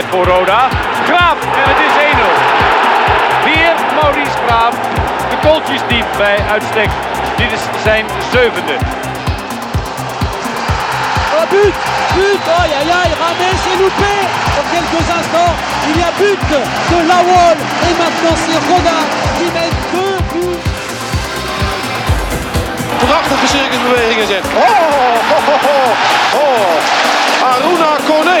Mogelijkheid voor Roda. Graaf en het is 1-0. Weer Maurice Graaf. De kooltjes diep bij uitstek. Dit is zijn zevende. Oh but But Aïe aïe aïe Rames est loupé Dans quelques instants, il y a but de Lawol Et maintenant c'est Roda qui met deux buts Prachtige circusbewegingen zet. Oh, oh, oh, oh, oh. Aruna Kone.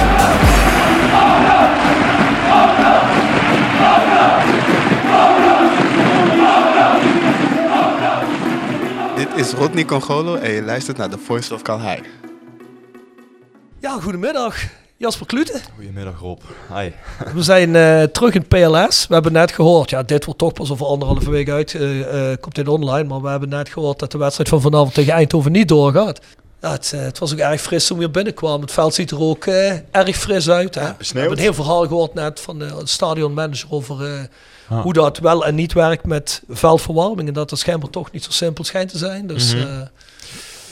Is Rodney Congolo en je luistert naar The Voice of Calhei. Ja, goedemiddag. Jasper Klute. Goedemiddag Rob. Hi. We zijn eh, terug in PLS. We hebben net gehoord, ja, dit wordt toch pas over anderhalve week uit. eh, eh, komt dit online, maar we hebben net gehoord dat de wedstrijd van vanavond tegen Eindhoven niet doorgaat. Ja, het, eh, het was ook erg fris toen we weer binnenkwam. Het veld ziet er ook eh, erg fris uit. Hè? we hebben een heel verhaal gehoord net van de stadionmanager over eh, Ah. hoe dat wel en niet werkt met veldverwarming. En dat dat schijnbaar toch niet zo simpel schijnt te zijn. Dus Mhm. eh,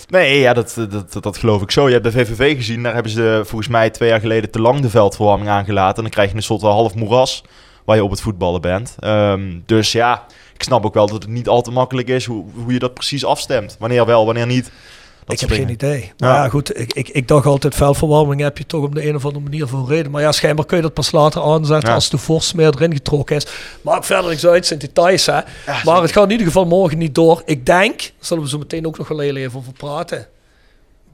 Nee, ja, dat, dat, dat, dat geloof ik zo. Je hebt de VVV gezien. Daar hebben ze volgens mij twee jaar geleden te lang de veldverwarming aangelaten. En dan krijg je een soort half moeras waar je op het voetballen bent. Ehm, dus ja, ik snap ook wel dat het niet al te makkelijk is hoe, hoe je dat precies afstemt. Wanneer wel, wanneer niet. Dat ik heb geen idee. Maar ja, goed, ik, ik, ik dacht altijd veldverwarming heb je toch op de een of andere manier voor een reden. Maar ja, schijnbaar kun je dat pas later aanzetten Ja. als de vorst meer erin getrokken is. Maakt verder niks uit, zijn details hè. maar het gaat in ieder geval morgen niet door. Ik denk, daar zullen we zo meteen ook nog wel heel even over praten.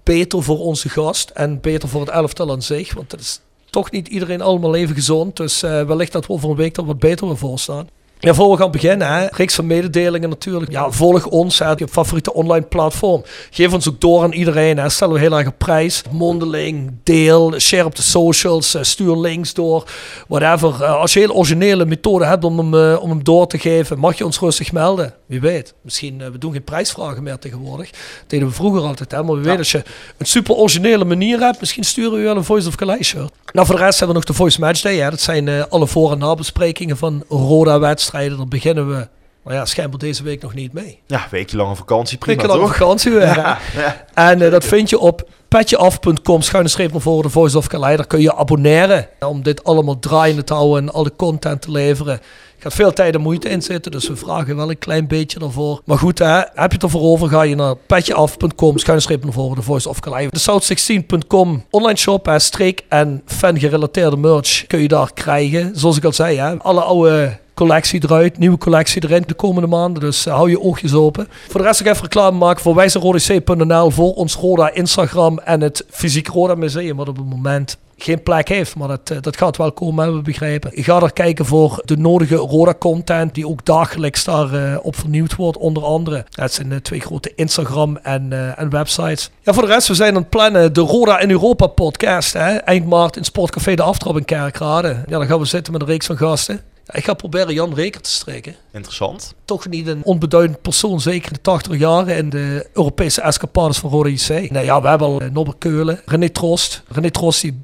Beter voor onze gast en beter voor het elftal aan zich. Want het is toch niet iedereen allemaal even gezond. Dus eh, wellicht dat we over een week er wat beter weer voor staan. Ja, voor we gaan beginnen, hè, reeks van mededelingen natuurlijk. Ja, volg ons op je favoriete online platform. Geef ons ook door aan iedereen. Hè. Stellen we heel erg op prijs. Mondeling, deel, share op de socials, eh, stuur links door. Whatever. Eh, als je een hele originele methode hebt om hem, eh, om hem door te geven, mag je ons rustig melden. Wie weet. Misschien, we doen geen prijsvragen meer tegenwoordig. Dat deden we vroeger altijd. Hè. Maar wie weet, als je een super originele manier hebt, misschien sturen we je wel een Voice of Calais shirt. Nou, voor de rest hebben we nog de Voice Match Day. Hè. Dat zijn alle voor- en nabesprekingen van Roda-wedstrijden. Daar beginnen we, nou ja, schijnbaar deze week nog niet mee. Ja, weekje lange vakantie, prima toch? vakantie weer. Ja, ja. En uh, dat vind je op petjeaf.com, schuine streep naar voren, de Voice of Calais. Daar kun je abonneren om dit allemaal draaiende te houden en alle content te leveren. Er gaat veel tijd en moeite in zitten, dus we vragen wel een klein beetje daarvoor. Maar goed, hè, heb je het ervoor over, ga je naar petjeaf.com, schuine streep naar voren, de Voice of Calais. De South16.com online shop, hè, streek en fan gerelateerde merch kun je daar krijgen. Zoals ik al zei, hè, alle oude collectie eruit, nieuwe collectie erin de komende maanden. Dus uh, hou je oogjes open. Voor de rest nog even reclame maken voor wijzerodc.nl voor ons Roda Instagram en het fysiek Roda Museum, wat op het moment geen plek heeft, maar dat, uh, dat gaat wel komen, hebben we begrepen. Ga er kijken voor de nodige Roda-content, die ook dagelijks daar uh, op vernieuwd wordt, onder andere. Dat zijn de twee grote Instagram en, en websites. Ja, voor de rest, we zijn aan het plannen de Roda in Europa podcast, hè? eind maart in Sportcafé De Aftrap in Kerkrade. Ja, dan gaan we zitten met een reeks van gasten. Ik ga proberen Jan Reker te streken. Interessant. Toch niet een onbeduidend persoon, zeker in de 80 jaren in de Europese escapades van Rode JC. Nou ja, we hebben al uh, Norbert Keulen, René Trost. René Trost die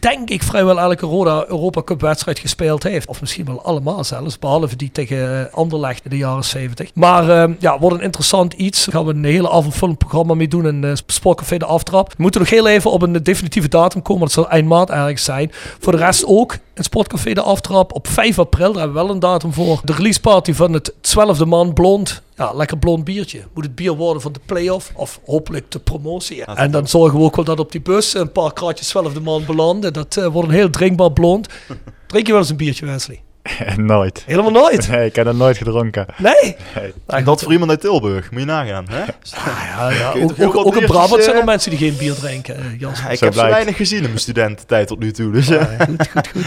denk ik vrijwel elke Roda Europa Cup wedstrijd gespeeld heeft. Of misschien wel allemaal zelfs, behalve die tegen Anderlecht in de jaren 70. Maar uh, ja, wordt een interessant iets. Daar gaan we een hele avondvullend programma mee doen in uh, Sportcafé De Aftrap. We moeten nog heel even op een definitieve datum komen, dat zal eind maart ergens zijn. Voor de rest ook in Sportcafé De Aftrap op 5 april. Daar hebben we wel een datum voor. De release party van het 12e man blond ja, lekker blond biertje. Moet het bier worden van de play-off of hopelijk de promotie. En dan zorgen we ook wel dat op die bus een paar kratjes 12 de man belanden. Dat eh, wordt een heel drinkbaar blond. Drink je wel eens een biertje, Wesley? nooit. Helemaal nooit? Nee, ik heb dat nooit gedronken. Nee? Dat voor iemand uit Tilburg, moet je nagaan. Hè? Ja, ja, je ook, ook, in Brabant zijn er eh, mensen die geen bier drinken, eh, Jasper. ik Zo heb zo blijkt. weinig gezien in mijn studententijd tot nu toe. Dus, eh, goed, goed, goed.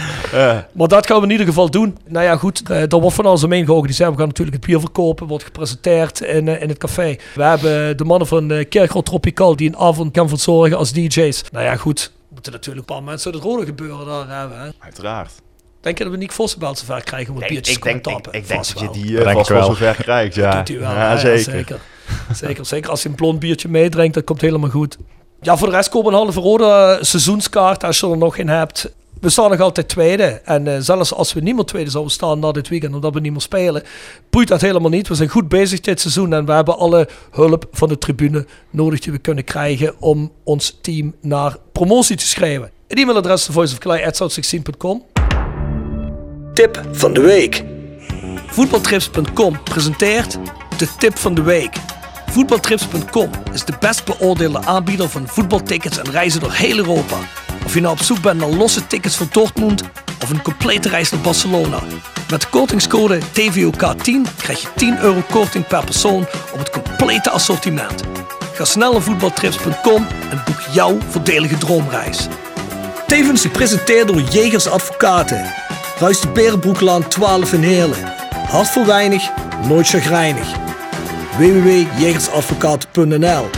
Maar dat gaan we in ieder geval doen. Nou ja, goed, er wordt van alles omheen georganiseerd. We gaan natuurlijk het bier verkopen, wordt gepresenteerd in, in het café. We hebben de mannen van uh, Tropical die een avond gaan verzorgen als DJ's. Nou ja, goed, moeten natuurlijk een paar mensen uit het rode gebeuren daar hebben. Hè. uiteraard. Denk je dat we Nick Vossenbelt zover krijgen om het Ik, biertjes ik, denk, ik, tappen? ik denk dat je wel. die denk vast wel zover krijgt. Ja, Dat doet hij wel. ja, zeker. zeker. zeker. Zeker als hij een blond biertje meedrinkt, dat komt helemaal goed. Ja, voor de rest komen een halve rode seizoenskaart als je er nog geen hebt. We staan nog altijd tweede. En eh, zelfs als we niet meer tweede zouden staan na dit weekend, omdat we niet meer spelen, boeit dat helemaal niet. We zijn goed bezig dit seizoen en we hebben alle hulp van de tribune nodig die we kunnen krijgen om ons team naar promotie te schrijven. Het e-mailadres is voiceofclay.south16.com Tip van de week. Voetbaltrips.com presenteert de tip van de week. Voetbaltrips.com is de best beoordeelde aanbieder van voetbaltickets en reizen door heel Europa. Of je nou op zoek bent naar losse tickets voor Dortmund of een complete reis naar Barcelona. Met de kortingscode TVOK10 krijg je 10 euro korting per persoon op het complete assortiment. Ga snel naar voetbaltrips.com en boek jouw voordelige droomreis. Tevens gepresenteerd door Jegers Advocaten. Ruist Berenbroeklaan 12 in Heerlen. Hart voor weinig, nooit chagrijnig. www.jegersadvocaten.nl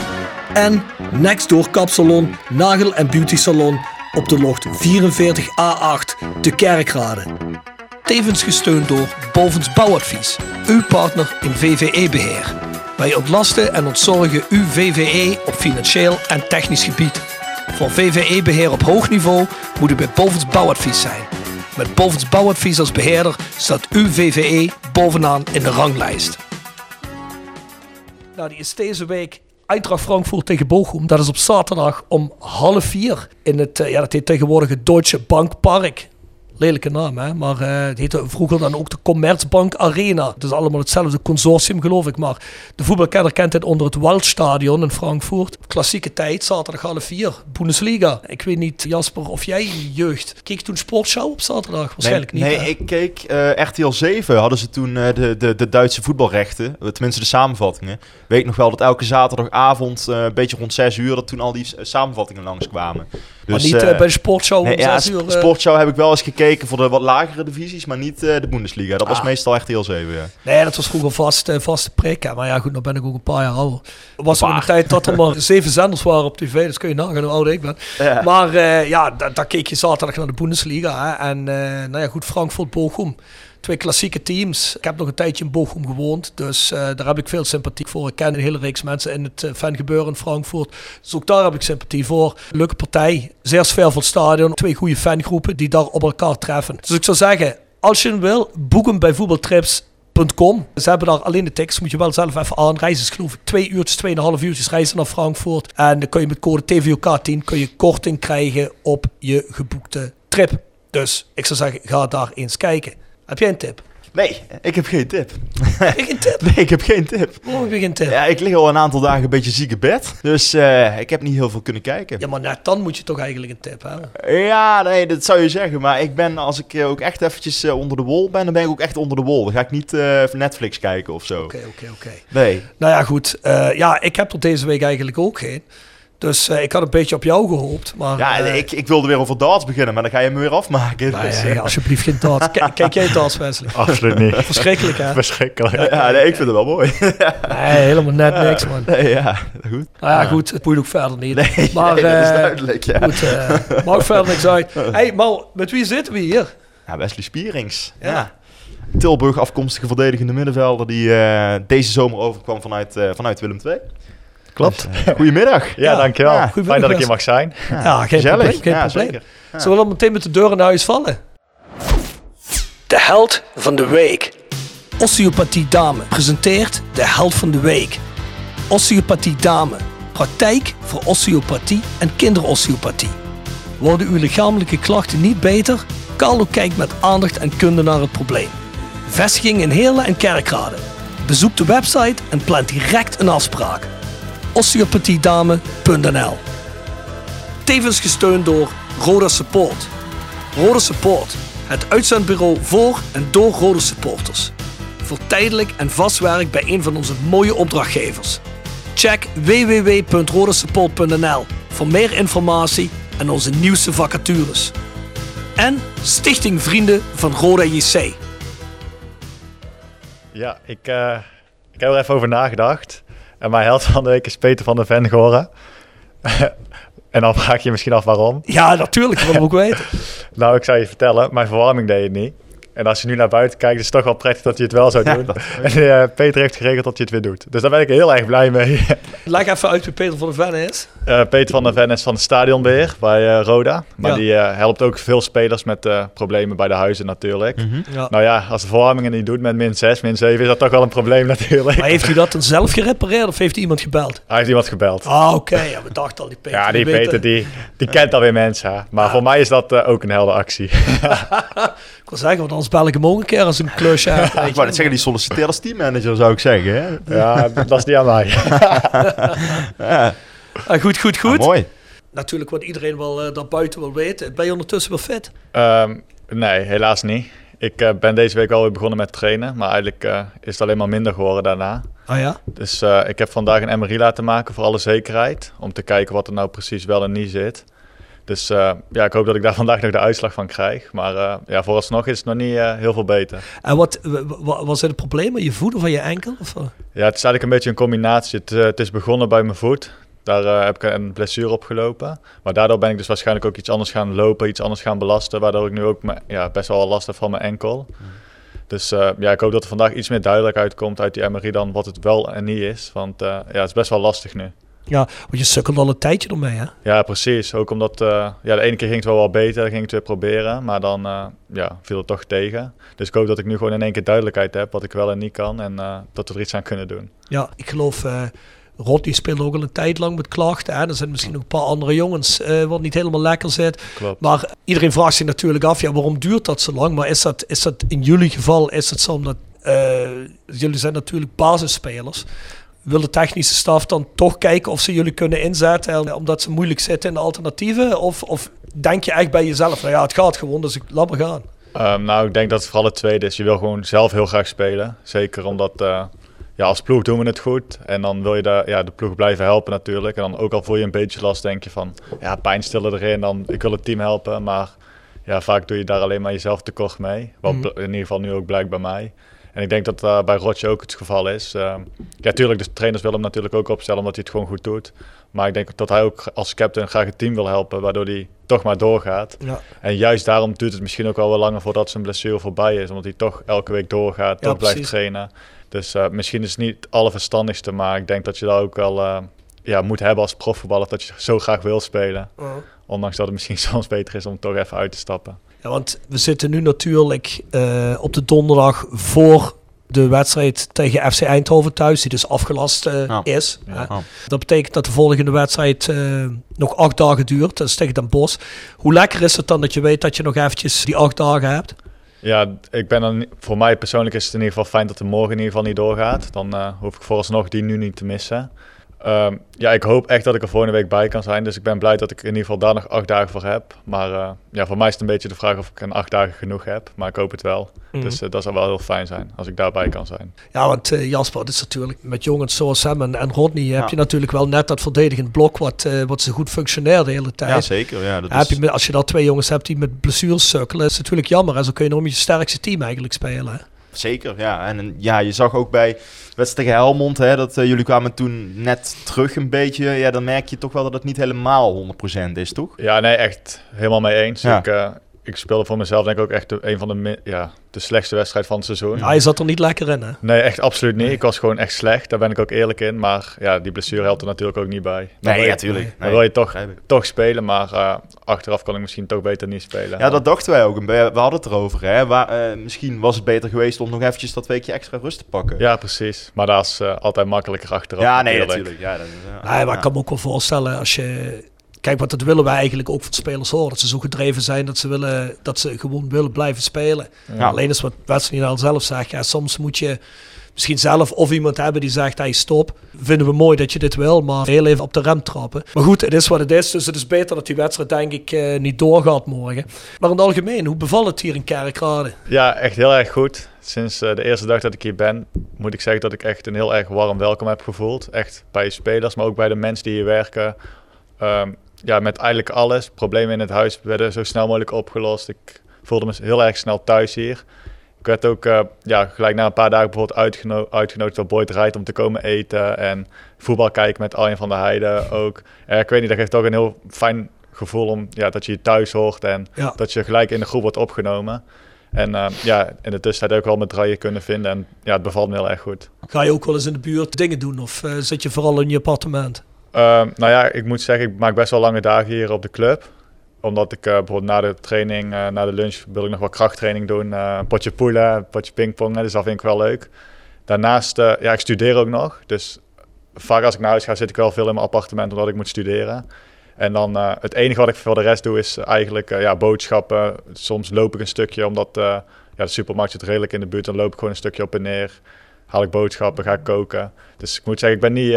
En Nextdoor Kapsalon, Nagel en Beauty Salon op de locht 44A8 te Kerkrade. Tevens gesteund door Bovens Bouwadvies, uw partner in VVE-beheer. Wij ontlasten en ontzorgen uw VVE op financieel en technisch gebied. Voor VVE-beheer op hoog niveau moet u bij Bovens Bouwadvies zijn. Met Bovens Bouwadvies als beheerder staat uw VVE bovenaan in de ranglijst. Nou, die is deze week Eintracht Frankfurt tegen Bochum. Dat is op zaterdag om half vier in het, eh, ja, dat heet tegenwoordig het Deutsche Bankpark. Lelijke naam, hè? maar eh, het heette vroeger dan ook de Commerzbank Arena. Het is allemaal hetzelfde consortium, geloof ik. Maar de voetbalkenner kent het onder het Waldstadion in Frankfurt. Klassieke tijd, zaterdag half vier. Bundesliga. Ik weet niet, Jasper, of jij jeugd... Keek je toen Sportschau op zaterdag? Waarschijnlijk nee, niet, Nee, hè? ik keek eh RTL 7 hadden ze toen eh, de, de, de Duitse voetbalrechten. Tenminste de samenvattingen. Weet nog wel dat elke zaterdagavond, een beetje rond 6 uur, dat toen al die samenvattingen langskwamen. Maar Dus, niet eh, eh, bij de Sportshow Nee, ja, uur... eh, Sportshow heb ik wel eens gekeken voor de wat lagere divisies, maar niet de Bundesliga. Dat was Ah. meestal RTL 7, ja. Nee, dat was vroeger vast, eh, vaste prik. hè. Maar ja, goed, nou ben ik ook een paar jaar ouder. Er was ook een tijd dat er maar zeven zenders waren op tv. Dus kun je nagaan hoe oud ik ben. Ja. Maar ja, da- daar keek je zaterdag naar de Bundesliga. Hè. En nou ja, goed, Frankfurt-Bochum. Twee klassieke teams. Ik heb nog een tijdje in Bochum gewoond. Dus eh, daar heb ik veel sympathie voor. Ik ken een hele reeks mensen in het eh, fangebeuren in Frankfurt. Dus ook daar heb ik sympathie voor. Leuke partij. Zeer sfeervol stadion. Twee goede fangroepen die daar op elkaar treffen. Dus ik zou zeggen, als je wil, boek hem bij voetbaltrips.com. Ze hebben daar alleen de tickets, moet je wel zelf even aanreizen. Dus geloof ik twee uurtjes, tweeënhalf uurtjes reizen naar Frankfurt. En dan kun je met code TVOK10 kun je korting krijgen op je geboekte trip. Dus ik zou zeggen, ga daar eens kijken. Heb jij een tip? Nee, ik heb geen tip. Heb je geen tip? Nee, ik heb geen tip. Waarom heb je geen tip? Ja, ik lig al een aantal dagen een beetje ziek in bed. Dus eh, ik heb niet heel veel kunnen kijken. Ja, maar net dan moet je toch eigenlijk een tip hebben. Ja, nee, dat zou je zeggen. Maar ik ben, als ik eh, ook echt eventjes eh, onder de wol ben, dan ben ik ook echt onder de wol. Dan ga ik niet eh, Netflix kijken of zo. Oké, oké, oké. Nee. Nou ja, goed. Ja, ik heb er deze week eigenlijk ook geen. Dus eh, ik had een beetje op jou gehoopt. Maar, Ja, eh, ik, ik wilde weer over darts beginnen, maar dan ga je me weer afmaken. nou Dus, ja, eh, alsjeblieft geen darts. Kijk, kijk jij darts, Wesley? Absoluut niet. Verschrikkelijk, hè? Verschrikkelijk. ja, nee, ik vind het wel mooi. Nee, helemaal net niks, man. nee, ja, goed. Nou ja, goed, het boeit ook verder niet. Nee, maar nee, dat is duidelijk, ja. goed, eh maakt verder niks uit. hey, maar met wie zitten we hier? Ja, Wesley Spierings. Ja. Ja. Tilburg afkomstige verdedigende middenvelder die eh, deze zomer overkwam vanuit, eh, vanuit Willem II. Klopt. Dus, goedemiddag. Ja, Ja. dankjewel. Fijn dat ik hier mag zijn. Ja, geen Gezellig. probleem, geen ja, probleem. zeker. Zullen we dan meteen met de deuren naar huis vallen? De held van de week. Osteopathie Dame presenteert de held van de week. Osteopathie Dame. Praktijk voor osteopathie en kinderosteopathie. Worden uw lichamelijke klachten niet beter? Carlo kijkt met aandacht en kunde naar het probleem. Vestiging in Heerlen en Kerkrade. Bezoek de website en plan direct een afspraak. osteopathiedame.nl Tevens gesteund door Roda Support. Roda Support, het uitzendbureau voor en door Roda supporters. Voor tijdelijk en vast werk bij een van onze mooie opdrachtgevers. Check www.rodasupport.nl voor meer informatie en onze nieuwste vacatures. En Stichting Vrienden van Roda JC. Ja, ik, eh, ik heb er even over nagedacht. En mijn held van de week is Peter van der Ven geworden. en dan vraag je je misschien af waarom. Ja, natuurlijk, wil ik ook weten. Nou, ik zou je vertellen, mijn verwarming deed het niet. En als je nu naar buiten kijkt, is het toch wel prettig dat hij het wel zou doen. en eh, Peter heeft geregeld dat hij het weer doet. Dus daar ben ik heel erg blij mee. Leg even uit wie Peter van der Ven is. Eh, Peter van der Ven is van het stadionbeheer bij eh, Roda. Maar Ja. die eh, helpt ook veel spelers met eh, problemen bij de huizen natuurlijk. Ja. Nou ja, als de verwarmingen niet doet met min 6, min 7, is dat toch wel een probleem natuurlijk. Maar heeft u dat dan zelf gerepareerd of heeft u iemand gebeld? Hij heeft iemand gebeld. Ah, oké. Ja, we dachten al, die Peter. ja, die weet, Peter die, die kent alweer mensen. hè. Maar voor mij is dat ook een helde actie. Ik wil zeggen, want anders bel ik hem ook een keer als een klusje heeft. weet Ik wou net zeggen, die solliciteert als teammanager, zou ik zeggen. Hè? ja, dat is niet aan mij. Ja, Ah, goed, goed, goed. Ah, mooi. Natuurlijk wat iedereen wel uh, daarbuiten wil weten. Ben je ondertussen wel fit? Ehm, nee, helaas niet. Ik eh, ben deze week wel weer begonnen met trainen. Maar eigenlijk eh, is het alleen maar minder geworden daarna. Ah ja? Dus eh, ik heb vandaag een MRI laten maken voor alle zekerheid. Om te kijken wat er nou precies wel en niet zit. Dus eh, ja, ik hoop dat ik daar vandaag nog de uitslag van krijg. Maar eh, ja, vooralsnog is het nog niet eh, heel veel beter. En wat was het probleem met je voet of aan je enkel? Of? Ja, het is eigenlijk een beetje een combinatie. Het, het is begonnen bij mijn voet. Daar heb ik een blessure opgelopen. Maar daardoor ben ik dus waarschijnlijk ook iets anders gaan lopen, iets anders gaan belasten. Waardoor ik nu ook ja, best wel last heb van mijn enkel. Dus eh, ja, ik hoop dat er vandaag iets meer duidelijk uitkomt uit die MRI dan wat het wel en niet is. Want ja, het is best wel lastig nu. Ja, want je sukkelt al een tijdje ermee, hè? Ja, precies. Ook omdat eh, ja, de ene keer ging het wel wel beter, dan ging ik het weer proberen. Maar dan eh, ja, viel het toch tegen. Dus ik hoop dat ik nu gewoon in één keer duidelijkheid heb wat ik wel en niet kan. En eh, dat we er iets aan kunnen doen. Ja, ik geloof... eh Rodney speelde ook al een tijd lang met klachten. Hè? Er zijn misschien nog een paar andere jongens wat niet helemaal lekker zit. Klopt. Maar iedereen vraagt zich natuurlijk af, ja, waarom duurt dat zo lang? Maar is dat, is dat in jullie geval, is het zo omdat jullie zijn natuurlijk basisspelers. Wil de technische staf dan toch kijken of ze jullie kunnen inzetten en- omdat ze moeilijk zitten in de alternatieven? Of, of denk je echt bij jezelf, nou ja, het gaat gewoon, dus ik laat maar gaan. Ehm, nou, ik denk dat het vooral het tweede is. Je wil gewoon zelf heel graag spelen. Zeker omdat eh, ja, als ploeg doen we het goed. En dan wil je daar, ja, de ploeg blijven helpen natuurlijk. En dan ook al voel je een beetje last, denk je van ja, pijnstiller erin. Dan, ik wil het team helpen. Maar ja, vaak doe je daar alleen maar jezelf tekort mee. Wat Mhm. in ieder geval nu ook blijkt bij mij. En ik denk dat dat bij Rotje ook het geval is. Ehm, ja, tuurlijk, de trainers willen hem natuurlijk ook opstellen omdat hij het gewoon goed doet. Maar ik denk dat hij ook als captain graag het team wil helpen, waardoor hij toch maar doorgaat. Ja. En juist daarom duurt het misschien ook wel wel langer voordat zijn blessure voorbij is. Omdat hij toch elke week doorgaat, Ja, toch blijft precies. trainen. Dus eh, misschien is het niet het allerverstandigste, maar ik denk dat je dat ook wel eh, ja, moet hebben als profvoetballer. Dat je zo graag wil spelen. Ondanks dat het misschien soms beter is om toch even uit te stappen. Ja, want we zitten nu natuurlijk eh, op de donderdag voor de wedstrijd tegen FC Eindhoven thuis, die dus afgelast eh, Ja. is. Ja. hè. Ja. Dat betekent dat de volgende wedstrijd eh, nog acht dagen duurt. Dat is tegen Den Bosch. Hoe lekker is het dan dat je weet dat je nog eventjes die acht dagen hebt? Ja, ik ben dan, voor mij persoonlijk is het in ieder geval fijn dat de morgen in ieder geval niet doorgaat. Dan eh, hoef ik vooralsnog die nu niet te missen. Ehm, ja, ik hoop echt dat ik er volgende week bij kan zijn. Dus ik ben blij dat ik in ieder geval daar nog acht dagen voor heb. Maar eh, ja, voor mij is het een beetje de vraag of ik een acht dagen genoeg heb. Maar ik hoop het wel. Mhm. Dus eh, dat zou wel heel fijn zijn als ik daarbij kan zijn. Ja, want eh, Jasper, het is natuurlijk met jongens zoals Sam en, en Rodney heb je natuurlijk wel net dat verdedigend blok wat, eh, wat ze goed functioneert de hele tijd. Ja, zeker. Ja, dat Heb is... je, met- als je dan twee jongens hebt die met blessures sukkelen, is het natuurlijk jammer. En zo kun je nog met je sterkste team eigenlijk spelen. Zeker, ja. En ja, je zag ook bij wedstrijd tegen Helmond, hè, dat eh, jullie kwamen toen net terug een beetje. Ja, dan merk je toch wel dat het niet helemaal 100% is, toch? Ja, nee, echt helemaal mee eens. Ja. Ik, eh, ik speelde voor mezelf denk ik ook echt de, een van de, ja, de slechtste wedstrijd van het seizoen. Ja, je zat er niet lekker in, hè? Nee, echt absoluut niet. Ik was gewoon echt slecht. Daar ben ik ook eerlijk in. Maar ja, die blessure helpt er natuurlijk ook niet bij. Dan je, natuurlijk. dan wil je toch, toch spelen, maar eh, achteraf kan ik misschien toch beter niet spelen. Ja, dat dachten wij ook. een beetje. We hadden het erover. Hè. Waar, eh, misschien was het beter geweest om nog eventjes dat weekje extra rust te pakken. Ja, precies. Maar dat is eh, altijd makkelijker achteraf. Ja, nee, natuurlijk. natuurlijk. Ja, dat is, ja. Nee, maar ik Ja. kan me ook wel voorstellen als je... Kijk, wat dat willen wij eigenlijk ook van spelers horen. Dat ze zo gedreven zijn dat ze, willen, dat ze gewoon willen blijven spelen. Ja. Alleen is wat Wesley al zelf zegt. Ja, soms moet je misschien zelf of iemand hebben die zegt, hey stop, vinden we mooi dat je dit wil, maar heel even op de rem trappen. Maar goed, het is wat het is, dus het is beter dat die wedstrijd denk ik eh, niet doorgaat morgen. Maar in het algemeen, hoe bevalt het hier in Kerkrade? Ja, echt heel erg goed. Sinds eh, de eerste dag dat ik hier ben, moet ik zeggen dat ik echt een heel erg warm welkom heb gevoeld. Echt bij de spelers, maar ook bij de mensen die hier werken. Ehm, ja, met eigenlijk alles. Problemen in het huis werden zo snel mogelijk opgelost. Ik voelde me heel erg snel thuis hier. Ik werd ook uh, ja, gelijk na een paar dagen bijvoorbeeld uitgeno uitgenodigd door Boyd Rijt om te komen eten. En voetbal kijken met Arjen van der Heijden ook. Uh, ik weet niet, dat geeft ook een heel fijn gevoel om ja, dat je je thuis hoort en Ja. dat je gelijk in de groep wordt opgenomen. En uh, ja, in de tussentijd ook wel met draaien kunnen vinden. En ja, het bevalt me heel erg goed. Ga je ook wel eens in de buurt dingen doen of uh, zit je vooral in je appartement? Nou ja, ik moet zeggen, ik maak best wel lange dagen hier op de club omdat ik uh, bijvoorbeeld na de training, uh, na de lunch, wil ik nog wat krachttraining doen. Uh, een potje poelen, een potje pingpongen. Dus dat vind ik wel leuk. Daarnaast, ja, ik studeer ook nog. Dus vaak als ik naar huis ga, zit ik wel veel in mijn appartement omdat ik moet studeren. En dan het enige wat ik voor de rest doe is eigenlijk ja, boodschappen. Soms loop ik een stukje, omdat ja, de supermarkt zit redelijk in de buurt. Dan loop ik gewoon een stukje op en neer. Haal ik boodschappen, ga ik koken. Dus ik moet zeggen, ik ben niet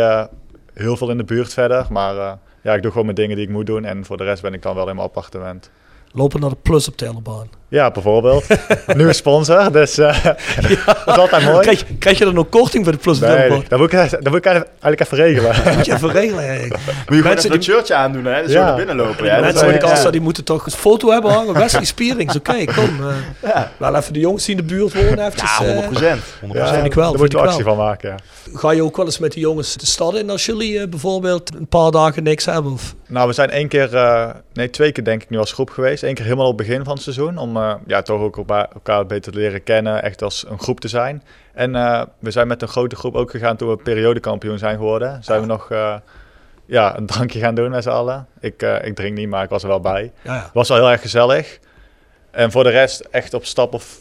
heel veel in de buurt verder. Maar ja, ik doe gewoon mijn dingen die ik moet doen. En voor de rest ben ik dan wel in mijn appartement. Lopen naar de plus op Telebaan. Ja, bijvoorbeeld. Nieuwe sponsor, dus uh, ja. dat is altijd mooi. Krijg, krijg je dan ook korting voor de plus nee? Dat moet ik, dat moet ik eigenlijk even regelen. moet je even regelen eigenlijk. Moet je gewoon even een shirtje aandoen, hè? Dus ja. naar binnen lopen. Ja, mensen in de kassa die moeten toch een foto hebben hangen. Wesley Spierings, oké, okay, kom. Uh, ja. Wel even de jongens die in de buurt wonen. Eventjes, ja, 100%. 100%. Ja, vind ik wel. Daar moet je actie van maken, ja. Ga je ook wel eens met de jongens de stad in als jullie uh, bijvoorbeeld een paar dagen niks hebben? Of? Nou, we zijn één keer, uh, nee twee keer denk ik nu als groep geweest. Eén keer helemaal op het begin van het seizoen. Om uh, ja, toch ook elkaar beter te leren kennen. Echt als een groep te zijn. En uh, we zijn met een grote groep ook gegaan toen we periodekampioen zijn geworden. Zijn we nog ja, een drankje gaan doen met z'n allen. Ik, ik drink niet, maar ik was er wel bij. Ja, ja. Was wel heel erg gezellig. En voor de rest echt op stap of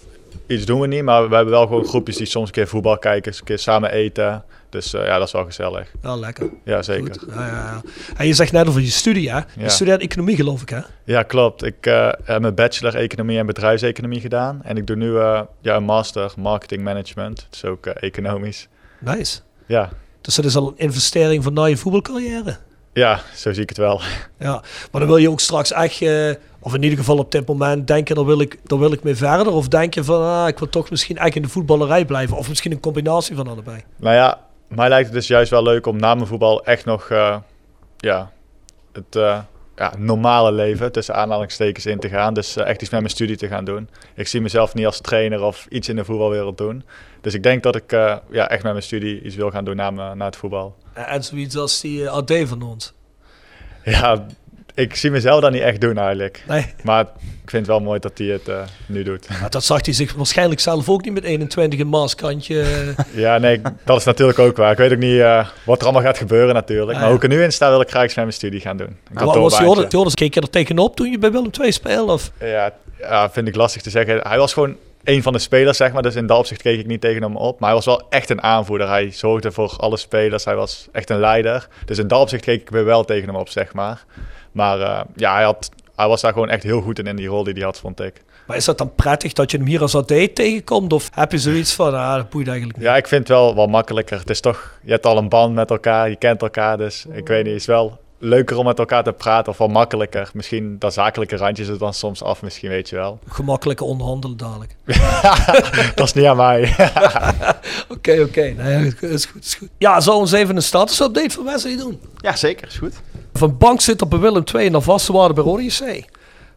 iets doen we niet. Maar we hebben wel gewoon groepjes die soms een keer voetbal kijken. een keer samen eten. Dus uh, ja, dat is wel gezellig. Wel lekker. Ja, zeker. Ja, en je zegt net over je studie, hè? Je studeert economie, geloof ik, hè? Ja, klopt. Ik uh, heb mijn bachelor economie en bedrijfseconomie gedaan. En ik doe nu uh, ja, een master marketing management. Dat is ook economisch. Nice. Ja. Dus dat is al een investering voor na je voetbalcarrière? Ja, zo zie ik het wel. Ja, maar dan wil je ook straks echt, uh, of in ieder geval op dit moment, denken, daar wil ik, daar wil ik mee verder. Of denk je van, ah, ik wil toch misschien echt in de voetballerij blijven. Of misschien een combinatie van allebei. Nou ja, mij lijkt het dus juist wel leuk om na mijn voetbal echt nog, uh, ja, het uh, ja, normale leven, tussen aanhalingstekens, in te gaan. Dus echt iets met mijn studie te gaan doen. Ik zie mezelf niet als trainer of iets in de voetbalwereld doen. Dus ik denk dat ik ja, echt met mijn studie iets wil gaan doen na, me, na het voetbal. En zoiets als die AD van ons. Ja, ik zie mezelf dat niet echt doen eigenlijk. Nee. Maar ik vind het wel mooi dat hij het uh, nu doet. Maar dat zag hij zich waarschijnlijk zelf ook niet met 21 een maaskantje. ja, nee, dat is natuurlijk ook waar. Ik weet ook niet uh, wat er allemaal gaat gebeuren natuurlijk. Ah, maar hoe ik er nu in sta, wil ik graag eens met mijn studie gaan doen. Maar wat was? Jordan, keek je er tegenop toen je bij Willem II speelde? Of? Ja, ja, vind ik lastig te zeggen. Hij was gewoon een van de spelers, zeg maar. Dus in dat opzicht keek ik niet tegen hem op. Maar hij was wel echt een aanvoerder. Hij zorgde voor alle spelers. Hij was echt een leider. Dus in dat opzicht keek ik weer wel tegen hem op, zeg maar. Maar uh, ja, hij, had, hij was daar gewoon echt heel goed in, in die rol die hij had, vond ik. Maar is dat dan prettig dat je hem hier als AD tegenkomt? Of heb je zoiets van, ah, dat boeit eigenlijk niet? Ja, ik vind het wel wel makkelijker. Het is toch, je hebt al een band met elkaar, je kent elkaar. Dus ik weet niet, is wel leuker om met elkaar te praten of wel makkelijker. Misschien dat zakelijke randjes er dan soms af, misschien weet je wel. Gemakkelijker onderhandelen dadelijk. dat is niet aan mij. Oké, oké. Okay, nee, is goed, is goed. Ja, zal ons even een status-update van Wesley doen? Ja, zeker. Is goed. Van bankzitter bij Willem II naar vaste waarde bij Rode JC.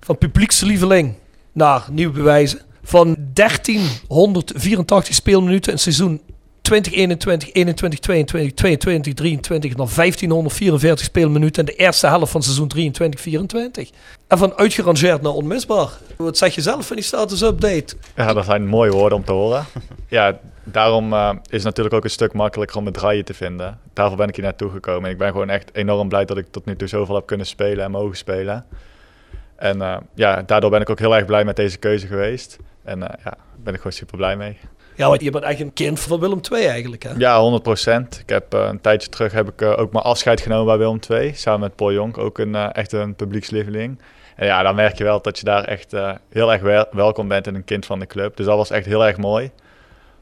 Van publiekslieveling naar nieuwe bewijzen. Van 1384 speelminuten in seizoen 2021, 21, 22, 22, 23 naar 1544 speelminuten in de eerste helft van seizoen 23, 24. En van uitgerangeerd naar onmisbaar. Wat zeg je zelf van die status update? Ja, dat zijn mooie woorden om te horen. ja, daarom uh, is het natuurlijk ook een stuk makkelijker om het draaien te vinden. Daarvoor ben ik hier naartoe gekomen. En ik ben gewoon echt enorm blij dat ik tot nu toe zoveel heb kunnen spelen en mogen spelen. En uh, ja, daardoor ben ik ook heel erg blij met deze keuze geweest. En uh, ja, ben ik gewoon super blij mee. Ja, want je bent echt een kind van Willem II eigenlijk, hè? Ja, 100 procent. Ik heb uh, een tijdje terug heb ik uh, ook mijn afscheid genomen bij Willem II. Samen met Paul Jonk, ook een, uh, echt een publiekslieveling. En ja, dan merk je wel dat je daar echt heel erg wel welkom bent en een kind van de club. Dus dat was echt heel erg mooi.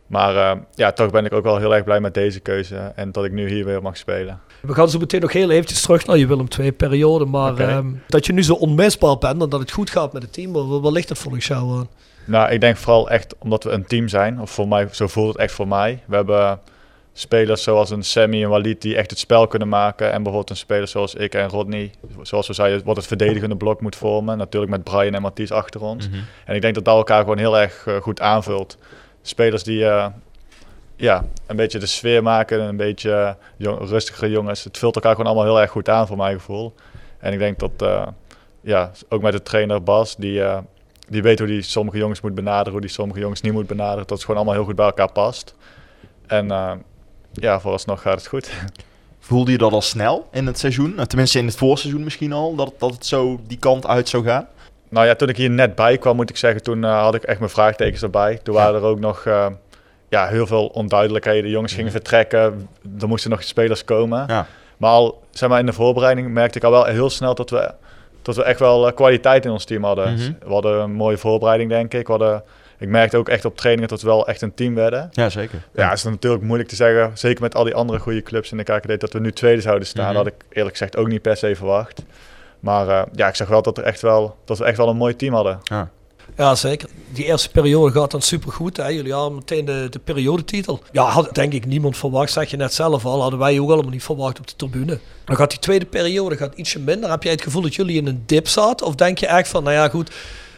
Maar ja, toch ben ik ook wel heel erg blij met deze keuze en dat ik nu hier weer mag spelen. We gaan zo meteen nog heel eventjes terug naar je Willem II-periode. Maar okay. um, dat je nu zo onmisbaar bent en dat het goed gaat met het team, waar, waar ligt dat volgens jou aan? Nou, ik denk vooral echt omdat we een team zijn. Of voor mij, zo voelt het echt voor mij. We hebben spelers zoals een Sammy en Walid die echt het spel kunnen maken. En bijvoorbeeld een speler zoals ik en Rodney, zoals we zeiden, wat het verdedigende blok moet vormen. Natuurlijk met Brian en Mathies achter ons. Mm -hmm. En ik denk dat dat elkaar gewoon heel erg uh, goed aanvult. Spelers die uh, ja, een beetje de sfeer maken, een beetje jong, rustigere jongens. Het vult elkaar gewoon allemaal heel erg goed aan voor mijn gevoel. En ik denk dat, uh, ja, ook met de trainer Bas, die, die weet hoe die sommige jongens moet benaderen, hoe die sommige jongens niet moet benaderen. Dat het gewoon allemaal heel goed bij elkaar past. En ja, vooralsnog gaat het goed. Voelde je dat al snel in het seizoen? Tenminste in het voorseizoen misschien al, dat, dat het zo die kant uit zou gaan? Nou ja, toen ik hier net bij kwam, moet ik zeggen, toen uh, had ik echt mijn vraagtekens erbij. Toen waren er ook nog uh, ja, heel veel onduidelijkheden. Jongens gingen vertrekken, er moesten nog spelers komen. Ja. Maar al zeg maar, in de voorbereiding merkte ik al wel heel snel dat we, dat we echt wel uh, kwaliteit in ons team hadden. Mhm. We hadden een mooie voorbereiding, denk ik. We hadden ik merkte ook echt op trainingen dat we wel echt een team werden. Ja, zeker. Ja, het is natuurlijk moeilijk te zeggen. Zeker met al die andere goede clubs in de KKD, dat we nu tweede zouden staan. Mhm. Dat had ik eerlijk gezegd ook niet per se verwacht. Maar uh, ja, ik zag wel dat, er echt wel dat we echt wel een mooi team hadden. Ja. Ja, zeker. Die eerste periode gaat dan supergoed. Hè? Jullie hadden meteen de, de periodetitel. Ja, had denk ik niemand verwacht. Zeg je net zelf al. Hadden wij ook allemaal niet verwacht op de tribune. Dan gaat die tweede periode gaat ietsje minder. Heb jij het gevoel dat jullie in een dip zaten? Of denk je echt van, nou ja, goed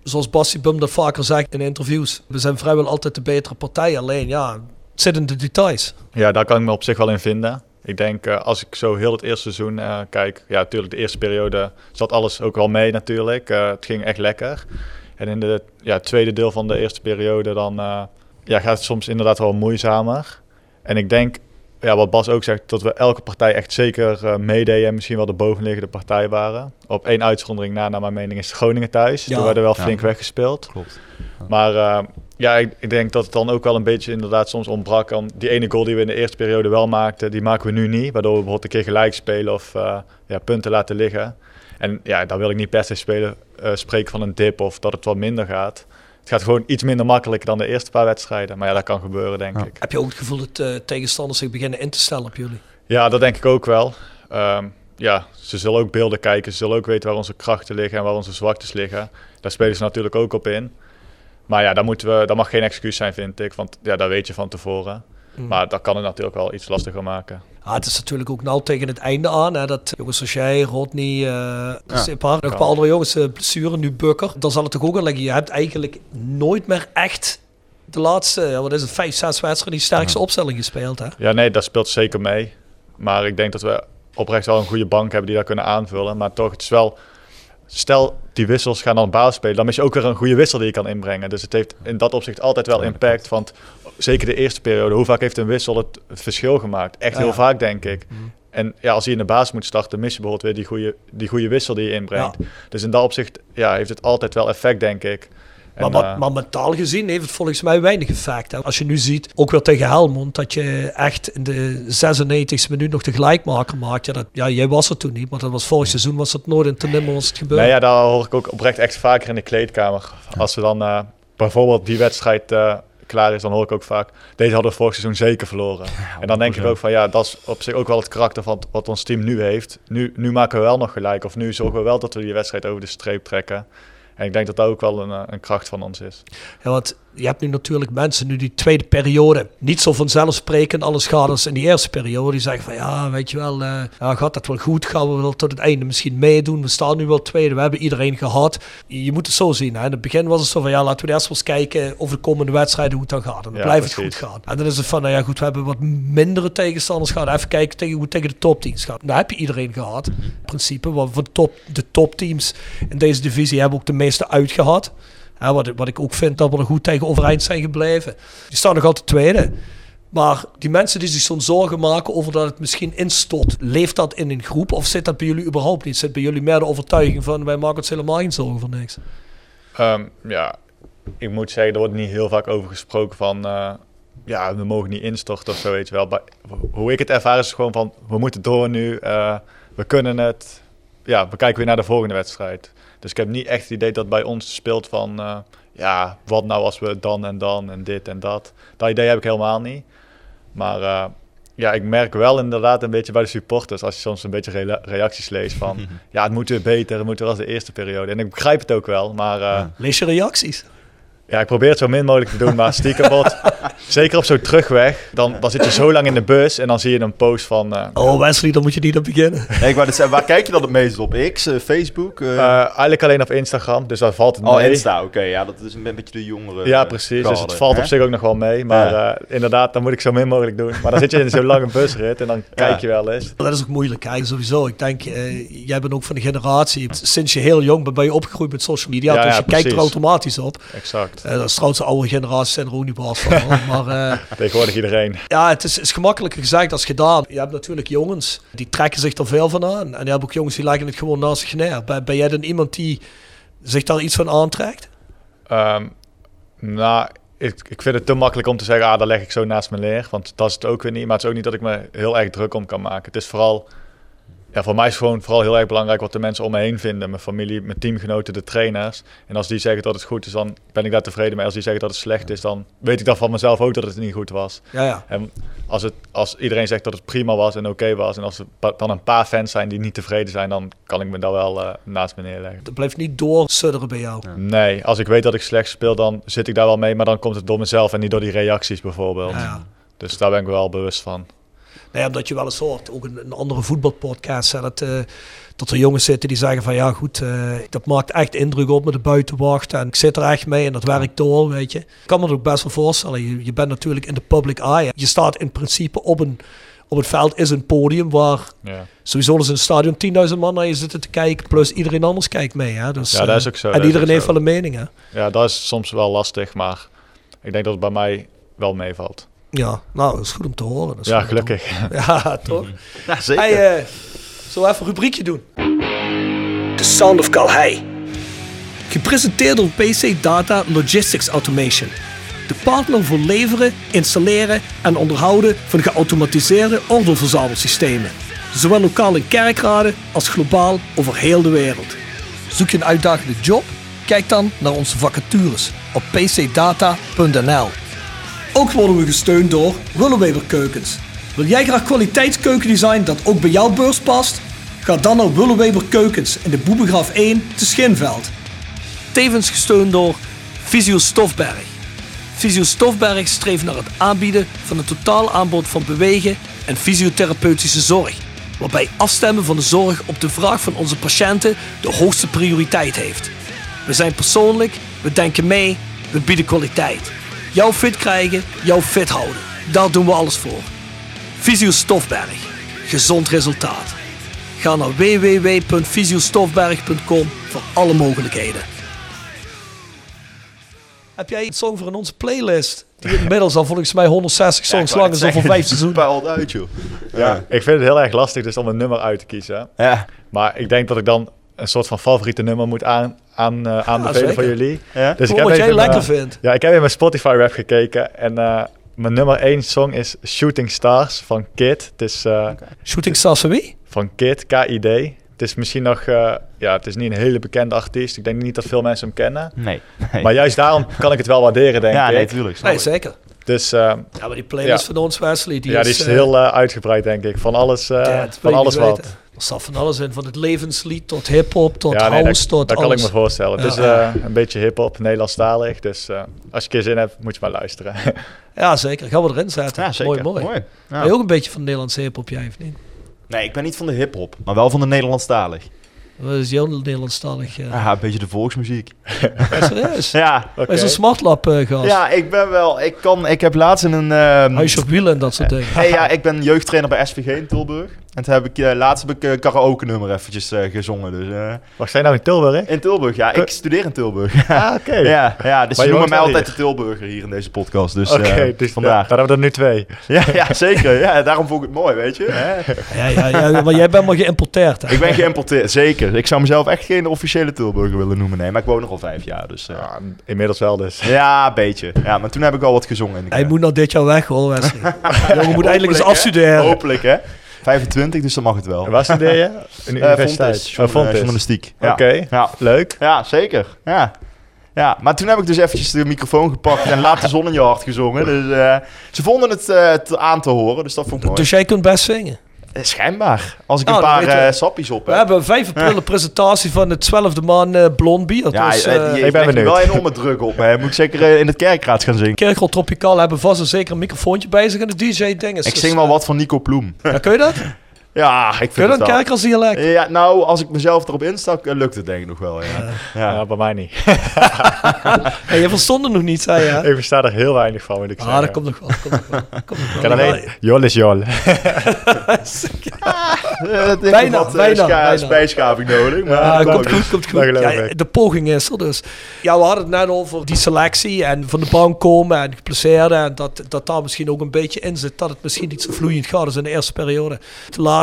zoals Bassi Bum dat vaker zegt in interviews, we zijn vrijwel altijd de betere partij. Alleen ja, het zit in de details. Ja, daar kan ik me op zich wel in vinden. Ik denk, uh, als ik zo heel het eerste seizoen uh, kijk, ja, natuurlijk de eerste periode zat alles ook wel mee natuurlijk. Uh, het ging echt lekker. En in de ja, tweede deel van de eerste periode dan ja, gaat het soms inderdaad wel moeizamer. En ik denk, ja, wat Bas ook zegt, dat we elke partij echt zeker uh, meededen en misschien wel de bovenliggende partij waren. Op één uitzondering na, naar mijn mening, is Groningen thuis. Ja, Toen werden wel flink ja. weggespeeld. Klopt. Ja. Maar uh, ja, ik, ik, denk dat het dan ook wel een beetje inderdaad soms ontbrak. Om die ene goal die we in de eerste periode wel maakten, die maken we nu niet. Waardoor we bijvoorbeeld een keer gelijk spelen of uh, ja, punten laten liggen. En ja, daar wil ik niet per se spelen, spreken van een dip of dat het wat minder gaat. Het gaat gewoon iets minder makkelijk dan de eerste paar wedstrijden. Maar ja, dat kan gebeuren, denk Ja. ik. Heb je ook het gevoel dat uh, tegenstanders zich beginnen in te stellen op jullie? Ja, dat denk ik ook wel. Um, ja, ze zullen ook beelden kijken. Ze zullen ook weten waar onze krachten liggen en waar onze zwaktes liggen. Daar spelen ze natuurlijk ook op in. Maar ja, daar, moeten we, dat mag geen excuus zijn, vind ik. Want ja, dat weet je van tevoren. Mm. Maar dat kan het natuurlijk wel iets lastiger maken. Ah, het is natuurlijk ook nou tegen het einde aan. Hè, dat jongens zoals jij, Rodney, uh, ja, nog een paar andere jongens, uh, blessure, nu Bukker. Dan zal het toch ook wel liggen. Je hebt eigenlijk nooit meer echt de laatste, ja, wat is het, vijf, zes wedstrijden die sterkste opstelling gespeeld. Hè? Ja, nee, dat speelt zeker mee. Maar ik denk dat we oprecht wel een goede bank hebben die dat kunnen aanvullen. Maar toch, het is wel... Stel, die wissels gaan dan baas spelen. Dan is je ook weer een goede wissel die je kan inbrengen. Dus het heeft in dat opzicht altijd wel impact. Want zeker de eerste periode, hoe vaak heeft een wissel het, het verschil gemaakt? Echt heel ja. vaak, denk ik. Mm. En ja, als je in de baas moet starten, mis je bijvoorbeeld weer die goede, die goede wissel die je inbrengt. Ja. Dus in dat opzicht ja, heeft het altijd wel effect, denk ik. En, maar, uh, maar, mentaal gezien heeft het volgens mij weinig effect. Hè. Als je nu ziet, ook weer tegen Helmond, dat je echt in de 96e minuut nog de gelijkmaker maakt. Ja, dat, ja, jij was er toen niet, maar dat was vorig seizoen was het nooit in te was het gebeurd. Nee, ja, daar hoor ik ook oprecht echt vaker in de kleedkamer. Als we dan uh, bijvoorbeeld die wedstrijd uh, klaar is, dan hoor ik ook vaak, deze hadden we vorig seizoen zeker verloren. Ja, en dan denk ik ook van, ja, dat is op zich ook wel het karakter van wat ons team nu heeft. Nu, nu maken we wel nog gelijk, of nu zorgen we wel dat we die wedstrijd over de streep trekken. En ik denk dat dat ook wel een, een kracht van ons is. Ja, je hebt nu natuurlijk mensen, nu die tweede periode, niet zo vanzelfsprekend alles gaat als in die eerste periode. Die zeggen van ja, weet je wel, uh, ja, gaat dat wel goed? Gaan we wel tot het einde misschien meedoen? We staan nu wel tweede, we hebben iedereen gehad. Je moet het zo zien. Hè. In het begin was het zo van ja, laten we eerst wel eens kijken over de komende wedstrijden hoe het dan gaat. En dan ja, blijft het goed gaan. En dan is het van, nou ja goed, we hebben wat mindere tegenstanders gehad. Even kijken tegen, hoe het tegen de topteams gaat. Daar heb je iedereen gehad. In principe, want voor de, top, de topteams in deze divisie hebben ook de meeste uitgehad. Wat, wat, ik ook vind dat we er goed tegen overeind zijn gebleven. Die staan nog altijd tweede. Maar die mensen die zich zo'n zorgen maken over dat het misschien instort, leeft dat in een groep of zit dat bij jullie überhaupt niet? Zit bij jullie meer de overtuiging van wij maken ons helemaal geen zorgen voor niks? Um, ja, ik moet zeggen, er wordt niet heel vaak over gesproken van uh, ja, we mogen niet instorten of zo, weet je wel. Maar hoe ik het ervaar is gewoon van we moeten door nu, uh, we kunnen het. Ja, we kijken weer naar de volgende wedstrijd. Dus ik heb niet echt het idee dat bij ons speelt van... Uh, ja, wat nou als we dan en dan en dit en dat. Dat idee heb ik helemaal niet. Maar eh, ja, ik merk wel inderdaad een beetje bij de supporters, als je soms een beetje rea- reacties leest van, ja, het moet weer beter, het moet weer als de eerste periode. En ik begrijp het ook wel, maar eh, Lees je reacties? Ja, ik probeer het zo min mogelijk te doen, maar stiekem wat, zeker op zo'n terugweg, dan, dan zit je zo lang in de bus en dan zie je een post van, eh, Oh, Wesley, dan moet je niet aan beginnen. Nee, ik wou zeggen, waar kijk je dan het meest op? X, eh, Facebook? eh? eigenlijk alleen op Instagram, dus daar valt het oh, mee. Insta, oké. ja, dat is een beetje de jongere Ja, precies. Dus het valt hè? op zich ook nog wel mee. Maar eh, inderdaad, dan moet ik zo min mogelijk doen. Maar dan zit je in zo'n lange busrit en dan kijk je wel eens. Dat is ook moeilijk. Kijk, sowieso. Ik denk, eh, jij bent ook van de generatie. Sinds je heel jong bent, ben je opgegroeid met social media. Ja, dus ja, je kijkt er automatisch op. Exact. Eh, dat is trouwens de oude generatie zijn er ook niet baas van. maar eh, Tegenwoordig iedereen. ja, het is, is gemakkelijker gezegd als gedaan. Je hebt natuurlijk jongens, die trekken zich er veel van aan. En je hebt ook jongens die leggen het gewoon naast zich neer. Ben, ben jij dan iemand die zich daar iets van aantrekt? Ehm, nou, ik, ik vind het te makkelijk om te zeggen, ah, daar leg ik zo naast me neer. Want dat is het ook weer niet. Maar het is ook niet dat ik me heel erg druk om kan maken. Het is vooral, ja, voor mij is het gewoon vooral heel erg belangrijk wat de mensen om me heen vinden. Mijn familie, mijn teamgenoten, de trainers. En als die zeggen dat het goed is, dan ben ik daar tevreden mee. Als die zeggen dat het slecht is, dan weet ik dan van mezelf ook dat het niet goed was. Ja, ja. En als, het, als iedereen zegt dat het prima was en oké was, en als er dan een paar fans zijn die niet tevreden zijn, dan kan ik me daar wel eh, naast me neerleggen. Dat blijft niet doorsudderen bij jou. Nee, als ik weet dat ik slecht speel, dan zit ik daar wel mee, maar dan komt het door mezelf en niet door die reacties bijvoorbeeld. Ja, ja. Dus daar ben ik wel bewust van. Nee, omdat je wel eens hoort, ook een, andere voetbalpodcast, dat, eh, dat er jongens zitten die zeggen van ja goed, eh, dat maakt echt indruk op met de buitenwacht en ik zit er echt mee en dat werkt door, weet je. Ik kan me dat ook best wel voorstellen, je, je bent natuurlijk in de public eye. Je staat in principe op een, op het veld is een podium waar Ja, sowieso is een stadion 10.000 man naar je zitten te kijken, plus iedereen anders kijkt mee. Hè? Dus, Ja, dat eh, is ook zo, En iedereen heeft wel een mening, hè? ja dat is soms wel lastig, maar ik denk dat het bij mij wel meevalt. Ja, nou, dat is goed om te horen. Dat is Ja, gelukkig. Ja, toch? Ja, zeker. Hey, eh, zullen we even een rubriekje doen? The Sound of Calhei. Gepresenteerd door PC Data Logistics Automation. De partner voor leveren, installeren en onderhouden van geautomatiseerde ordeelverzamelsystemen. Zowel lokaal in kerkraden als globaal over heel de wereld. Zoek je een uitdagende job? Kijk dan naar onze vacatures op pcdata.nl. Ook worden we gesteund door Willeweber Keukens. Wil jij graag kwaliteitskeukendesign dat ook bij jouw beurs past? Ga dan naar Willeweber Keukens in de Boebegraaf 1 te Schinveld. Tevens gesteund door Visio Stofberg. Visio Stofberg streeft naar het aanbieden van een totaal aanbod van bewegen en fysiotherapeutische zorg. Waarbij afstemmen van de zorg op de vraag van onze patiënten de hoogste prioriteit heeft. We zijn persoonlijk, we denken mee, we bieden kwaliteit. Jou fit krijgen, jou fit houden. Daar doen we alles voor. Visio Stofberg. Gezond resultaat. Ga naar www.visiostofberg.com voor alle mogelijkheden. Heb jij een song voor in onze playlist? Die inmiddels al volgens mij 160 songs lang is al voor vijf seizoenen. Uit, joh. Ja, ik vind het heel erg lastig dus om een nummer uit te kiezen. Ja. Maar ik denk dat ik dan een soort van favoriete nummer moet aan, aan, eh, aanbevelen zeker. voor jullie. Ja? Dus ik Gewoon wat jij lekker eh, vindt. Ja, ik heb in mijn Spotify rap gekeken en eh, mijn nummer 1 song is Shooting Stars van Kid. Het is eh, Shooting Stars van wie? van Kid, K-I-D. Het is misschien nog, eh, ja, het is niet een hele bekende artiest. Ik denk niet dat veel mensen hem kennen. Nee. nee. Maar juist daarom kan ik het wel waarderen, denk ja, ik. nee, tuurlijk. Nee, zeker. Dus eh, Ja, maar die playlist Ja. van ons, Wesley, die ja, is... die is heel uitgebreid, denk ik. Van alles, eh, ja, van alles wat. Er staat van alles in, van het levenslied tot hip-hop, tot Ja, nee, house, dat, tot dat kan ik me voorstellen. Het is eh, een beetje hip-hop, Nederlandstalig. Dus eh, als je een keer zin hebt, moet je maar luisteren. Ja, zeker. Gaan we erin zetten. Ja, zeker. Mooi, mooi. mooi. Ja. Ben je ook een beetje van de Nederlandse hip-hop, jij of niet? Nee, ik ben niet van de hip-hop, maar wel van de Nederlandstalig. Wat is jouw Nederlandstalig? eh Ja, een beetje de volksmuziek. ja, serieus? Ja. Oké. Is een smartlap eh gast? Ja, ik ben wel. Ik kan. Ik heb laatst in een. ehm, Huisje op wielen en dat soort dingen. Hey, ja, ik ben jeugdtrainer bij SVG in Tilburg. En toen heb ik eh, laatst heb ik eh, karaoke nummer eventjes eh, gezongen. Dus, eh, Wacht, zijn nou in Tilburg? in Tilburg, ja. Ik studeer in Tilburg. Ah, oké. ja, ja, dus Maar ze je noemen mij altijd hier? de Tilburger hier in deze podcast. Dus Oké, eh, dus vandaar. daar hebben we er nu twee. Ja, ja, zeker. Ja, daarom vond ik het mooi, weet je. Hè? Ja, ja, ja, maar jij bent maar geïmporteerd. Hè? Ik ben geïmporteerd, zeker. Ik zou mezelf echt geen officiële Tilburger willen noemen, nee. Maar ik woon nog al vijf jaar, dus... eh, Ja, inmiddels wel dus. ja, een beetje. Ja, maar toen heb ik al wat gezongen. in de Hij moet nou dit jaar weg hoor. Jongen moet eindelijk eens hè? afstuderen. Hopelijk, hè. 25, dus dan mag het wel. En waar studeer je? Een Eh, universiteit? Fontes, Oh, Fontes. journalistiek. Ja. Oké, Ja. leuk. Ja, zeker. Ja. Ja, maar toen heb ik dus eventjes de microfoon gepakt en Laat de zon in je hart gezongen. Dus eh, ze vonden het eh, te aan te horen, dus dat vond ik mooi. Dus jij kunt best zingen. Eh, Schijnbaar. Als ik Nou, een dan paar eh, sappies op We heb. hebben 5 april een presentatie van het 12e man eh blond bier. Ja, dus, je, ik ik ben benieuwd. wel enorme druk op. Hè. Moet ik zeker in het kerkraad gaan zingen. Kerkel Tropical hebben vast en zeker een microfoontje bij zich en de DJ-ding. Ik zing wel wat van Nico Ploem. Ja, kun je dat? Ja, ik vind Kun je het wel. Kerkels dialect? Ja, nou, als ik mezelf erop instak, eh, lukt het denk ik nog wel. Ja. Ja. Ja, bij mij niet. Hey, je verstond het nog niet, zei je. hè? Ik versta er heel weinig van, moet ik Ah, zeggen. dat komt nog wel. Komt nog wel. Komt nog Ik wel. kan alleen... Jol is jol. Eh, Bijna, wat, eh, bijna, bijna. spijsgaving nodig. Maar Ja, dat komt goed, komt goed. Ja, de poging is er dus. Ja, we hadden het net over die selectie en van de bank komen en geplaceerden. En dat, dat daar misschien ook een beetje in zit dat het misschien niet zo vloeiend gaat als in de eerste periode. De laatste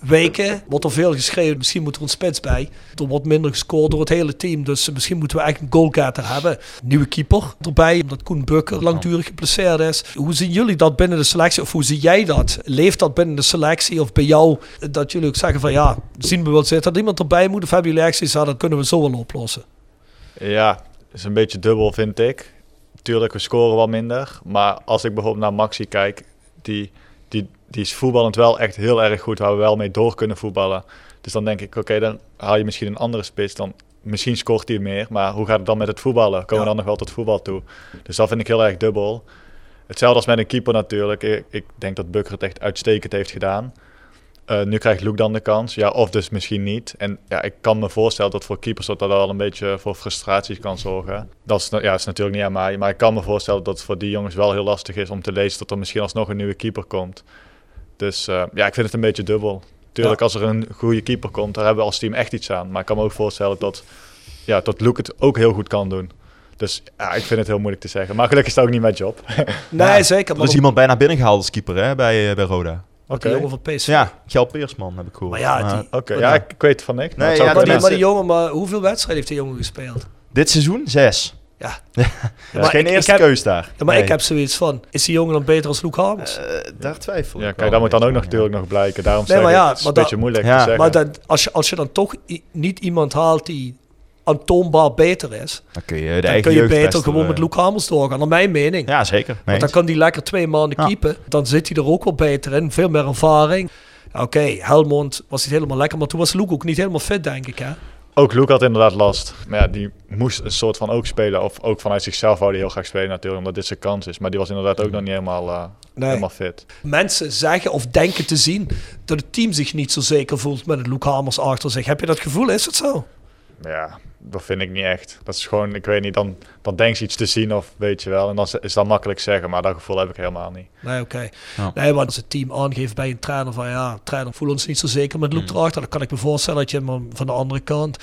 weken wordt er veel geschreven, misschien moet er een spits bij. Er wordt minder gescoord door het hele team, dus misschien moeten we echt een goalgetter hebben. Nieuwe keeper erbij, omdat Koen Bukker langdurig geplaceerd is. Hoe zien jullie dat binnen de selectie, of hoe zie jij dat? Leeft dat binnen de selectie of bij jou, dat jullie ook zeggen van ja, zien we wel zitten dat iemand erbij moet? Of hebben jullie van, dat kunnen we zo wel oplossen? Ja, is een beetje dubbel, vind ik. Tuurlijk, we scoren wel minder. Maar als ik bijvoorbeeld naar Maxi kijk, die, die, die is voetballend wel echt heel erg goed, waar we wel mee door kunnen voetballen. Dus dan denk ik, oké, dan haal je misschien een andere spits. Dan, misschien scoort hij meer, maar hoe gaat het dan met het voetballen? Komen we dan nog wel tot voetbal toe? Dus dat vind ik heel erg dubbel. Hetzelfde als met een keeper natuurlijk. Ik, ik denk dat Bukker het echt uitstekend heeft gedaan. Eh, nu krijgt Luke dan de kans. Ja, of dus misschien niet. En ja, ik kan me voorstellen dat voor keepers dat dat wel een beetje voor frustraties kan zorgen. Dat is, ja, is natuurlijk niet aan mij. Maar ik kan me voorstellen dat het voor die jongens wel heel lastig is om te lezen dat er misschien alsnog een nieuwe keeper komt. Dus eh, ja, ik vind het een beetje dubbel. Tuurlijk, Ja. als er een goede keeper komt, daar hebben we als team echt iets aan. Maar ik kan me ook voorstellen dat, ja, dat Luke het ook heel goed kan doen. Dus ja, ik vind het heel moeilijk te zeggen. Maar gelukkig is dat ook niet mijn job. Nee, Ja, zeker. Er is iemand bijna binnengehaald als keeper hè, bij, eh, bij Roda. die jongen van PSV. Ja, Kjell Peersman heb ik gehoord. Maar ja, die, Oké, ja, ik, weet van niks. maar Nee, ja, maar, kunnen. die, maar die jongen, maar hoeveel wedstrijden heeft die jongen gespeeld? Dit seizoen zes. Ja. dat maar is geen ik- ik eerste heb- keus daar. Ja, maar Nee. ik heb zoiets van, is die jongen dan beter als Luke Hamels? Eh, daar twijfel Ja, ik kijk, wel dat moet dan ook nog natuurlijk nog blijken. Daarom Nee, zeg maar ik, ja, het is maar een beetje moeilijk Ja, te zeggen. maar dat, als, je, als je dan toch niet iemand haalt die aantoonbaar beter is, Dan kun je de dan eigen kun je beter gewoon eh. met Luke Hamels doorgaan, naar mijn mening. Ja, zeker. Want dan kan die lekker twee maanden Ja. keepen. Dan zit hij er ook wel beter in. Veel meer ervaring. Ja, Oké, Helmond was niet helemaal lekker. Maar toen was Luke ook niet helemaal fit, denk ik. Hè? Ook Luke had inderdaad last. Maar ja, die moest een soort van ook spelen. Of ook vanuit zichzelf wou hij heel graag spelen natuurlijk, omdat dit zijn kans is. Maar die was inderdaad ook nog niet helemaal, eh, Nee. helemaal fit. Mensen zeggen of denken te zien dat het team zich niet zo zeker voelt met het Luke Hamers achter zich. Heb je dat gevoel? Is het zo? Ja, dat vind ik niet echt. Dat is gewoon, ik weet niet, dan, dan denk je iets te zien of weet je wel. En dan is dat makkelijk zeggen, maar dat gevoel heb ik helemaal niet. Nee, oké. Ja. Nee, maar als het team aangeeft bij een trainer van ja, trainer voelen ons niet zo zeker met Luke erachter, dan kan ik me voorstellen dat je hem van de andere kant.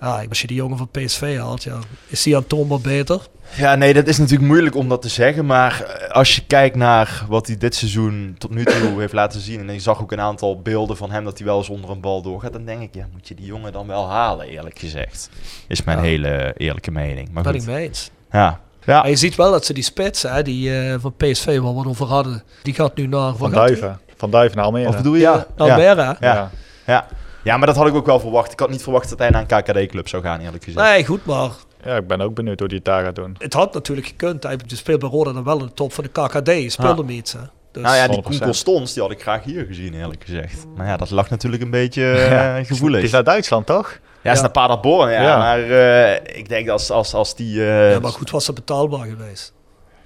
Ja, als je die jongen van PSV haalt, ja, is die aantoonbaar beter? Ja, nee, dat is natuurlijk moeilijk om dat te zeggen. Maar als je kijkt naar wat hij dit seizoen tot nu toe heeft laten zien. En je zag ook een aantal beelden van hem dat hij wel eens onder een bal doorgaat. Dan denk ik, ja, moet je die jongen dan wel halen, eerlijk gezegd. Is mijn Ja. hele eerlijke mening. Maar Ben goed. ik mee eens. Ja. Ja. Maar je ziet wel dat ze die spits, hè, die eh, van PSV waar we het over hadden, die gaat nu naar Van? Duiven. Van Duiven naar Almere. Of bedoel je? Ja, Almere. Ja. Ja. Ja, maar dat had ik ook wel verwacht. Ik had niet verwacht dat hij naar een KKD-club zou gaan, eerlijk gezegd. Nee, goed, maar Ja, ik ben ook benieuwd hoe die het daar gaat doen. het had natuurlijk gekund. Hij speelt bij Roda dan wel in de top van de KKD. Speelde hem iets, hè. Dus, nou ja, die 100%. Koen Constons, die had ik graag hier gezien, eerlijk gezegd. Maar ja, dat lag natuurlijk een beetje eh, gevoelig. Die is naar Duitsland, toch? Ja, is Ja. naar Paderborn, ja. Ja. Maar eh, ik denk als, als, als die... eh, ja, maar goed was dat betaalbaar geweest.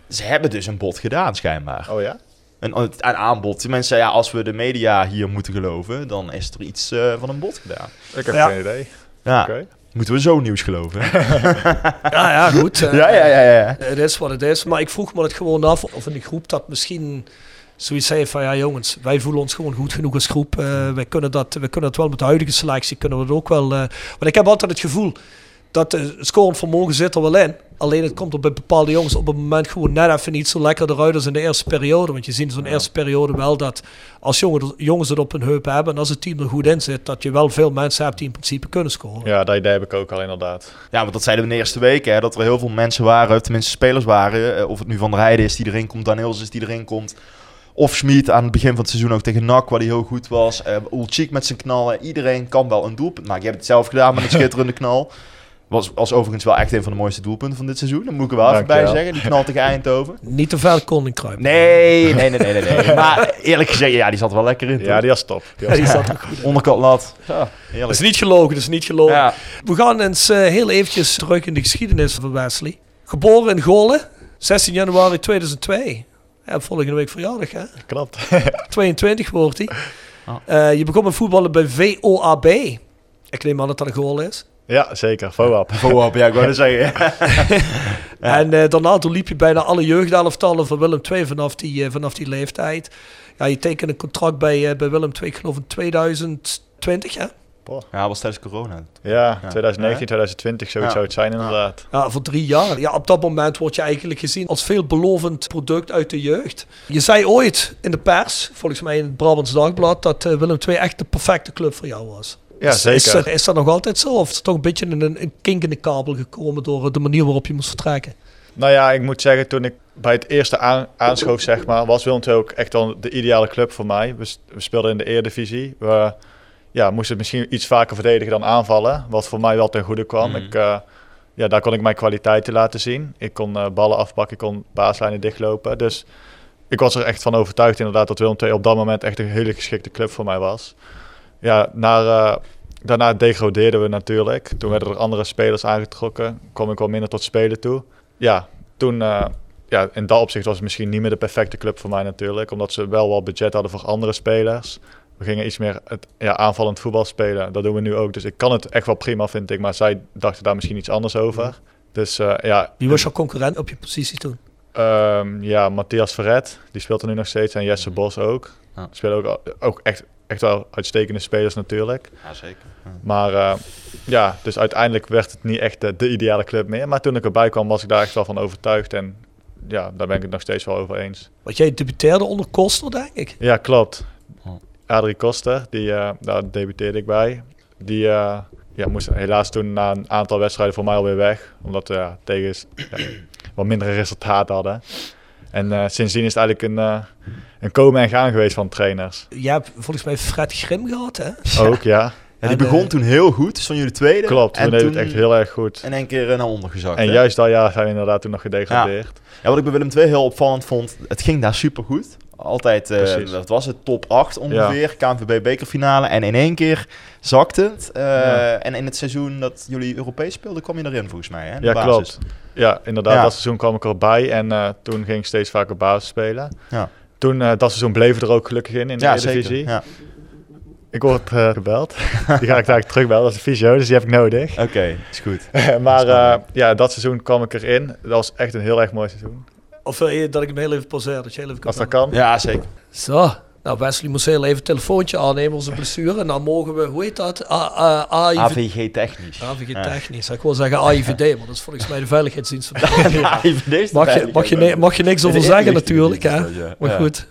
Ze hebben dus een bod gedaan, schijnbaar. Oh ja? Een, een aanbod. Die mensen, ja, als we de media hier moeten geloven, dan is er iets eh, van een bod gedaan. Ik heb Ja. geen idee. Ja, Oké. moeten we zo nieuws geloven. hè? Ja, ja, goed. ja, ja, ja, ja. Het is wat het is. Maar ik vroeg me het gewoon af of in de groep dat misschien zoiets zei van ja jongens, wij voelen ons gewoon goed genoeg als groep. Eh, wij, kunnen dat, wij kunnen dat wel met de huidige selectie, kunnen we het ook wel. eh, want ik heb altijd het gevoel dat het scorend vermogen zit er wel in. Alleen het komt er bij bepaalde jongens op het moment gewoon net even niet zo lekker eruit als in de eerste periode. Want je ziet in zo'n eerste periode wel dat als jongen, jongens het op hun heup hebben en als het team er goed in zit, dat je wel veel mensen hebt die in principe kunnen scoren. Ja, dat idee heb ik ook al inderdaad. Ja, want dat zeiden we in de eerste weken, hè, dat er heel veel mensen waren, tenminste spelers waren. eh, Of het nu Van der Heijden is die erin komt, Daniels is die erin komt. Of Schmid aan het begin van het seizoen ook tegen NAC, waar hij heel goed was. Uh, Ulchik met zijn knallen. Iedereen kan wel een doelpunt maken. Je hebt het zelf gedaan met een schitterende knal. Was, was overigens wel echt een van de mooiste doelpunten van dit seizoen. Dat moet ik er wel even bij zeggen. Die knal tegen Eindhoven. Niet te ver koning kruipen. Nee, nee, nee, nee, nee, nee. Maar eerlijk gezegd, ja, die zat er wel lekker in. Ja, die was top. Die Ja, die top. zat goed. Onderkant lat. Ja, Dat heerlijk. is niet gelogen, dat is niet gelogen. Ja. We gaan eens eh, heel eventjes terug in de geschiedenis van Wesley. Geboren in Goorlen, 16 januari 2002. Ja, volgende week verjaardag, hè? Klopt. 22 wordt hij. Ah. Eh, je begon met voetballen bij VOAB. Ik neem aan dat dat een goal is. Ja, zeker. Voap. Voorop, ja, ik wou net zeggen. Ja. En eh, daarna toen liep je bijna alle jeugdelftallen van Willem II vanaf die, eh, vanaf die leeftijd. Ja, je tekende een contract bij, eh, bij Willem II, ik geloof in 2020, hè? Ja, was tijdens corona. Ja, Ja. 2019, 2020, zoiets Ja. zou het zijn inderdaad. Ja, voor drie jaar. Ja, op dat moment word je eigenlijk gezien als veelbelovend product uit de jeugd. Je zei ooit in de pers, volgens mij in het Brabants Dagblad, dat Willem II echt de perfecte club voor jou was. Ja, is, Is, zeker. dat- is dat nog altijd zo? Of is het toch een beetje een, een kink in de kabel gekomen door eh, de manier waarop je moest vertrekken? Nou ja, ik moet zeggen, toen ik bij het eerste aan, aanschoof, zeg maar, was Willem II ook echt wel de ideale club voor mij. We speelden in de Eredivisie. We ja, moesten misschien iets vaker verdedigen dan aanvallen, wat voor mij wel ten goede kwam. Mhm. Ik, eh, ja, daar kon ik mijn kwaliteiten laten zien. Ik kon eh, ballen afpakken, ik kon baaslijnen dichtlopen. Dus ik was er echt van overtuigd inderdaad dat Willem II op dat moment echt een hele geschikte club voor mij was. Ja, naar, eh, daarna degradeerden we natuurlijk. Toen werden er andere spelers aangetrokken. Kwam ik wel minder tot spelen toe. Ja, toen, eh, ja, in dat opzicht was het misschien niet meer de perfecte club voor mij natuurlijk. Omdat ze wel wat budget hadden voor andere spelers. We gingen iets meer het, ja, aanvallend voetbal spelen. Dat doen we nu ook. Dus ik kan het echt wel prima, vind ik. Maar zij dachten daar misschien iets anders over. Dus eh, ja, Wie was jouw concurrent op je positie toen? Ehm, ja, Matthias Verret, die speelt er nu nog steeds. En Jesse Bos ook. Ja. Spelen ook, ook echt, echt wel uitstekende spelers natuurlijk. Ja, zeker. Maar eh, ja, dus uiteindelijk werd het niet echt de, de ideale club meer. Maar toen ik erbij kwam, was ik daar echt wel van overtuigd. En ja, daar ben ik het nog steeds wel over eens. Want jij debuteerde onder Koster, denk ik. Ja, klopt. Adrie Koster, die, eh, daar debuteerde ik bij. Die eh, ja, moest helaas toen na een aantal wedstrijden voor mij alweer weg. Omdat we ja, tegen ja, wat mindere resultaten hadden. En eh, sindsdien is het eigenlijk een, eh, een komen en gaan geweest van trainers. Jij hebt volgens mij Fred Grim gehad, hè? Ook, ja. Ja, die En, begon eh, toen heel goed. Stond jullie tweede. Klopt, En we deden het echt heel erg goed. in één keer naar onder gezakt. En hè? juist dat jaar zijn we inderdaad toen nog gedegradeerd. Ja, wat ik bij Willem II heel opvallend vond, het ging daar super goed. Altijd, eh wat was het, top 8 ongeveer, KNVB bekerfinale. En in één keer zakte het. Eh, Ja. En in het seizoen dat jullie Europees speelden, kwam je erin volgens mij. Hè? de Ja, basis. klopt. Ja, inderdaad. Ja. Dat seizoen kwam ik erbij en eh, toen ging ik steeds vaker basis spelen. Ja. Toen, dat seizoen bleven er ook gelukkig in, in de Ja, Eredivisie. Ik word gebeld. Die ga ik eigenlijk terugbellen. Dat is een fysio, dus die heb ik nodig. Oké, is goed. maar Dat is ja, dat seizoen kwam ik erin. Dat was echt een heel erg mooi seizoen. Of wil je dat ik hem heel even pauzeer, dat je heel even kan Als dat kan. Ja, zeker. Zo. Nou, Wesley moest heel even een telefoontje aannemen, onze blessure. En dan mogen we, hoe heet dat? A- A- AIV AVG technisch. AVG Ja. technisch. Ik wil zeggen AIVD, maar dat is volgens mij de veiligheidsdienst. van Ja, AIVD is de Mag je, mag, je, mag je niks De over zeggen natuurlijk, hè? ja. Maar goed.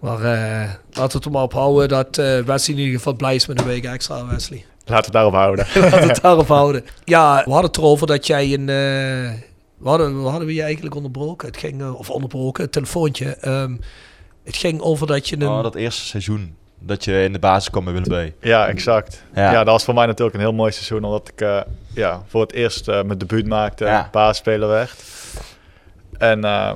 Maar eh, laten we het er maar op houden dat eh Wesley in ieder geval blij is met een week extra, Wesley. Laten we het daarop houden. Laten we het daarop houden. Ja, we hadden het erover dat jij een... eh we hadden, we hadden we je eigenlijk onderbroken? Het ging, eh, of onderbroken, het telefoontje. Ehm, het ging over dat je een... Oh, dat eerste seizoen dat je in de basis kwam bij Willem II. Ja, exact. Ja. Ja. dat was voor mij natuurlijk een heel mooi seizoen. Omdat ik eh, ja, voor het eerst eh, mijn debuut maakte, Ja. baasspeler werd. En eh,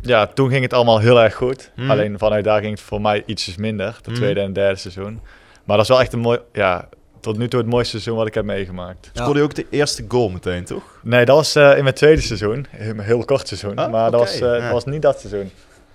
ja, toen ging het allemaal heel erg goed. Mhm. Alleen vanuit daar ging het voor mij ietsjes minder. Het Mhm. tweede en derde seizoen. Maar dat is wel echt een mooi... Ja, tot nu toe het mooiste seizoen wat ik heb meegemaakt. Ja. Scoorde je ook de eerste goal meteen, toch? Nee, dat was eh, in mijn tweede seizoen. Een heel kort seizoen. Ah, maar dat, was, eh, ja. dat was niet dat seizoen.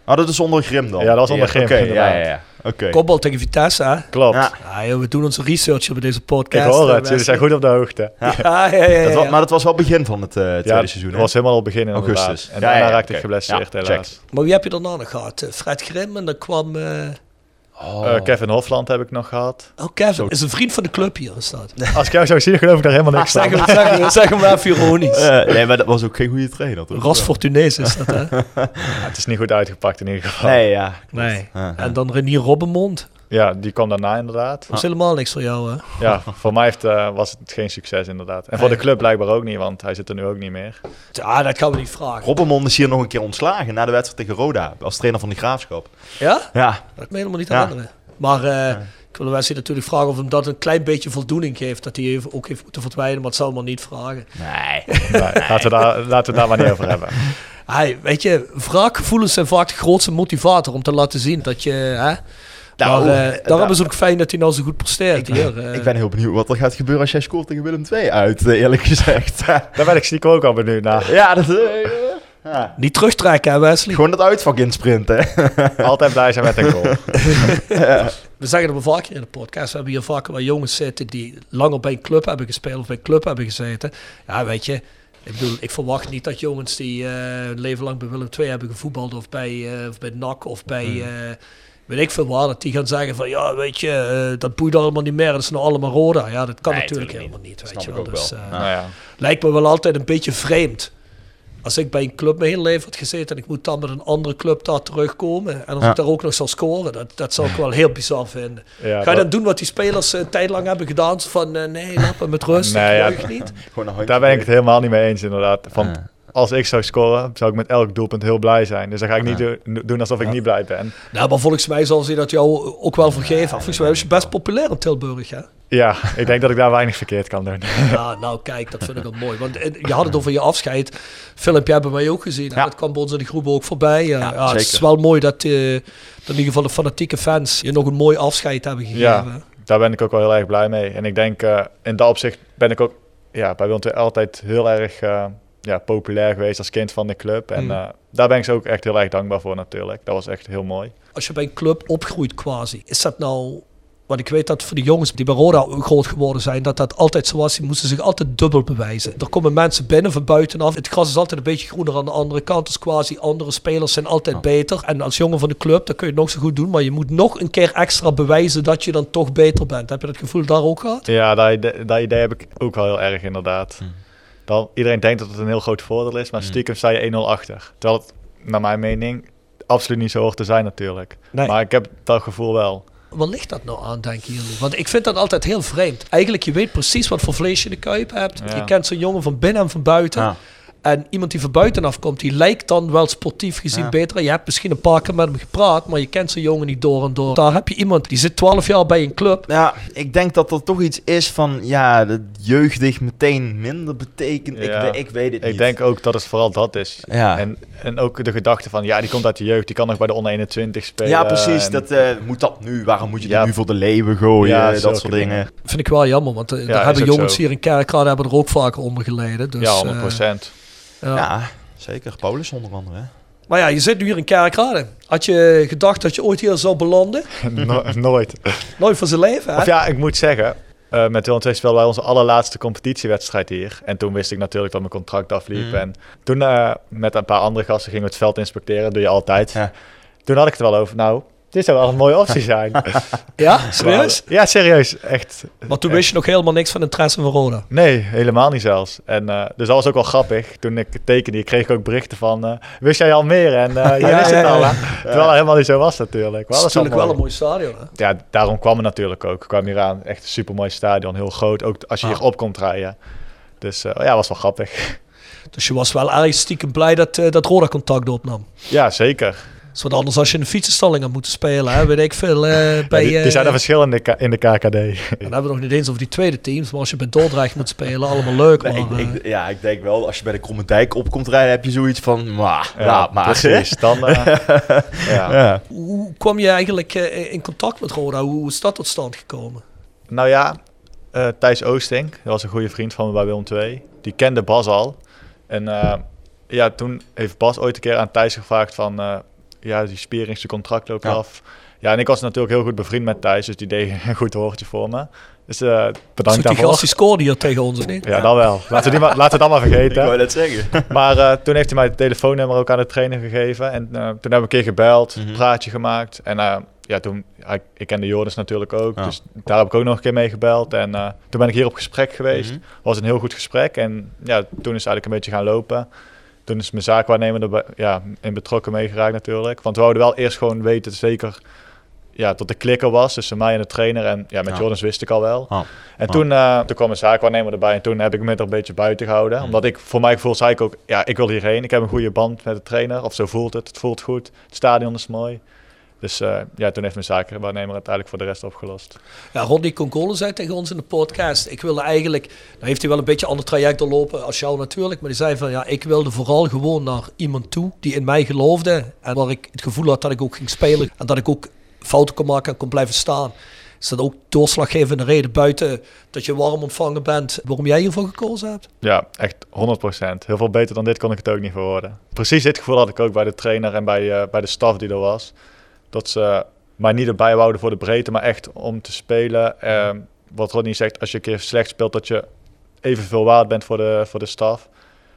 Oh, dat is onder Grim dan? Ja, dat was onder Grim, Oké, ja, ja, ja. Oké. Kopbal tegen Vitesse, hè? Klopt. Ja. Joh, we doen onze research bij deze Ik podcast. hoor eh, het. Jullie zijn goed op de hoogte. Ja. Ja, ja, ja. ja, Dat wa- ja. maar dat was wel begin van het tweede Ja, seizoen, dat was helemaal op het begin inderdaad. Augustus. En Ja, daarna raakte ik geblesseerd Ja, helaas. Maar wie heb je daarna nog gehad? Eh, Fred Grim en dan kwam... eh, Oh. Eh, Kevin Hofland heb ik nog gehad. Oh, Kevin. Is een vriend van de club hier, is dat. Als ik jou zo zie, geloof ik daar helemaal niks Zeg van. hem, zeg hem, zeg hem maar even ironisch. Eh, nee, maar dat was ook geen goede trainer, toch? Ras Fortunees is dat, hè? Ja, het is niet goed uitgepakt in ieder geval. Nee, ja. Nee. Ja. En dan Renier Robbenmond. Ja, die kwam daarna inderdaad. Dat was helemaal niks voor jou, hè? Ja, voor mij heeft, eh, was het geen succes inderdaad. En voor de club blijkbaar ook niet, want hij zit er nu ook niet meer. Ja, dat gaan we niet vragen. Robbenmond is hier nog een keer ontslagen na de wedstrijd tegen Roda als trainer van de Graafschap. Ja? Ja, Dat kan me helemaal niet Ja. herinneren. Maar eh, Ik wil Wesley natuurlijk vragen of hem dat een klein beetje voldoening geeft. Dat hij even ook heeft moeten verdwijnen, maar het zal maar niet vragen. Nee. Nee, laten, we daar, laten we daar maar niet over hebben. Hey, weet je, wraakgevoelens zijn vaak de grootste motivator om te laten zien dat je... Hè, Nou, maar, eh, eh, daarom nou- is het ook fijn dat hij nou zo goed presteert. Hier, eh. Ik ben heel benieuwd wat er gaat gebeuren als jij scoort tegen Willem II uit, eerlijk gezegd. Daar ben ik stiekem ook al benieuwd naar. ja, dat... ja. Niet terugtrekken, hè, Wesley? Gewoon dat uitvak insprinten. Altijd blij zijn met een goal. We zeggen het wel vaker in de podcast. We hebben hier vaker wel jongens zitten die langer bij een club hebben gespeeld of bij een club hebben gezeten. Ja, weet je. Ik bedoel, ik verwacht niet dat jongens die eh hun leven lang bij Willem II hebben gevoetbald of bij, of bij NAC of bij... Hmm. Weet ik veel waar, dat die gaan zeggen van ja, weet je, eh, dat boeit allemaal niet meer, dat is nou allemaal Roda. Ja, dat kan Nee, natuurlijk tuurlijk helemaal niet, weet je wel. Dus, eh. Nou ja. lijkt me wel altijd een beetje vreemd. Als ik bij een club mijn hele leven had gezeten en ik moet dan met een andere club daar terugkomen. En als Ja. ik daar ook nog zal scoren, dat, dat zou ik wel heel bizar vinden. Ja, Ga je dat- dan doen wat die spelers eh, een tijd lang hebben gedaan? Van nee, laat me met rust, Nee, ik ja, juich niet. Daar ben ik het helemaal niet mee eens, inderdaad. Van, Ja. Als ik zou scoren, zou ik met elk doelpunt heel blij zijn. Dus dan ga ik niet do- doen alsof ik niet blij ben. Nou, maar volgens mij zal ze dat jou ook wel vergeven. Volgens mij was je best populair in Tilburg, hè? Ja, ik denk dat ik daar weinig verkeerd kan doen. Ja, nou kijk, dat vind ik wel mooi. Want eh, je had het over je afscheid. Filmpje hebben wij ook gezien. Ja. Dat kwam bij ons in de groep ook voorbij. Ja, ja, het is wel mooi dat, eh, dat in ieder geval de fanatieke fans je nog een mooi afscheid hebben gegeven. Ja, daar ben ik ook wel heel erg blij mee. En ik denk, eh, in dat opzicht ben ik ook ja, bij Willem II altijd heel erg eh, ja, populair geweest als kind van de club. En Mm. eh, daar ben ik ze ook echt heel erg dankbaar voor natuurlijk. Dat was echt heel mooi. Als je bij een club opgroeit quasi, is dat nou... Want ik weet dat voor de jongens die bij Roda groot geworden zijn, dat dat altijd zo was. Die moesten zich altijd dubbel bewijzen. Er komen mensen binnen van buitenaf. Het gras is altijd een beetje groener aan de andere kant. Dus quasi andere spelers zijn altijd beter. En als jongen van de club, dan kun je het nog zo goed doen. Maar je moet nog een keer extra bewijzen dat je dan toch beter bent. Heb je dat gevoel daar ook gehad? Ja, dat idee, dat idee heb ik ook wel heel erg inderdaad. Dan, iedereen denkt dat het een heel groot voordeel is, maar stiekem sta je 1-0 achter. Terwijl het, naar mijn mening, absoluut niet zo hoort te zijn natuurlijk. Nee. Maar ik heb dat gevoel wel. Waar ligt dat nou aan, denken jullie? Want ik vind dat altijd heel vreemd. Eigenlijk, je weet precies wat voor vlees je in de kuip hebt. Ja. Je kent zo'n jongen van binnen en van buiten. Ja. En iemand die van buitenaf komt, die lijkt dan wel sportief gezien Ja. beter. Je hebt misschien een paar keer met hem gepraat, maar je kent zo'n jongen niet door en door. Daar heb je iemand die zit 12 jaar bij een club. Ja, ik denk dat er toch iets is van, ja, dat jeugdig meteen minder betekent. Ja. Ik, ik weet het Ik niet. denk ook dat het vooral dat is. Ja. En, en ook de gedachte van, ja, die komt uit de jeugd, die kan nog bij de onder 21 spelen. ja, precies. En- Dat, eh, moet dat nu? Waarom moet je Ja. nu voor de leeuwen gooien? Ja, dat soort dingen. dingen. Vind ik wel jammer, want eh, daar hebben jongens zo. hier in Kerkrade hebben er ook vaker onder geleden. Dus, ja, eh, 100 procent. Ja. Ja, zeker. Paulus onder andere. hè. Maar ja, je zit nu hier in Kerkrade. Had je gedacht dat je ooit hier zou belanden? Nooit. Nooit van zijn leven, hè? Of ja, ik moet zeggen, eh, met Willem II speelden wij onze allerlaatste competitiewedstrijd hier. En toen wist ik natuurlijk dat mijn contract afliep. Mhm. En toen eh, met een paar andere gasten gingen we het veld inspecteren. Dat doe je altijd. Ja. Toen had ik het wel over. Nou, dit zou wel een mooie optie zijn. Ja, serieus? Ja, serieus. Echt. Maar toen wist je nog helemaal niks van interesse van Roda. Nee, helemaal niet zelfs. En, eh, dus dat was ook wel grappig. Toen ik tekende, kreeg ik ook berichten van... eh, wist jij al meer? En eh jij Ja, wist ja, het al, ja. Terwijl dat helemaal niet zo was natuurlijk. Dat Maar is dat natuurlijk wel een mooi. stadion, hè? Ja, daarom kwam het natuurlijk ook. Ik kwam hier aan. Echt een supermooi stadion. Heel groot. Ook als je Ah. hier op komt rijden. Dus eh, ja, was wel grappig. Dus je was wel erg stiekem blij dat, eh, dat Roda contact opnam. Ja, zeker. Is wat anders als je in een fietsenstalling had moeten spelen, hè? weet ik veel. eh, bij, Ja, die, die eh, zijn er verschil in de, K- in de KKD. dan hebben we nog niet eens over die tweede teams. Maar als je bij Dordrecht moet spelen, allemaal leuk. Nee, maar, ik, eh, ik- ja, ik denk wel, als je bij de Kromme Dijk op komt rijden, heb je zoiets van, maar, ja, maar. precies. Dan, eh, ja. Ja. hoe kwam je eigenlijk eh, in contact met Roda? Hoe is dat tot stand gekomen? Nou ja, eh, Thijs Oosting, dat was een goede vriend van me bij Willem II. Die kende Bas al. En eh, ja, toen heeft Bas ooit een keer aan Thijs gevraagd van... eh, ja, die Spierings, de contract loopt Ja. af. Ja, en ik was natuurlijk heel goed bevriend met Thijs, dus die deed een goed woordje voor me. Dus eh bedankt die daarvoor. gast die scoorde hier tegen ons, niet? Ja, dat wel. Laten we, die maar, laten we dat maar Ik vergeten. wou net zeggen. Maar eh, toen heeft hij mij het telefoonnummer ook aan de trainer gegeven. En eh, toen hebben we een keer gebeld, Mhm. praatje gemaakt. En eh, ja, toen, hij- ik kende Joris natuurlijk ook. Ja. Dus daar heb ik ook nog een keer mee gebeld. En eh, toen ben ik hier op gesprek geweest. Mhm. was een heel goed gesprek. En ja, toen is het eigenlijk een beetje gaan lopen. Toen is mijn zaakwaarnemer erbij, ja, in betrokken meegeraakt natuurlijk. Want we wouden wel eerst gewoon weten zeker ja, tot de klikker was tussen mij en de trainer. En ja, met Ja. Joris wist ik al wel. En toen, eh, toen kwam een zaakwaarnemer erbij en toen heb ik me er een beetje buiten gehouden. Omdat ik, voor mijn gevoel zei ik ook, ja, ik wil hierheen. Ik heb een goede band met de trainer, of zo voelt het. Het voelt goed. Het stadion is mooi. Dus eh, ja, toen heeft mijn zakenwaarnemer uiteindelijk voor de rest opgelost. Ja, Rodney Congolo zei tegen ons in de podcast, ik wilde eigenlijk, dan heeft hij wel een beetje een ander traject doorlopen als jou natuurlijk, maar die zei van ja, ik wilde vooral gewoon naar iemand toe die in mij geloofde en waar ik het gevoel had dat ik ook ging spelen en dat ik ook fouten kon maken en kon blijven staan. Is dat ook doorslaggevende reden buiten dat je warm ontvangen bent waarom jij hiervoor gekozen hebt? Ja, echt 100%. Heel veel beter dan dit kon ik het ook niet verwoorden. Precies dit gevoel had ik ook bij de trainer en bij, uh, bij de staf die er was. Dat ze mij niet erbij wouden voor de breedte, maar echt om te spelen. Uh, wat Rodney zegt, als je een keer slecht speelt, dat je evenveel waard bent voor de, voor de staf.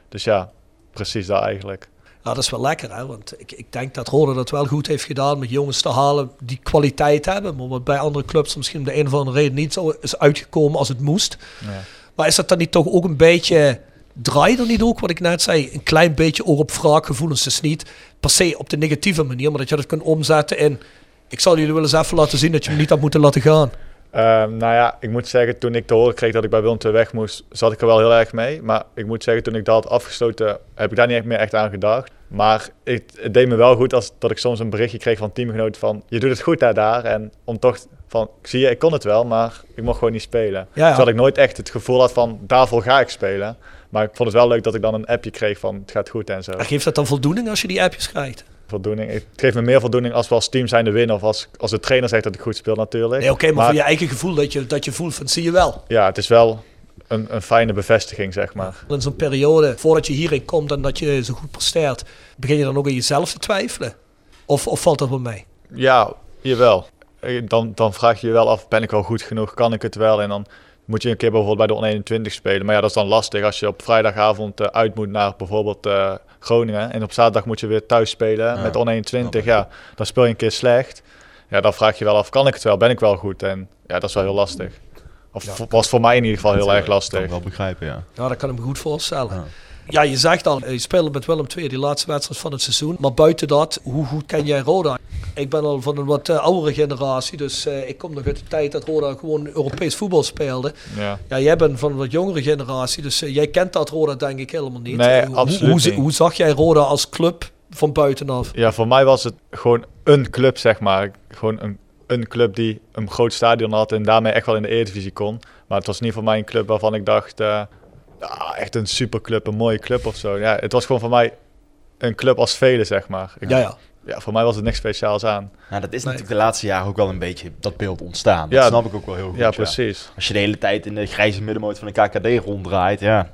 Dus ja, precies dat eigenlijk. Ja, dat is wel lekker, hè? want ik, ik denk dat Rode dat wel goed heeft gedaan met jongens te halen die kwaliteit hebben, maar wat bij andere clubs misschien om de een of andere reden niet zo is uitgekomen als het moest. Ja. Maar is dat dan niet toch ook een beetje, draai er niet ook, wat ik net zei, een klein beetje oor op wraakgevoelens, dus niet per se op de negatieve manier, maar dat je dat kunt omzetten in, ik zal jullie wel eens even laten zien dat je me niet had moeten laten gaan. Um, nou ja, ik moet zeggen, toen ik te horen kreeg dat ik bij Willem II weg moest, zat ik er wel heel erg mee. Maar ik moet zeggen, toen ik dat had afgesloten, heb ik daar niet meer echt aan gedacht. Maar het, het deed me wel goed als dat ik soms een berichtje kreeg van teamgenoten van... je doet het goed daar, daar. En om toch van, zie je, ik kon het wel, maar ik mocht gewoon niet spelen. Ja, ik nooit echt het gevoel had van, daarvoor ga ik spelen. Maar ik vond het wel leuk dat ik dan een appje kreeg van, het gaat goed en zo. En geeft dat dan voldoening als je die appjes krijgt? voldoening. Het geeft me meer voldoening als we als team zijn de winnen. Of als, als de trainer zegt dat ik goed speel natuurlijk. Nee, oké, maar, voor je eigen gevoel dat je, dat je voelt, van, zie je wel. Ja, het is wel een, een fijne bevestiging, zeg maar. In zo'n periode, voordat je hierin komt en dat je zo goed presteert, begin je dan ook aan jezelf te twijfelen? Of, of valt dat wel mee? Ja, jawel. Dan, dan vraag je je wel af, ben ik wel goed genoeg? Kan ik het wel? En dan moet je een keer bijvoorbeeld bij de 21 spelen. Maar ja, dat is dan lastig als je op vrijdagavond uh, uit moet naar bijvoorbeeld uh, Groningen. En op zaterdag moet je weer thuis spelen ja. met 21. Ja, dan speel je een keer slecht. Ja, dan vraag je wel af, kan ik het wel? Ben ik wel goed? En ja, dat is wel heel lastig. Of ja, was voor mij in ieder geval heel erg lastig. Dat kan ik wel begrijpen, ja. Ja, dat kan ik me goed voorstellen. Ja. Ja, je zegt al, je speelde met Willem II die laatste wedstrijd van het seizoen. Maar buiten dat, hoe goed ken jij Roda? Ik ben al van een wat uh, oudere generatie, dus uh, ik kom nog uit de tijd dat Roda gewoon Europees voetbal speelde. Ja, ja jij bent van een wat jongere generatie, dus uh, jij kent dat Roda denk ik helemaal niet. Nee, hoe, absoluut hoe, hoe, hoe zag jij Roda als club van buitenaf? Ja, voor mij was het gewoon een club, zeg maar. Gewoon een, een club die een groot stadion had en daarmee echt wel in de Eredivisie kon. Maar het was niet voor mij een club waarvan ik dacht, uh, ah, echt een superclub, een mooie club of zo. Ja, het was gewoon voor mij een club als velen, zeg maar. Ik, ja, ja. Ja, voor mij was het niks speciaals aan. Nou, dat is nee. natuurlijk de laatste jaren ook wel een beetje dat beeld ontstaan. Dat ja, snap ik ook wel heel goed. Ja, precies. Ja. Als je de hele tijd in de grijze middenmoot van de KKD ronddraait, ja.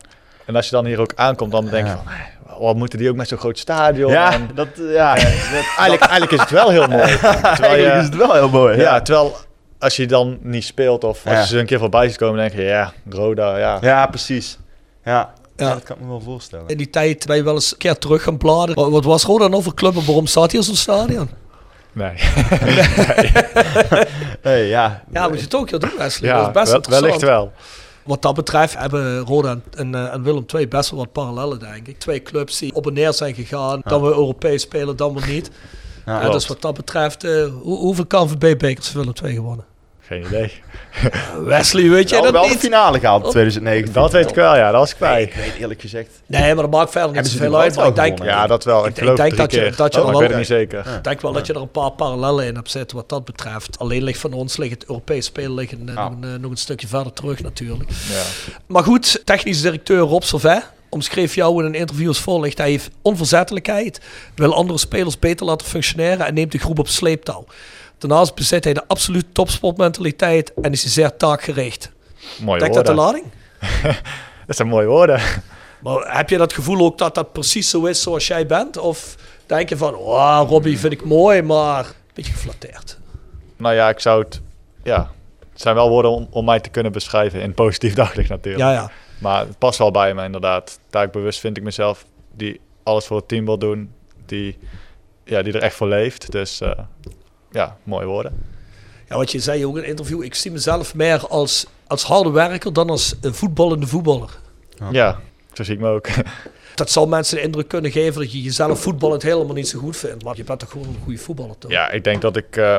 En als je dan hier ook aankomt, dan denk je van... Wat moeten die ook met zo'n groot stadion? Ja, en, dat, ja. dat, eigenlijk, eigenlijk is het wel heel mooi. Terwijl je, is het wel heel mooi. Ja, ja, terwijl als je dan niet speelt of als ja. je ze een keer voorbij ziet komen, denk je, ja, Roda, ja. Ja, precies. Ja. Ja. dat kan ik me wel voorstellen. In die tijd ben je wel eens een keer terug gaan bladeren. Wat was Roda nou voor club en waarom staat hier zo'n stadion? Nee. nee. hey, ja. Ja, moet je het ook heel doen, Wesley. Ja, dat is best wel, interessant. wellicht wel. Wat dat betreft hebben Roda en, en, en, Willem II best wel wat parallellen, denk ik. Twee clubs die op en neer zijn gegaan. Ja. Dan we Europees spelen, dan weer niet. Ja, ja, dus wat dat betreft, uh, hoe, hoeveel KNVB-bekers Willem II gewonnen? Geen idee. Wesley, weet jij wel, dat wel niet? de finale gehaald in 2009. Dat weet ik wel, ja. Dat was ik bij. Nee, ik weet eerlijk gezegd. Nee, maar dat maakt verder niet zoveel uit. Maar ik denk, ja, dat wel. Ik, ik geloof denk dat je, dat je oh, er ik wel, weet het niet zeker. Ik denk wel dat je er een paar parallellen in hebt zitten wat dat betreft. Alleen ligt van ons ligt het Europees spelen liggen, nog, een, uh, nog een stukje verder terug natuurlijk. Ja. Maar goed, technisch directeur Rob Servet omschreef jou in een interview als volgt. Hij heeft onverzettelijkheid, wil andere spelers beter laten functioneren en neemt de groep op sleeptouw. Daarnaast bezit hij de absolute topsportmentaliteit en is hij zeer taakgericht. Denk woorden. dat de lading? dat zijn mooie woorden. Maar heb je dat gevoel ook dat dat precies zo is zoals jij bent? Of denk je van, oh, Robbie vind ik mooi, maar een beetje geflatteerd? Nou ja, ik zou het... Ja, het zijn wel woorden om, om mij te kunnen beschrijven. In positief daglicht natuurlijk. Ja, ja. Maar het past wel bij me inderdaad. Taakbewust vind ik mezelf die alles voor het team wil doen. Die, ja, die er echt voor leeft. Dus uh, ja, mooie woorden. Ja, wat je zei ook in een interview. Ik zie mezelf meer als, als harde werker dan als een voetballende voetballer. Ja, ja zo zie ik me ook. Dat zal mensen de indruk kunnen geven dat je jezelf voetballend helemaal niet zo goed vindt. Maar je bent toch gewoon een goede voetballer, toch? Ja, ik denk dat ik uh,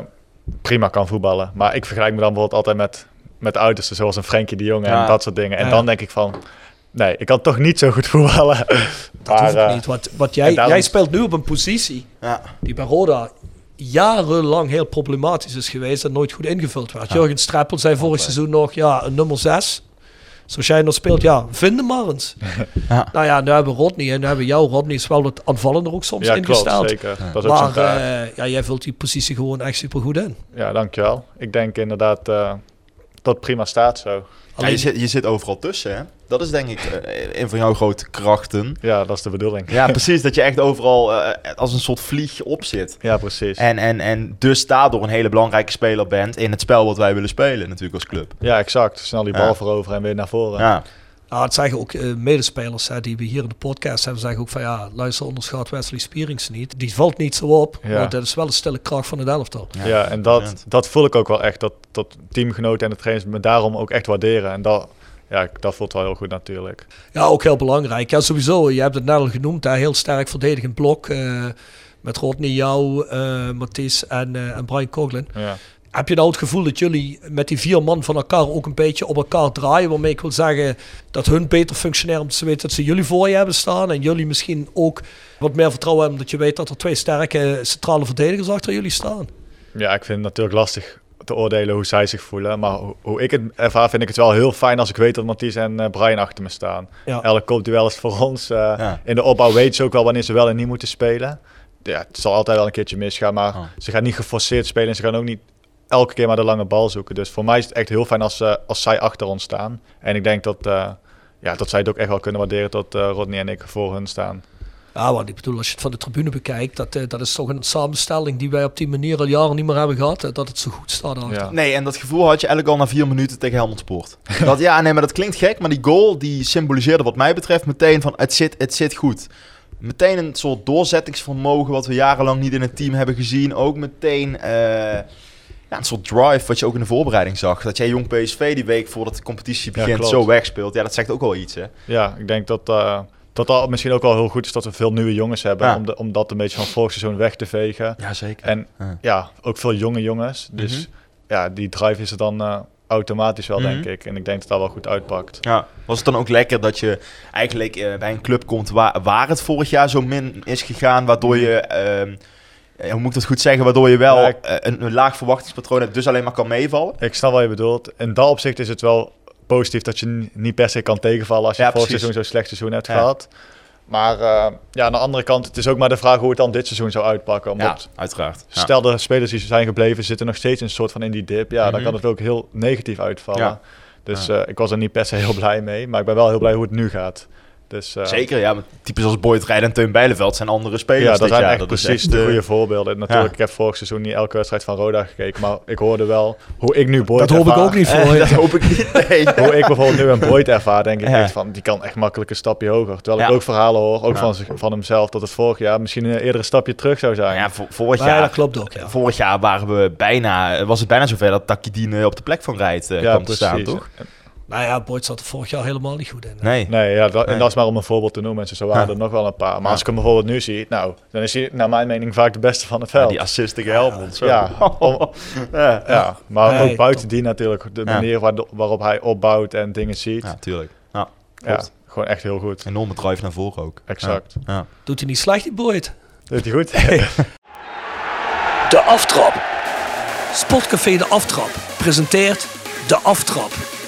prima kan voetballen. Maar ik vergelijk me dan bijvoorbeeld altijd met, met uitersten, zoals een Frenkie de Jong en ja. dat soort dingen. En ja. dan denk ik van, nee, ik kan toch niet zo goed voetballen. Dat maar, hoeft uh, niet. Want, wat jij, daarom... jij speelt nu op een positie ja. die bij Roda jarenlang heel problematisch is geweest en nooit goed ingevuld werd. Jurgen Streppel zei vorig seizoen nog, ja, een nummer 6. Zoals jij nog speelt, ja, vind hem maar eens. Ja. Nou ja, nu hebben we Rodney en nu hebben we jou. Rodney is wel wat aanvallender ook soms Ja, klopt, ingesteld. zeker. Dat is ook zo'n maar eh, ja, jij vult die positie gewoon echt super goed in. Ja, dankjewel. Ik denk inderdaad eh, dat het prima staat zo. Ja, je, zit, je zit overal tussen, hè? Dat is denk ik eh, een van jouw grote krachten. Ja, dat is de bedoeling. Ja, precies. Dat je echt overal eh, als een soort vlieg op zit. Ja, precies. En, en, en dus daardoor een hele belangrijke speler bent in het spel wat wij willen spelen natuurlijk als club. Ja, exact. Snel die bal Ja. voorover en weer naar voren. Ja, Ja, het zeggen ook eh, medespelers hè, die we hier in de podcast hebben, zeggen ook van ja, luister, onderschat Wesley Spierings niet. Die valt niet zo op, Ja. maar dat is wel een stille kracht van het elftal. Ja, en dat, dat voel ik ook wel echt. Dat, dat teamgenoten en de trainers me daarom ook echt waarderen. En dat, ja, dat voelt wel heel goed natuurlijk. Ja, ook heel belangrijk. Ja, sowieso, je hebt het net al genoemd, daar heel sterk verdedigend blok. eh, met Rodney, jou, eh Mathies en, eh, en Brian Coughlin. Ja. Heb je nou het gevoel dat jullie met die vier man van elkaar ook een beetje op elkaar draaien? Waarmee ik wil zeggen dat hun beter functioneren omdat ze weten dat ze jullie voor je hebben staan. En jullie misschien ook wat meer vertrouwen hebben omdat je weet dat er twee sterke centrale verdedigers achter jullie staan. ja, ik vind het natuurlijk lastig te oordelen hoe zij zich voelen. Maar hoe, ik het ervaar, vind ik het wel heel fijn als ik weet dat Mathies en eh, Brian achter me staan. Ja. Elk kopduel is voor ons. eh, Ja. In de opbouw weten ze ook wel wanneer ze wel en niet moeten spelen. Ja, het zal altijd wel een keertje misgaan, maar Oh. ze gaan niet geforceerd spelen en ze gaan ook niet elke keer maar de lange bal zoeken. Dus voor mij is het echt heel fijn als, eh, als zij achter ons staan. En ik denk dat, eh, ja, dat zij het ook echt wel kunnen waarderen dat eh, Rodney en ik voor hun staan. Ja, want ik bedoel, als je het van de tribune bekijkt, dat, eh, dat is toch een samenstelling die wij op die manier al jaren niet meer hebben gehad. eh, Dat het zo goed staat. Ja. Nee, en dat gevoel had je eigenlijk al na vier minuten tegen Helmond Sport. Dat, ja, nee, maar dat klinkt gek, maar die goal die symboliseerde wat mij betreft meteen van het zit, het zit goed. Meteen een soort doorzettingsvermogen wat we jarenlang niet in het team hebben gezien. Ook meteen eh, ja, een soort drive wat je ook in de voorbereiding zag. Dat jij jong PSV die week voordat de competitie Ja, begint klopt. zo wegspeelt. Ja, dat zegt ook wel iets, hè? Ja, ik denk dat, eh, dat dat misschien ook wel heel goed is dat we veel nieuwe jongens hebben. Ja. Om, de, om dat een beetje van vorig seizoen weg te vegen. Ja, zeker. En Ja. ja, ook veel jonge jongens. Dus Mhm. ja, die drive is er dan eh, automatisch wel, Mhm. denk ik. En ik denk dat dat wel goed uitpakt. Ja, was het dan ook lekker dat je eigenlijk eh, bij een club komt waar, waar het vorig jaar zo min is gegaan, waardoor je, ehm, eh, hoe moet ik dat goed zeggen, waardoor je wel Ja, eh, een, een laag verwachtingspatroon hebt, dus alleen maar kan meevallen? Ik snap wat je bedoelt. In dat opzicht is het wel positief dat je niet per se kan tegenvallen als je Ja, vorig seizoen zo'n slecht seizoen hebt Ja. gehad. Maar eh, ja, aan de andere kant, het is ook maar de vraag hoe het dan dit seizoen zou uitpakken. Omdat uiteraard. Stel de spelers die zijn gebleven zitten nog steeds een soort van in die dip. Ja, dan Mhm. kan het ook heel negatief uitvallen. Dus eh, ik was er niet per se heel blij mee. Maar ik ben wel heel blij hoe het nu gaat. Dus, eh, Zeker, ja. Maar types als Boyd Rijden en Teun Bijleveld zijn andere spelers Ja, dat dit zijn jaar. echt Dat precies echt, de goede voorbeelden. Natuurlijk, ja. ik heb vorig seizoen niet elke wedstrijd van Roda gekeken. Maar ik hoorde wel hoe ik nu Boyd Dat hoop ik ook niet voor eh, je. dat hoop ik niet, nee. Hoe ik bijvoorbeeld nu een Boyd ervaar, denk ik Ja. echt van... die kan echt makkelijk een stapje hoger. Terwijl Ja. ik ook verhalen hoor, ook Ja. van, zich- van hemzelf... dat het vorig jaar misschien een eerdere stapje terug zou zijn. Nou ja, vo- vorig Ja, jaar... dat klopt ook, ja. Vorig jaar waren we bijna, was het bijna zover dat Takidine op de plek van Rijt eh, kwam te staan, toch? Nou ja, Boyd zat er vorig jaar helemaal niet goed in. Nee. Nee, ja, dat, Nee. en dat is maar om een voorbeeld te noemen. En zo waren Ja. er nog wel een paar. Maar Ja. als ik hem bijvoorbeeld nu zie, nou, dan is hij naar mijn mening vaak de beste van het Ja, veld. die assist tegen Helmond. Zo. Ja, om- ja, ja, maar Nee, ook buiten die natuurlijk, de Ja. manier waarop hij opbouwt en dingen ziet. ja, Ja, tuurlijk. Ja, gewoon echt heel goed. Enorme drive naar voren ook. Exact. Ja. Ja. Doet hij niet slecht, die Boyd? Doet hij goed? De Aftrap. Sportcafé De Aftrap presenteert De Aftrap.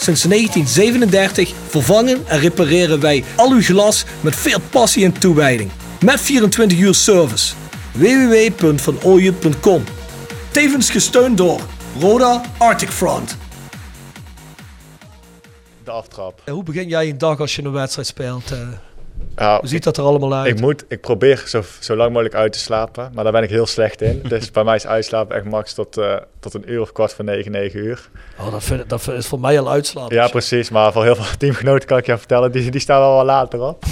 Sinds 1937 vervangen en repareren wij al uw glas met veel passie en toewijding. Met 24 uur service. www.vanooyen.com Tevens gesteund door Roda Arctic Front. De aftrap. Hoe begin jij een dag als je een wedstrijd speelt? eh? Ja, hoe ziet dat er allemaal uit? ik, moet, ik probeer zo, zo lang mogelijk uit te slapen, maar daar ben ik heel slecht in. dus bij mij is uitslapen echt max tot, eh, tot een uur of kwart voor negen, negen uur. Oh, dat, vind, ik- dat is voor mij al uitslapen. Ja, precies. Maar voor heel veel teamgenoten kan ik je vertellen, die, die staan wel wat later op.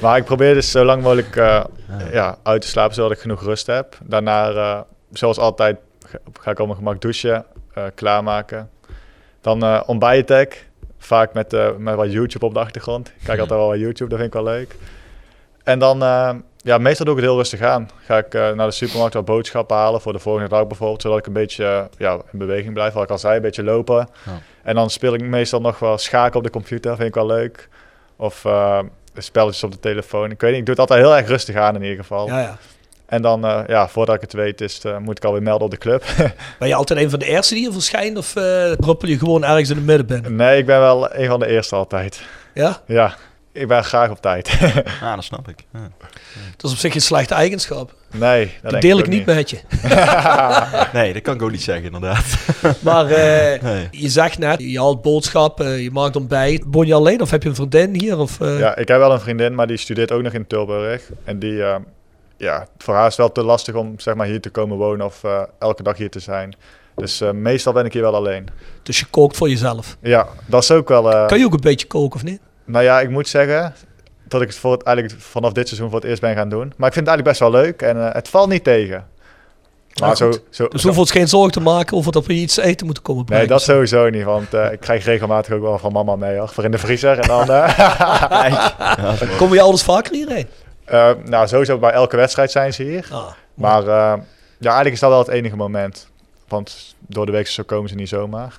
Maar ik probeer dus zo lang mogelijk eh, ja, uit te slapen, zodat ik genoeg rust heb. Daarna, eh, zoals altijd, ga, ga ik op mijn gemak douchen, eh, klaarmaken. Dan eh, ontbijt ik. Vaak met, eh, met wat YouTube op de achtergrond. Ik kijk altijd wel wat YouTube, dat vind ik wel leuk. En dan, eh, ja, meestal doe ik het heel rustig aan. Ga ik eh, naar de supermarkt wat boodschappen halen voor de volgende dag bijvoorbeeld. Zodat ik een beetje ja, in beweging blijf, wat ik al zei, een beetje lopen. Ja. En dan speel ik meestal nog wel schaken op de computer, vind ik wel leuk. Of spelletjes op de telefoon. Ik weet niet, ik doe het altijd heel erg rustig aan in ieder geval. Ja, ja. En dan, eh, ja, voordat ik het weet, is, het, eh, moet ik alweer melden op de club. Ben je altijd een van de eerste die hier verschijnt of eh druppel je gewoon ergens in het midden binnen? nee, ik ben wel een van de eerste altijd. Ja? Ja, ik ben graag op tijd. Ja, dat snap ik. Ja. Dat is op zich geen slechte eigenschap. nee, dat Dat denk deel ik niet met je. Nee, dat kan ik ook niet zeggen, inderdaad. Maar eh, Nee. je zegt net, je haalt boodschappen, je maakt ontbijt. Woon je alleen of heb je een vriendin hier? Of, eh, Ja, ik heb wel een vriendin, maar die studeert ook nog in Tilburg. En die, ja, voor haar is het wel te lastig om zeg maar, hier te komen wonen of eh, elke dag hier te zijn. Dus eh, meestal ben ik hier wel alleen. Dus je kookt voor jezelf. Ja, dat is ook wel... eh, Kan je ook een beetje koken of niet? Nou ja, ik moet zeggen dat ik het, voor het eigenlijk vanaf dit seizoen voor het eerst ben gaan doen. Maar ik vind het eigenlijk best wel leuk en eh, het valt niet tegen. Maar Nou, zo, goed. zo, Dus zo- hoeft ons geen zorgen te maken over dat we iets te eten moeten komen brengen. Nee, dat sowieso niet, want eh, ik krijg regelmatig ook wel van mama mee hoor, voor in de vriezer. En dan, eh, Komen je ouders vaker hierheen? Eh, nou sowieso bij elke wedstrijd zijn ze hier. Ah, Maar eh, ja, eigenlijk is dat wel het enige moment. Want door de week zo komen ze niet zomaar.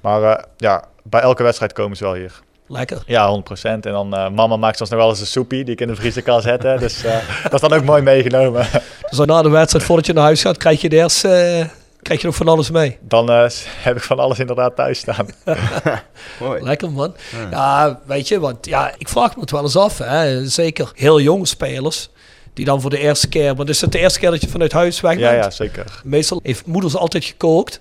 Maar eh, ja, bij elke wedstrijd komen ze wel hier. lekker. Ja, 100%. En dan mama maakt soms nog wel eens een soepie die ik in de vriezer kan zetten. Dus dat is dan ook mooi meegenomen. Dus dan na de wedstrijd, voordat je naar huis gaat, krijg je er eerst eh, krijg je nog van alles mee. Dan eh, heb ik van alles inderdaad thuis staan. Mooi. Lekker man. Ja, weet je, want ja, ik vraag me het wel eens af. Hè. Zeker heel jonge spelers. Die dan voor de eerste keer, want is het de eerste keer dat je vanuit huis weg bent? Ja, ja, zeker. Meestal heeft moeders altijd gekookt.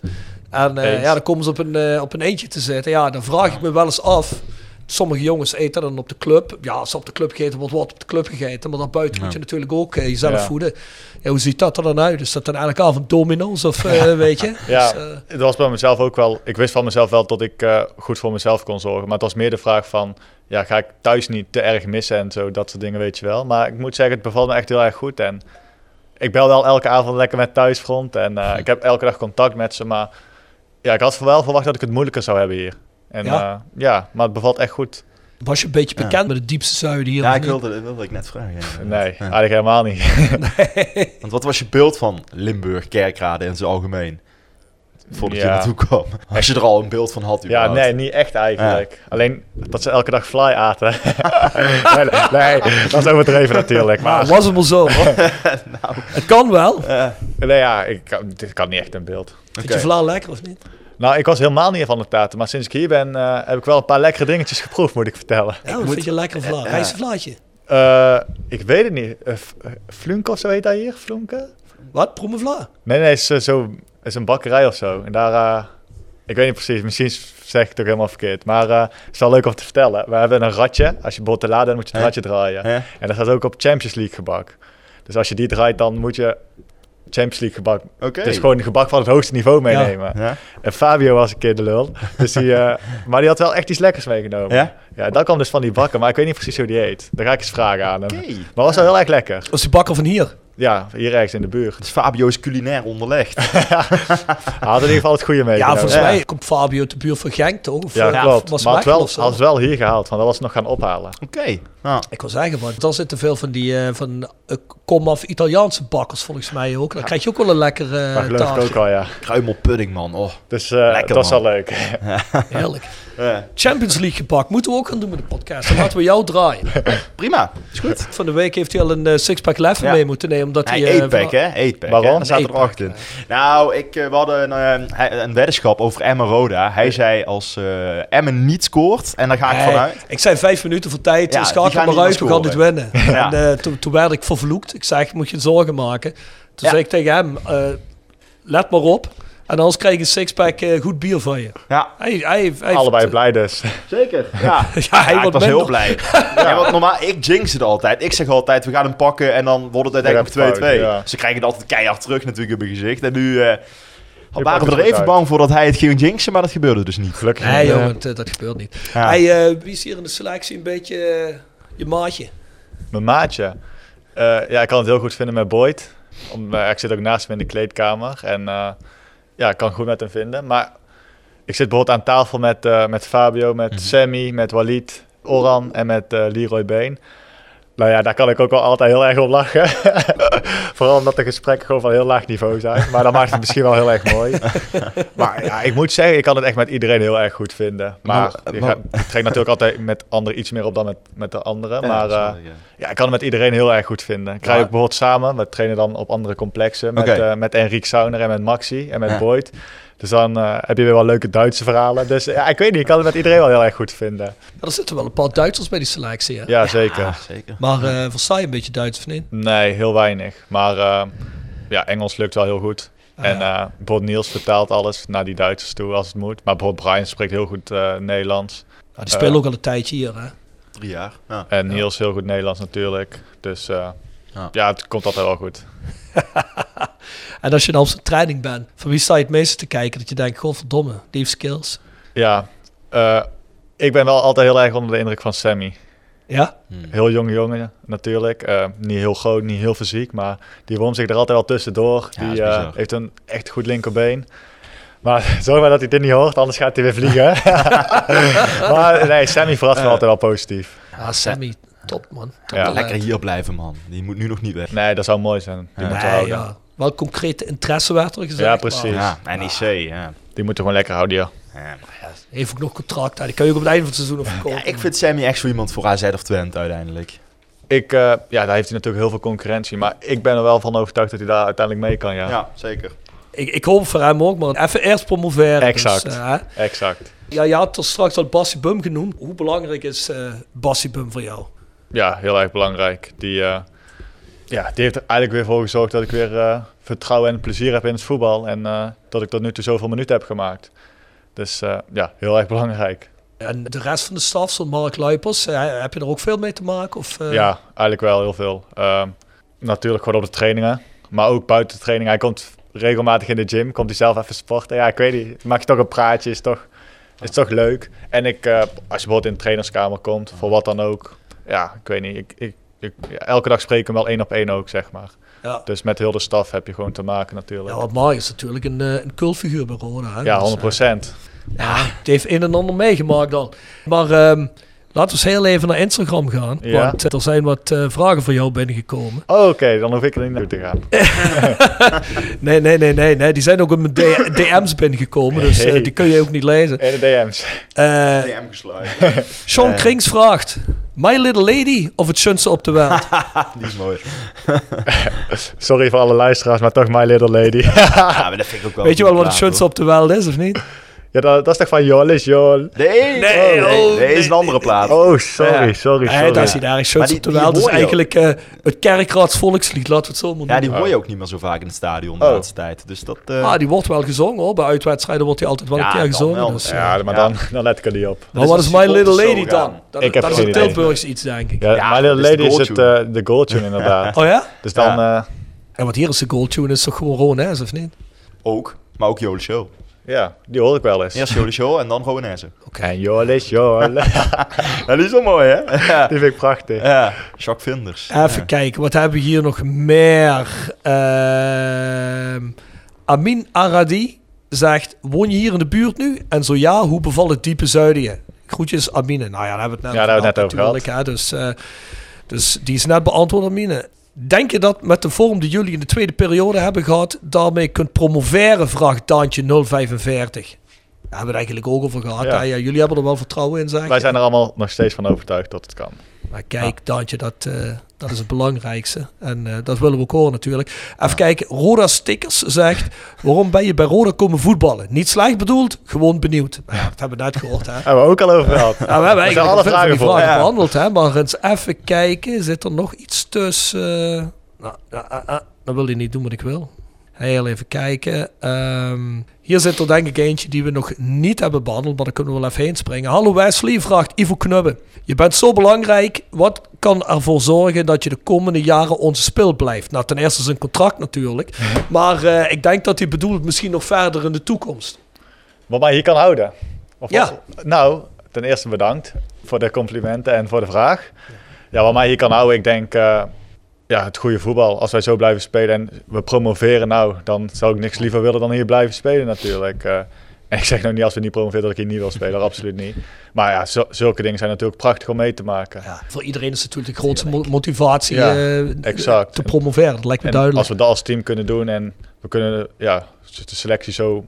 En eh, ja, dan komen ze op een, eh, op een eentje te zitten. Ja, dan vraag ik me wel eens af. Sommige jongens eten dan op de club. Ja, als op de club gegeten wordt, wordt op de club gegeten. Maar daarbuiten moet je natuurlijk ook eh, jezelf Ja. voeden. Ja, hoe ziet dat er dan uit? Is dat dan elke avond domino's of eh, weet je? Ja, Dus, eh, het was bij mezelf ook wel... Ik wist van mezelf wel dat ik eh, goed voor mezelf kon zorgen. Maar het was meer de vraag van... Ja, ga ik thuis niet te erg missen en zo. Dat soort dingen, weet je wel. Maar ik moet zeggen, het bevalt me echt heel erg goed. En ik bel wel elke avond lekker met thuisfront. En eh, ik heb elke dag contact met ze. Maar ja, ik had wel verwacht dat ik het moeilijker zou hebben hier. En Ja? ja, ja maar het bevalt echt goed. was je een beetje Ja. bekend met het diepste zuiden hier? Ja, ik wilde, dat wilde ik net vragen. ja. Nee, Ja. eigenlijk helemaal niet. Want wat was je beeld van Limburg, Kerkrade in zijn algemeen? Voordat je Ja. naartoe kwam. Als je er al een beeld van had. Ja, überhaupt. nee, niet echt eigenlijk. Alleen dat ze elke dag fly aten. nee, nee, nee, dat is overdreven natuurlijk. Maar was het wel zo? hoor. Nou. Het kan wel. nee, ja, ik kan, dit kan niet echt een beeld. Vind je vla lekker of niet? Nou, ik was helemaal niet van de taten. Maar sinds ik hier ben, eh, heb ik wel een paar lekkere dingetjes geproefd, moet ik vertellen. Ja, wat vind je lekker vla? Ja. Rijstvlaatje. Eh, ik weet het niet. Uh, Flunke of zo heet dat hier? Flunke? Wat? Proemenvla? Nee, nee, het is, eh, zo, is een bakkerij of zo. En daar, eh, ik weet niet precies, misschien zeg ik het ook helemaal verkeerd. Maar eh, het is wel leuk om te vertellen. We hebben een ratje. Als je laat bent, moet je het ratje draaien. En dat staat ook op Champions League gebak. Dus als je die draait, dan moet je Champions League gebak. Is gewoon een gebak van het hoogste niveau meenemen. Ja? En Fabio was een keer de lul. Dus die, eh, maar die had wel echt iets lekkers meegenomen. Ja? Ja, dat kwam dus van die bakken, maar ik weet niet precies hoe die heet. Daar ga ik eens vragen aan hem. Maar was wel heel erg lekker. Was die bakker van hier? Ja, hier ergens in de buurt. Dus Fabio is culinair onderlegd. Hij had in ieder geval het goede mee. Ja, volgens Ja. mij komt Fabio de buurt van Genk, toch? Of, Ja, eh, klopt. Was maar het wel, had het wel hier gehaald, want dat was nog gaan ophalen. Oké. Nou, Ik wil zeggen, man, er zitten veel van die uh, van uh, komaf Italiaanse bakkers volgens mij ook. Dan krijg je ook wel een lekker uh, ik ook wel, ja. kruimelpudding, man. Oh, Dus uh, Lekker, dat is wel leuk. Heerlijk. Ja. Champions League gepakt. Moeten we ook gaan doen met de podcast. Dan laten we jou draaien. prima. Is goed. Van de week heeft hij al een uh, sixpack Ja. mee moeten nemen. Omdat hij, Hey, uh, 8-pack, hè? 8-pack. Waarom? Dat staat er achter. Nou, ik, uh, we hadden een, een weddenschap over Emma Roda. Hij zei als uh, Emmen niet scoort, en daar ga ik Nee, vanuit. Ik zei vijf minuten voor tijd. Ja, schakel maar uit, we gaan dit winnen. En uh, toen, toen werd ik vervloekt. Ik zeg, moet je zorgen maken. Toen zei ik tegen hem, let maar op. En anders krijg je een sixpack uh, goed bier van je. Ja, Hij, hij, hij Allebei heeft- blij dus. zeker. Ja, Ja, hij ik wordt was heel minder. blij. ja. want normaal, ik jinx het altijd. Ik zeg altijd, we gaan hem pakken en dan wordt het uiteindelijk Ja, 2-2. ja. Ze krijgen het altijd keihard terug natuurlijk in mijn gezicht. En nu uh, waren we er even uit. bang voor dat hij het ging jinxen, maar dat gebeurde dus niet. Gelukkig Nee, niet. jongen, dat, dat gebeurt niet. Ja. Hij, uh, wie is hier in de selectie een beetje uh, je maatje? Mijn maatje. Uh, ja, ik kan het heel goed vinden met Boyd. Om, uh, ik zit ook naast hem in de kleedkamer. En uh, ja, ik kan goed met hem vinden. Maar ik zit bijvoorbeeld aan tafel met, eh, met Fabio, met Mhm. Sammy, met Walid, Oran en met eh, Leroy Been. Nou ja, daar kan ik ook wel altijd heel erg op lachen. Vooral omdat de gesprekken gewoon van heel laag niveau zijn. Maar dat maakt het misschien wel heel erg mooi. Maar ja, ik moet zeggen, ik kan het echt met iedereen heel erg goed vinden. Maar, ik trek natuurlijk altijd met anderen iets meer op dan met, met de anderen. Ja, maar eh, ja. ja, ik kan het met iedereen heel erg goed vinden. Ik krijg ook bijvoorbeeld samen, we trainen dan op andere complexen met, Oké. eh, met Enrique Sauner en met Maxi en met. Boyd. Dus dan eh, heb je weer wel leuke Duitse verhalen. Dus ja, ik weet niet, ik kan het met iedereen wel heel erg goed vinden. Ja, er zitten wel een paar Duitsers bij die selectie. Hè? Ja, zeker. Ja, zeker. Maar eh versta je een beetje Duits of niet? Nee, heel weinig. Maar eh, ja, Engels lukt wel heel goed. Ah, en ja. eh, bijvoorbeeld Niels vertaalt alles naar die Duitsers toe als het moet. Maar bijvoorbeeld Brian spreekt heel goed eh, Nederlands. Ja, die spelen Eh, ook al een tijdje hier. Hè? Drie jaar. Ja. En Niels heel goed Nederlands natuurlijk. Dus eh, Ja. ja, het komt altijd wel goed. En als je dan op zo'n training bent, van wie sta je het meeste te kijken? Dat je denkt, godverdomme, die heeft skills. Ja, eh, ik ben wel altijd heel erg onder de indruk van Sammy. Ja? Heel jong jongen natuurlijk. Eh, niet heel groot, niet heel fysiek, maar die wormt zich er altijd wel tussendoor. Ja, die eh, heeft een echt goed linkerbeen. Maar zorg maar dat hij dit niet hoort, anders gaat hij weer vliegen. maar nee, Sammy verrast me altijd wel positief. Ja, Sammy, top man. Top Ja. Lekker hier blijven, man. Die moet nu nog niet weg. Nee, dat zou mooi zijn. Die Nee, houden. Ja. Wel concrete interesse werd er gezegd. Ja, maar precies. Ja, NEC, ja. Die moeten we gewoon lekker houden hier. Ja. Heeft ook nog contract. Die kan je ook op het einde van het seizoen nog verkopen. Ja, ik vind Sammy echt zo iemand voor AZ of Twente uiteindelijk. Ik, eh, ja, daar heeft hij natuurlijk heel veel concurrentie. Maar ik ben er wel van overtuigd dat hij daar uiteindelijk mee kan, ja. Ja, zeker. Ik, ik hoop voor hem ook, maar even eerst promoveren. Exact. Dus, eh, hè. Exact. ja, je had er straks al Bassie Bum genoemd. Hoe belangrijk is eh Bassie Bum voor jou? Ja, heel erg belangrijk. Die, eh, ja, die heeft er eigenlijk weer voor gezorgd dat ik weer eh, vertrouwen en plezier heb in het voetbal. En eh, dat ik tot nu toe zoveel minuten heb gemaakt. Dus eh, ja, heel erg belangrijk. En de rest van de staf, zoals Mark Luipers, heb je er ook veel mee te maken? Of, Ja, eigenlijk wel heel veel. Ehm, natuurlijk gewoon op de trainingen, maar ook buiten de training. Hij komt regelmatig in de gym, komt hij zelf even sporten. Ja, ik weet niet, maak je toch een praatje, is toch, is toch leuk. En ik, als je bijvoorbeeld in de trainerskamer komt, voor wat dan ook. Ja, ik weet niet, ik, ik, ik, ja, elke dag spreek ik hem wel één op één ook, zeg maar. Ja. Dus met heel de staf heb je gewoon te maken natuurlijk. Ja, Ja, want Mark is natuurlijk een, eh, een cultfiguur bij Roda. hè. Dus, eh, 100 procent. Ja, het heeft een en ander meegemaakt dan. Maar ehm, laten we eens heel even naar Instagram gaan. Ja. Want eh, er zijn wat eh, vragen voor jou binnengekomen. Oké, dan hoef ik er niet naartoe te gaan. Nee, nee, nee, nee, nee. Die zijn ook in mijn DM's binnengekomen. Dus eh, Hey. die kun je ook niet lezen. In de DM's. Eh DM gesluit. Sean Eh. Krings vraagt... My Little Lady of het schönste op de wereld? Die is mooi. Sorry voor alle luisteraars, maar toch My Little Lady. Ja, maar dat vind ik ook wel Weet je wel wat het schönste op de wereld is, of niet? ja, dat, dat is toch van Jol is Jol. Nee, Nee, nee, oh, nee, is een andere plaat. Oh, sorry, Ja. sorry, Nee, sorry. dat is. Schönste Maar die- hoor je eigenlijk eh, het kerkraads volkslied. Laten we het zo maar Ja, die noemen. hoor je ook niet meer zo vaak in het stadion de Oh. laatste tijd. Dus dat... eh, Ah, die wordt wel gezongen hoor. Bij uitwedstrijden wordt die altijd wel Ja, een keer gezongen. wel. Dus, eh, Ja, maar Ja. Dan, dan let ik er niet op. maar wat is My Little Lady zo dan? Dat, Ik heb dat is een. Tilburgs iets, denk ik. Ja, Ja, My Little Lady is het, eh, de goaltune inderdaad. Oh ja? Dus dan, Ja. eh, En wat hier is de goaltune is toch gewoon Rowanese, of niet? Ook, maar ook Jolie Show. Ja, die hoor ik wel eens. Eerst Jolie Show en dan Rowanese. En Jol is Jol. Ja, die is wel mooi, hè? Ja. die vind ik prachtig. ja. Jacques Vinders. Even kijken, wat hebben we hier nog meer? Ehm, Amin Aradi zegt, woon je hier in de buurt nu? En zo ja, hoe bevalt het diepe zuiden je? Groetjes Amine. Nou ja, daar hebben we het net Ja, daar hebben we het net over natuurlijk, Hè? Dus, eh, dus die is net beantwoord, Amine. Denk je dat met de vorm die jullie in de tweede periode hebben gehad, daarmee kunt promoveren, vraagt Daantje 045. Daar hebben we het eigenlijk ook over gehad. Ja. jullie hebben er wel vertrouwen in, zeg Wij zijn er allemaal nog steeds van overtuigd dat het kan. Maar kijk, Daantje, dat, eh, dat is het belangrijkste. En eh, dat willen we ook horen natuurlijk. Even kijken, Roda Stickers zegt... Waarom ben je bij Roda komen voetballen? Niet slecht bedoeld, gewoon benieuwd. Ja, dat hebben we net gehoord, hè. Hebben we ook al over gehad. Ja, we hebben alle vragen voor. vragen Ja. behandeld, hè. Maar eens even kijken, zit er nog iets tussen... eh, nou, ah, dat wil hij niet doen wat ik wil. Heel even kijken. Ehm, hier zit er denk ik eentje die we nog niet hebben behandeld, maar daar kunnen we wel even heen springen. Hallo Wesley, vraagt Ivo Knubbe. Je bent zo belangrijk. Wat kan ervoor zorgen dat je de komende jaren onze spil blijft? Nou, ten eerste zijn contract natuurlijk. Maar eh, ik denk dat hij bedoelt misschien nog verder in de toekomst. Wat mij hier kan houden. Of Ja. wat- nou, ten eerste bedankt voor de complimenten en voor de vraag. Ja, wat mij hier kan houden, ik denk... eh, ja, het goede voetbal. Als wij zo blijven spelen en we promoveren nou, dan zou ik niks liever willen dan hier blijven spelen natuurlijk. Eh, en ik zeg nou niet als we niet promoveren dat ik hier niet wil spelen, absoluut niet. Maar ja, zo- zulke dingen zijn natuurlijk prachtig om mee te maken. Ja, voor iedereen is het natuurlijk de grootste mo- motivatie Ja, eh, exact. te promoveren. Dat lijkt me En duidelijk. als we dat als team kunnen doen en we kunnen ja, de selectie zo,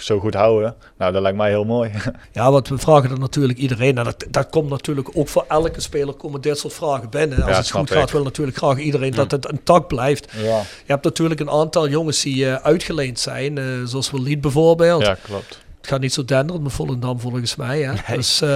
zo goed houden, nou dat lijkt mij heel mooi. Ja, want we vragen er natuurlijk iedereen. En dat, dat komt natuurlijk ook voor elke speler komen dit soort vragen binnen. Als Ja, het goed ik. gaat, wil natuurlijk graag iedereen dat het intact blijft. ja. Je hebt natuurlijk een aantal jongens die eh, uitgeleend zijn. eh, zoals Walid bijvoorbeeld. ja, klopt. Het gaat niet zo denderend met Volendam volgens mij. Hè? Dus eh,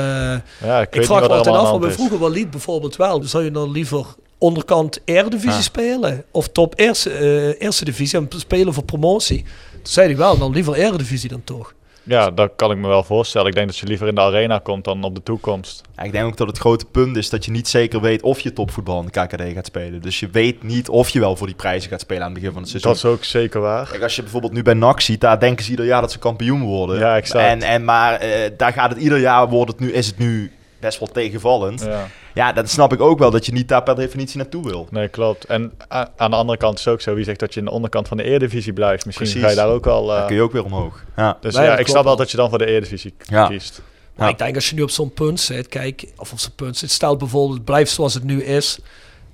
Ja, ik, vraag me altijd af, want we vroegen Walid bijvoorbeeld wel. Zou je dan liever onderkant Eredivisie Ja. spelen? Of top eerste, eerste divisie en spelen voor promotie? Toen zei hij wel, dan liever Eredivisie dan toch. Ja, dat kan ik me wel voorstellen. Ik denk dat je liever in de arena komt dan op de toekomst. Ja, ik denk ook dat het grote punt is dat je niet zeker weet of je topvoetbal in de KKD gaat spelen. Dus je weet niet of je wel voor die prijzen gaat spelen aan het begin van het seizoen. Dat is ook zeker waar. Kijk, als je bijvoorbeeld nu bij NAC ziet, daar denken ze ieder jaar dat ze kampioen worden. Ja, exact. En, en, maar eh, daar gaat het ieder jaar, wordt het nu, is het nu best wel tegenvallend. Ja. Ja. dan snap ik ook wel dat je niet daar per definitie naartoe wil. Nee, klopt. En aan de andere kant is het ook zo. Wie zegt dat je in de onderkant van de Eredivisie blijft? Misschien Precies. ga je daar ook al... eh, Dan kun je ook weer omhoog. Ja. Dus Nee, ja, dat ik klopt snap wel dat je dan voor de Eredivisie Ja. kiest. Maar Ja. ik denk als je nu op zo'n punt zit, kijk, of op zo'n punt zit, stel bijvoorbeeld het blijft zoals het nu is.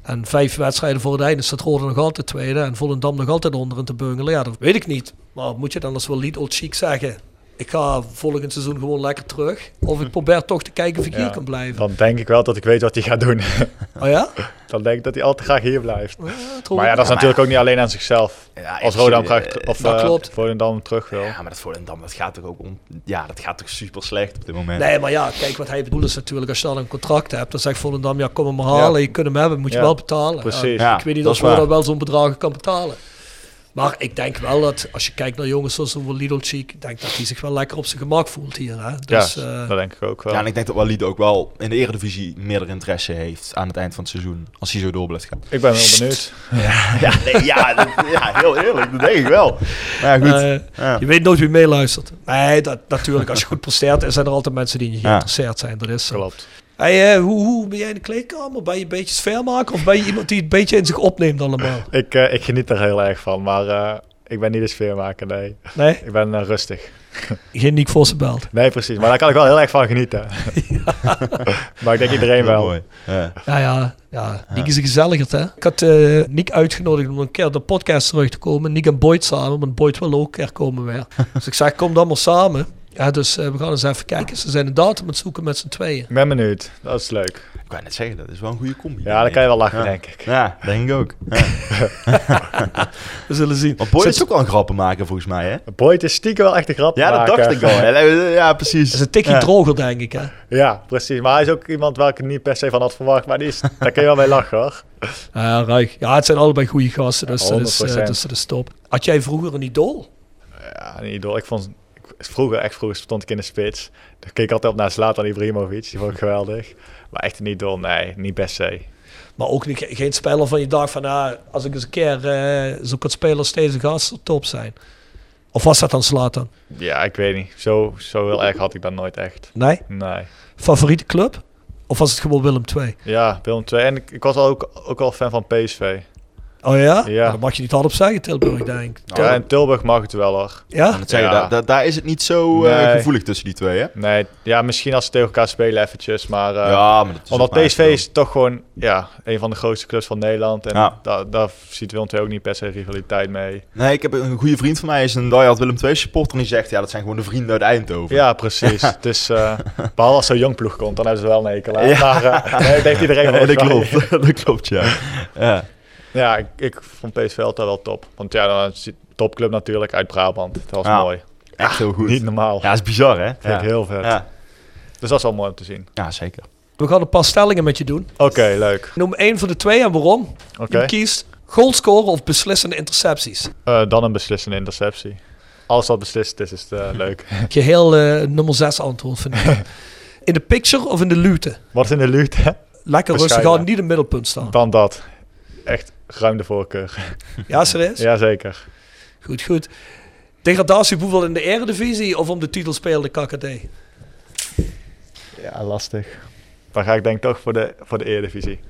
En vijf wedstrijden voor het einde staat Rode nog altijd tweede en Volendam nog altijd onder in te bungelen. Ja, dat weet ik niet. Maar moet je dan als wel niet old chic zeggen? Ik ga volgend seizoen gewoon lekker terug. Of ik probeer toch te kijken of ik hier kan blijven. Dan denk ik wel dat ik weet wat hij gaat doen. Oh ja? dan denk ik dat hij altijd graag hier blijft. Ja, Maar ja, dat is natuurlijk ook niet alleen aan zichzelf. Ja, Als ik- Roda graag eh, of dat eh, klopt. Volendam terug wil. Ja, maar dat Volendam, dat gaat toch ook om... Ja, dat gaat toch super slecht op dit moment. Nee, maar ja, kijk, wat hij bedoelt is natuurlijk, als je dan een contract hebt, dan zegt Volendam, ja, kom hem maar halen, je kunt hem hebben, moet je Ja, wel betalen. precies. Ik weet niet dat of is waar. Roda wel zo'n bedragen kan betalen. Maar ik denk wel dat, als je kijkt naar jongens zoals een Lidl Cheek, ik denk dat hij zich wel lekker op zijn gemak voelt hier. Hè? Dus, ja, eh, dat denk ik ook wel. Ja, en ik denk dat Walid ook wel in de Eredivisie meer interesse heeft aan het eind van het seizoen. Als hij zo door blijft gaan. Ik ben wel benieuwd. Ja, nee, ja, dat- ja, heel eerlijk, dat denk ik wel. Maar ja, goed. eh, ja. Je weet nooit wie meeluistert. Nee, dat, natuurlijk, als je goed presteert, zijn er altijd mensen die niet Ja. geïnteresseerd zijn. Dat is zo. Klopt. Hey, eh, hoe, hoe ben jij in de kleedkamer? Ben je een beetje sfeermaker of ben je iemand die het een beetje in zich opneemt allemaal? Ik, eh, ik geniet er heel erg van, maar eh, ik ben niet de sfeermaker, nee. Nee? Ik ben rustig. Geen Nick Vossenbelt. Nee, precies. Maar daar kan ik wel heel erg van genieten. maar ik denk iedereen wel. mooi. Ja. Ja, ja, ja. Nick is een gezelligerd, hè. Ik had eh Nick uitgenodigd om een keer de podcast terug te komen. Nick en Boyd samen, want Boyd wil ook er komen weer. dus ik zei, kom dan maar samen. Ja, dus eh, we gaan eens even kijken. Ze zijn een datum aan het zoeken met z'n tweeën. Ik ben benieuwd. Dat is leuk. Ik wou net zeggen, dat is wel een goede combi. Ja, dan kan je wel lachen, Ja. denk ik. Ja, denk ik ook. Ja. We zullen zien. Want Boy Zit- is ook wel een grappen maken volgens mij, hè? Boyd is stiekem wel echt een grap Ja, dat maken. dacht ik al. Ja, precies. Dat is een tikje Ja. droger, denk ik, hè. Ja, precies. Maar hij is ook iemand waar ik er niet per se van had verwacht. Maar die is, daar kun je wel mee lachen, hoor. Ja, ruik. Ja, het zijn allebei goede gasten, dus, Ja, dat is, eh, 100%. dus dat is top. Had jij vroeger een idool? Ja, een idool. Ik vond... Vroeger, echt vroeger, stond ik in de spits. Daar keek ik altijd op naar Zlatan Ibrahimovic. Die vond ik geweldig. Maar echt een idool, nee, niet per se. Maar ook niet, geen speler van je dacht van, ah, als ik eens een keer eh zo kan spelen als deze gast, top zijn. Of was dat dan Slatan? Ja, ik weet niet. Zo, zo heel erg had ik dat nooit echt. Nee? Nee. Favoriete club? Of was het gewoon Willem II? Ja, Willem II. En ik, ik was ook, ook wel fan van PSV. Oh ja? Ja. Nou, dat mag je niet hardop zeggen, Tilburg, denk ik. Ja, en Tilburg mag het wel hoor. Ja? En dat zeggen, Ja. daar, daar, daar is het niet zo eh, Nee. gevoelig tussen die twee, hè? Nee, ja, misschien als ze tegen elkaar spelen eventjes. Maar eh, ja, maar dat is omdat PSV is toch gewoon ja, een van de grootste clubs van Nederland. En Ja. daar, daar ziet Willem II ook niet per se rivaliteit mee. Nee, ik heb een goede vriend van mij, is een diehard Willem II supporter. En die zegt, ja, dat zijn gewoon de vrienden uit Eindhoven. Ja, precies. Dus eh, behalve als zo'n jong ploeg komt, dan hebben ze wel een hekel aan. Ja. Maar nee, dat heeft iedereen wel. Ja, dat klopt. dat klopt, ja. ja. Ja, ik, ik vond PSV altijd wel top. Want ja, dan is het topclub natuurlijk uit Brabant. Dat was Ja. mooi. Echt heel goed. Niet normaal. Ja, dat is bizar, hè? Vind ik heel vet. Ja. Dus dat is wel mooi om te zien. ja, zeker. We gaan een paar stellingen met je doen. Oké, leuk. Noem één van de twee en waarom. Oké. Je kiest goalscoren of beslissende intercepties. Eh, dan een beslissende interceptie. Alles wat beslist is, is eh, leuk. Geheel eh nummer 6 antwoord vind ik. In de picture of in de lute? Wat is in de hè? Lekker rustig Bescheiden. aan, niet in het middelpunt staan. Dan dat. Echt ruim de voorkeur. Ja, serieus? Jazeker. Goed, goed. Degradatie bijvoorbeeld in de Eredivisie of om de titel spelen de KKD? Ja, lastig. Dan ga ik denk toch voor de, voor de Eredivisie.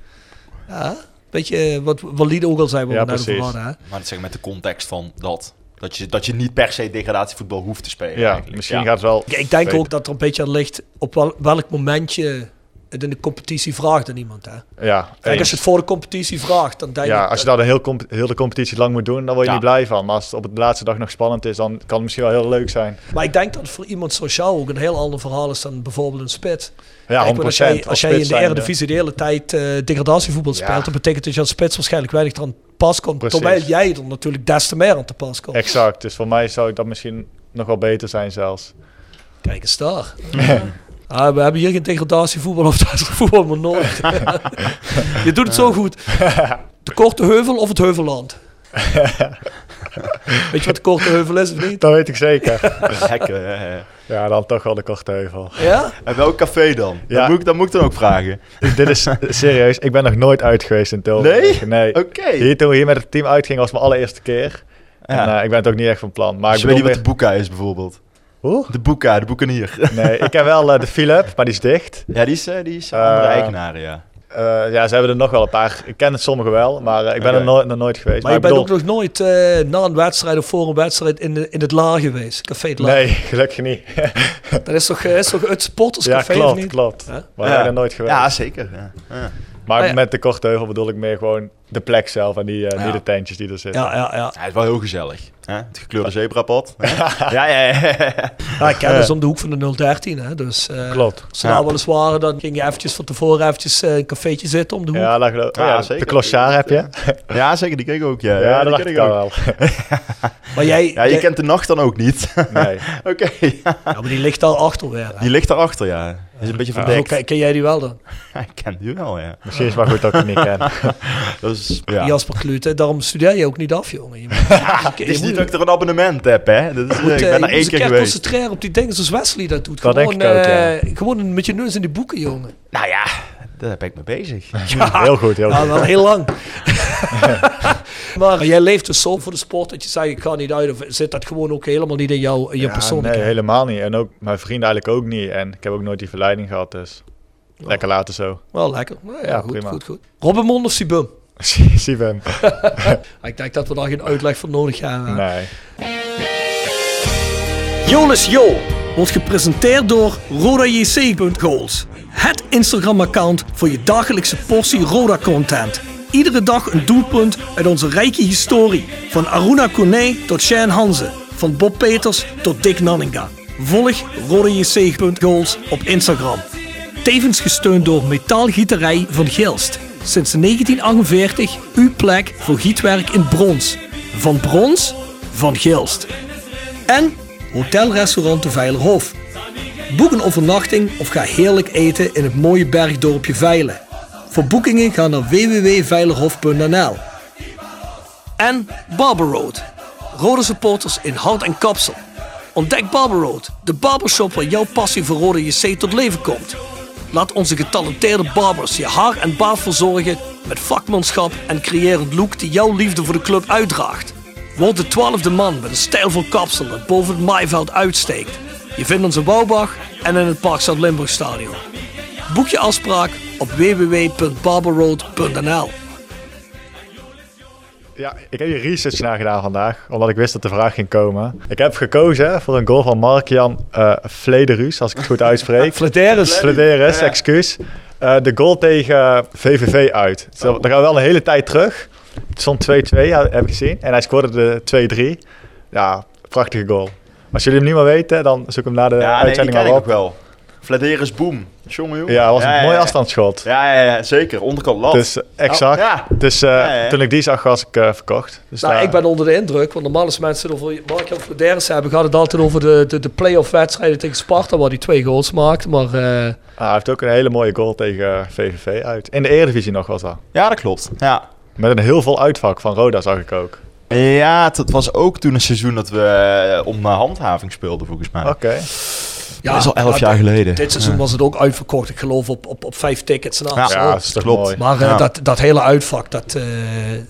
Ja, Beetje eh, wat Walide ook al Ja, we over precies. Hè? Maar dat zeg ik met de context van dat. Dat je, dat je niet per se degradatievoetbal hoeft te spelen. Ja, eigenlijk. misschien Ja. gaat het wel... Ik, ik denk Weet- ook dat er een beetje aan ligt op wel, welk moment je het in de competitie vraagt aan iemand. Hè? Ja, Kijk, als je het voor de competitie vraagt, dan denk ja, ik... als je dat een heel, comp- heel de competitie lang moet doen, dan word je Ja. niet blij van. Maar als het op de laatste dag nog spannend is, dan kan het misschien wel heel leuk zijn. Maar ik denk dat het voor iemand zoals jou ook een heel ander verhaal is dan bijvoorbeeld een spits. Ja, 100%. Kijk, want als jij, als jij in de Eredivisie de hele tijd eh, degradatievoetbal Ja. speelt, dan betekent dat je als spits waarschijnlijk weinig aan pas komt. Precies. Terwijl jij er natuurlijk des te meer aan te pas komt. Exact. Dus voor mij zou dat misschien nog wel beter zijn zelfs. Kijk eens daar. Ah, we hebben hier geen degradatievoetbal of dat voetbal maar nooit. je doet het zo goed. De korte heuvel of het heuvelland? Weet je wat de korte heuvel is of niet? Dat weet ik zeker. Hekken, ja, dan toch wel de korte heuvel. Ja? En welk café dan? Ja. Dat, moet ik, dat moet ik dan ook vragen. Dit is serieus. Ik ben nog nooit uit geweest in Tilburg. Nee? Nee. Oké. Hier, toen we hier met het team uitgingen, was mijn allereerste keer. En Ja. eh, ik ben het ook niet echt van plan. Maar Dus ik je weet niet wat de boeka is bijvoorbeeld. Hoe? De boeka, de boekenier. Nee, ik ken wel eh, de Philip, maar die is dicht. Ja, die is, eh, die is een andere Eh, eigenaar, ja. Eh, ja, ze hebben er nog wel een paar. Ik ken het sommige wel, maar eh, ik ben er nooit, nog nooit geweest. Maar je ik bent ook nog nooit eh, na een wedstrijd of voor een wedstrijd in, de, in het laar geweest. Café het laar. Nee, gelukkig niet. Dat is toch, is toch het ja, supporterscafé of klopt, niet? klopt. Hè? Maar ja. ik ben er nooit geweest. Ja, zeker. Ja. Ja. maar Ah, ja. met de korte heuvel bedoel ik meer gewoon de plek zelf en die, eh, Ja. niet de tentjes die er zitten. Ja, ja, ja. Ja, het is wel heel gezellig. Hè? Het gekleurde zebrapad. ja, ja, ja. ja ik ken dus om de hoek van de 013. Hè, dus eh, Klopt. als ze Ja. daar wel eens waren, dan ging je eventjes van tevoren eventjes eh, een cafeetje zitten om de hoek. Ja, dat geloof- oh Ja, ja, zeker. de Clochard heb je. Ja, zeker. Die ken ik ook. Ja, Ja, die dat dacht ken ik al wel. Maar jij, Ja, je kent de nacht dan ook niet. Nee. Oké. ja, maar die ligt daar achter weer. hè. Die ligt daarachter, ja. Is een beetje verdekt. ken, ken jij die wel dan? Ja, ik ken die wel, ja. Misschien is het maar goed dat ik niet ken. Dat is, ja. Jasper Klute, daarom studeer je ook niet af, jongen. Je moet, Het is niet dat ik er een abonnement heb, hè. Dat is, moet, ik eh, ben je er één keer geweest. concentreren op die dingen zoals Wesley dat doet. Dat gewoon, denk ik ook, eh, gewoon met je neus in die boeken, jongen. Nou ja, daar ben ik mee bezig. Heel goed, heel Ja, goed. wel heel lang. maar jij leeft dus zo voor de sport dat je zegt, ik ga niet uit. Of zit dat gewoon ook helemaal niet in jou, in je Ja, persoonlijkheid? nee, helemaal niet. En ook mijn vrienden eigenlijk ook niet. En ik heb ook nooit die verleiding gehad, dus lekker later zo. Wel lekker. Nou ja, Ja, goed, prima. goed, goed. Robin Mond of Sibum? Hem. Ik denk dat we daar geen uitleg voor nodig hebben. Nee. Jolis Jo wordt gepresenteerd door RodaJC.goals. Het Instagram-account voor je dagelijkse portie Roda-content. Iedere dag een doelpunt uit onze rijke historie. Van Aruna Kone tot Shane Hanze. Van Bob Peters tot Dick Nanninga. Volg RodaJC.goals op Instagram. Tevens gesteund door Metaalgieterij van Gilst. Sinds 1948 uw plek voor gietwerk in brons. Van brons, van Gilst. En Hotelrestaurant de Veilerhof. Boek een overnachting of ga heerlijk eten in het mooie bergdorpje Veilen. Voor boekingen ga naar www.veilerhof.nl. En Barber Road. Rode supporters in hart en kapsel. Ontdek Barber Road, de barbershop waar jouw passie voor Rode JC tot leven komt. Laat onze getalenteerde barbers je haar en baard verzorgen met vakmanschap en creëer een look die jouw liefde voor de club uitdraagt. Word de twaalfde man met een stijlvol kapsel dat boven het maaiveld uitsteekt. Je vindt ons in Bouwbach en in het Park Zuid-Limburg Stadion. Boek je afspraak op www.barberroad.nl Ja, ik heb hier research naar gedaan vandaag, omdat ik wist dat de vraag ging komen. Ik heb gekozen voor een goal van Mark-Jan uh, Flederus, als ik het goed uitspreek. Flederis. Flederis, excuus. Uh, de goal tegen VVV uit. Dus dat gaan we wel een hele tijd terug. Het stond 2-2, heb ik gezien. En hij scoorde de 2-3. Ja, prachtige goal. Als jullie hem niet meer weten, dan zoek hem na de ja, uitzending nee, maar op. Ik wel. Flederis boom. Jongen, jongen. Ja, dat was een ja, mooi ja, afstandsschot. Ja, ja, ja, zeker. Onderkant lat. Dus exact. Oh, ja. Dus uh, ja, ja. toen ik die zag, was ik uh, verkocht. Dus nou, daar... ik ben onder de indruk, want normaal als mensen het over Mark-Jan Flederis hebben, gaat het altijd over de, de, de play-off wedstrijden tegen Sparta, waar hij twee goals maakte. Maar, uh... ah, hij heeft ook een hele mooie goal tegen VVV uit. In de Eredivisie nog was dat. Ja, dat klopt. Ja. Met een heel vol uitvak van Roda zag ik ook. Ja, het was ook toen een seizoen dat we om handhaving speelden, volgens mij. Oké. Okay. Ja, dat is al elf jaar geleden. Dit seizoen ja. was het ook uitverkocht. Ik geloof op, op, op vijf tickets. Nou, ja, ja dat is toch klopt. mooi. Maar uh, ja. dat, dat hele uitvak, dat uh,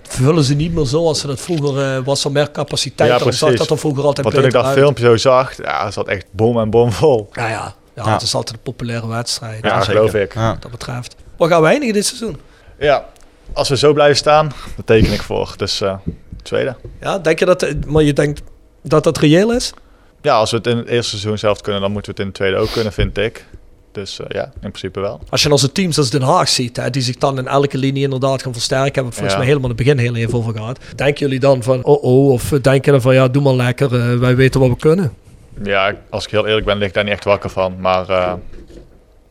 vullen ze niet meer zo als ze dat vroeger uh, was. Er meer capaciteit. Ja, dan zag dat er vroeger altijd Want toen ik dat uit. filmpje zo zag, ja, zat echt bom en bom vol. Ja, ja. ja, het is altijd een populaire wedstrijd. Ja, geloof ik. Wat dat betreft. Waar gaan we eindigen dit seizoen? Ja, Als we zo blijven staan, daar teken ik voor. Dus eh, tweede. Ja, denk je dat, maar je denkt dat dat reëel is? Ja, als we het in het eerste seizoen zelf kunnen, dan moeten we het in het tweede ook kunnen, vind ik. Dus eh, ja, in principe wel. Als je dan zo'n teams als Den Haag ziet, hè, die zich dan in elke linie inderdaad gaan versterken, hebben we volgens Ja. mij helemaal in het begin heel even over gehad. Denken jullie dan van, oh oh, of denken dan van, ja, doe maar lekker, eh, wij weten wat we kunnen? Ja, als ik heel eerlijk ben, lig ik daar niet echt wakker van. Maar eh,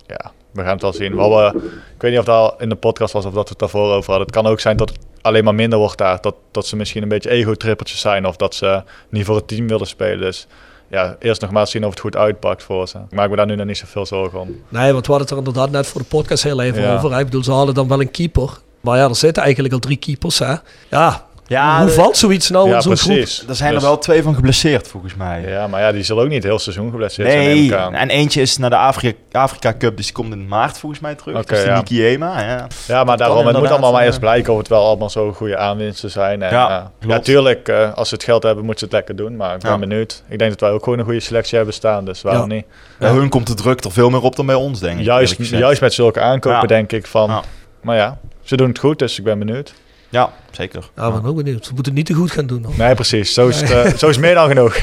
ja, we gaan het wel zien. We hadden- ik weet niet of dat al in de podcast was of dat we het daarvoor over hadden. Het kan ook zijn dat het alleen maar minder wordt daar. Dat, dat ze misschien een beetje ego-trippertjes zijn of dat ze niet voor het team willen spelen. Dus ja, eerst nog maar zien of het goed uitpakt voor ze. Ik maak me daar nu nog niet zoveel zorgen om. Nee, want we hadden het er inderdaad net voor de podcast heel even Ja. over. hè. Ik bedoel, ze hadden dan wel een keeper. Maar ja, er zitten eigenlijk al drie keepers, hè. Ja, Ja, hoe de- valt zoiets nou ja, in zo'n groep? Er zijn Dus- er wel twee van geblesseerd, volgens mij. Ja, maar ja, die zullen ook niet het hele seizoen geblesseerd zijn. Nee, aan. en eentje is naar de Afrika, Afrika Cup, dus die komt in maart volgens mij terug. Oké, dat is de ja. Niki Ema, ja. Ja, maar daarom, het moet allemaal maar eh, eerst blijken of het wel allemaal zo goede aanwinsten zijn. En, Ja, ja, klopt. ja, tuurlijk, eh, als ze het geld hebben, moeten ze het lekker doen. Maar ik ben Ja. benieuwd. Ik denk dat wij ook gewoon een goede selectie hebben staan, dus waarom Ja. niet? Bij hun komt de druk er veel meer op dan bij ons, denk ik. Juist, juist met zulke aankopen Ja. denk ik van... Ja. Maar ja, ze doen het goed, dus ik ben benieuwd. Ja, zeker. Ja, ik ben ook benieuwd. Ze moeten het niet te goed gaan doen. hoor. Nee, precies. Zo is het, eh, zo is meer dan genoeg.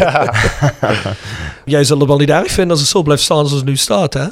Jij zal het wel niet erg vinden als het zo blijft staan zoals het nu staat, hè?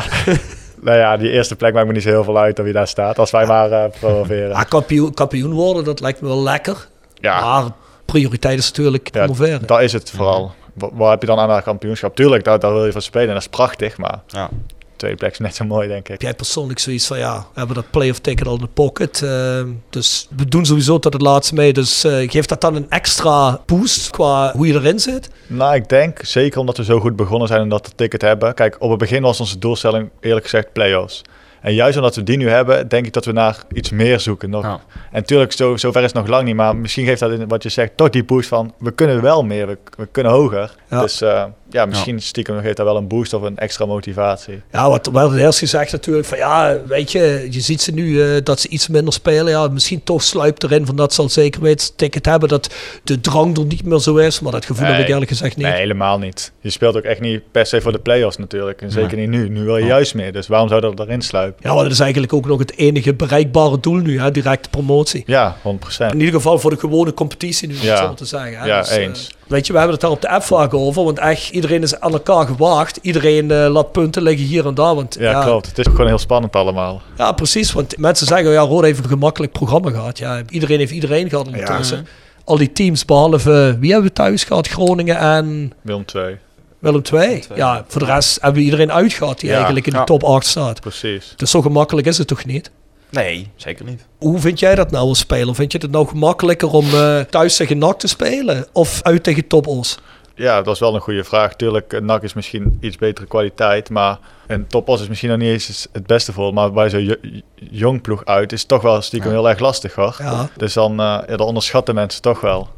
nou ja, die eerste plek maakt me niet zo heel veel uit of wie daar staat. Als wij maar eh promoveren. Ja, kampioen, kampioen worden, dat lijkt me wel lekker. Ja, Maar prioriteit is natuurlijk ja promoveren. dat is het vooral. Wa- Waar heb je dan aan dat kampioenschap? Tuurlijk, daar, daar wil je van spelen en dat is prachtig. Maar Ja. Tweede plek is net zo mooi, denk ik. Heb jij persoonlijk zoiets van, ja, we hebben dat playoff ticket al in de pocket. eh, dus we doen sowieso tot het laatste mee. Dus eh, geeft dat dan een extra boost qua hoe je erin zit? Nou, ik denk zeker omdat we zo goed begonnen zijn en dat we ticket hebben. Kijk, op het begin was onze doelstelling eerlijk gezegd play-offs. En juist omdat we die nu hebben, denk ik dat we naar iets meer zoeken nog. Ja. En natuurlijk, zo, zover is het nog lang niet. Maar misschien geeft dat in wat je zegt toch die boost van... we kunnen wel meer, we, we kunnen hoger. Ja. Dus eh, ja, misschien stiekem geeft dat wel een boost of een extra motivatie. Ja, wat we hadden eerst gezegd natuurlijk van, ja, weet je, je ziet ze nu eh, dat ze iets minder spelen. Ja, misschien toch sluipt erin van dat zal zeker weten het ticket hebben dat de drang er niet meer zo is. Maar dat gevoel heb ik eerlijk gezegd niet. Nee, helemaal niet. Je speelt ook echt niet per se voor de play-offs natuurlijk. En zeker Nee. niet nu. Nu wil je juist meer. Dus waarom zou dat erin sluipen? Ja, maar dat is eigenlijk ook nog het enige bereikbare doel nu, hè, directe promotie. Ja, 100%. In ieder geval voor de gewone competitie nu, om Ja. zo te zeggen. Hè. Ja, Dus, eh, eens. Weet je, we hebben het daar op de app vaak over, want echt iedereen is aan elkaar gewaagd. Iedereen eh, laat punten liggen hier en daar. Want, Ja, ja, klopt. Het is gewoon heel spannend allemaal. Ja, precies. Want mensen zeggen, ja, Roda heeft een gemakkelijk programma gehad. Ja, iedereen heeft iedereen gehad ondertussen. Al die teams, behalve, eh, wie hebben we thuis gehad? Groningen en Willem 2. Willem II. Ja, voor de rest hebben we iedereen uitgehad die Ja, eigenlijk in de ja. top 8 staat. Precies. Dus zo gemakkelijk is het toch niet? Nee, zeker niet. Hoe vind jij dat nou als speler? Vind je het nou gemakkelijker om eh, thuis tegen NAC te spelen? Of uit tegen Top Os? Ja, dat is wel een goede vraag. Tuurlijk, een NAC is misschien iets betere kwaliteit, maar een topos is misschien nog niet eens het beste voor. Maar bij zo'n jo- jong ploeg uit is het toch wel stiekem heel erg lastig hoor. Ja. Dus dan eh, ja, dat onderschatten mensen toch wel.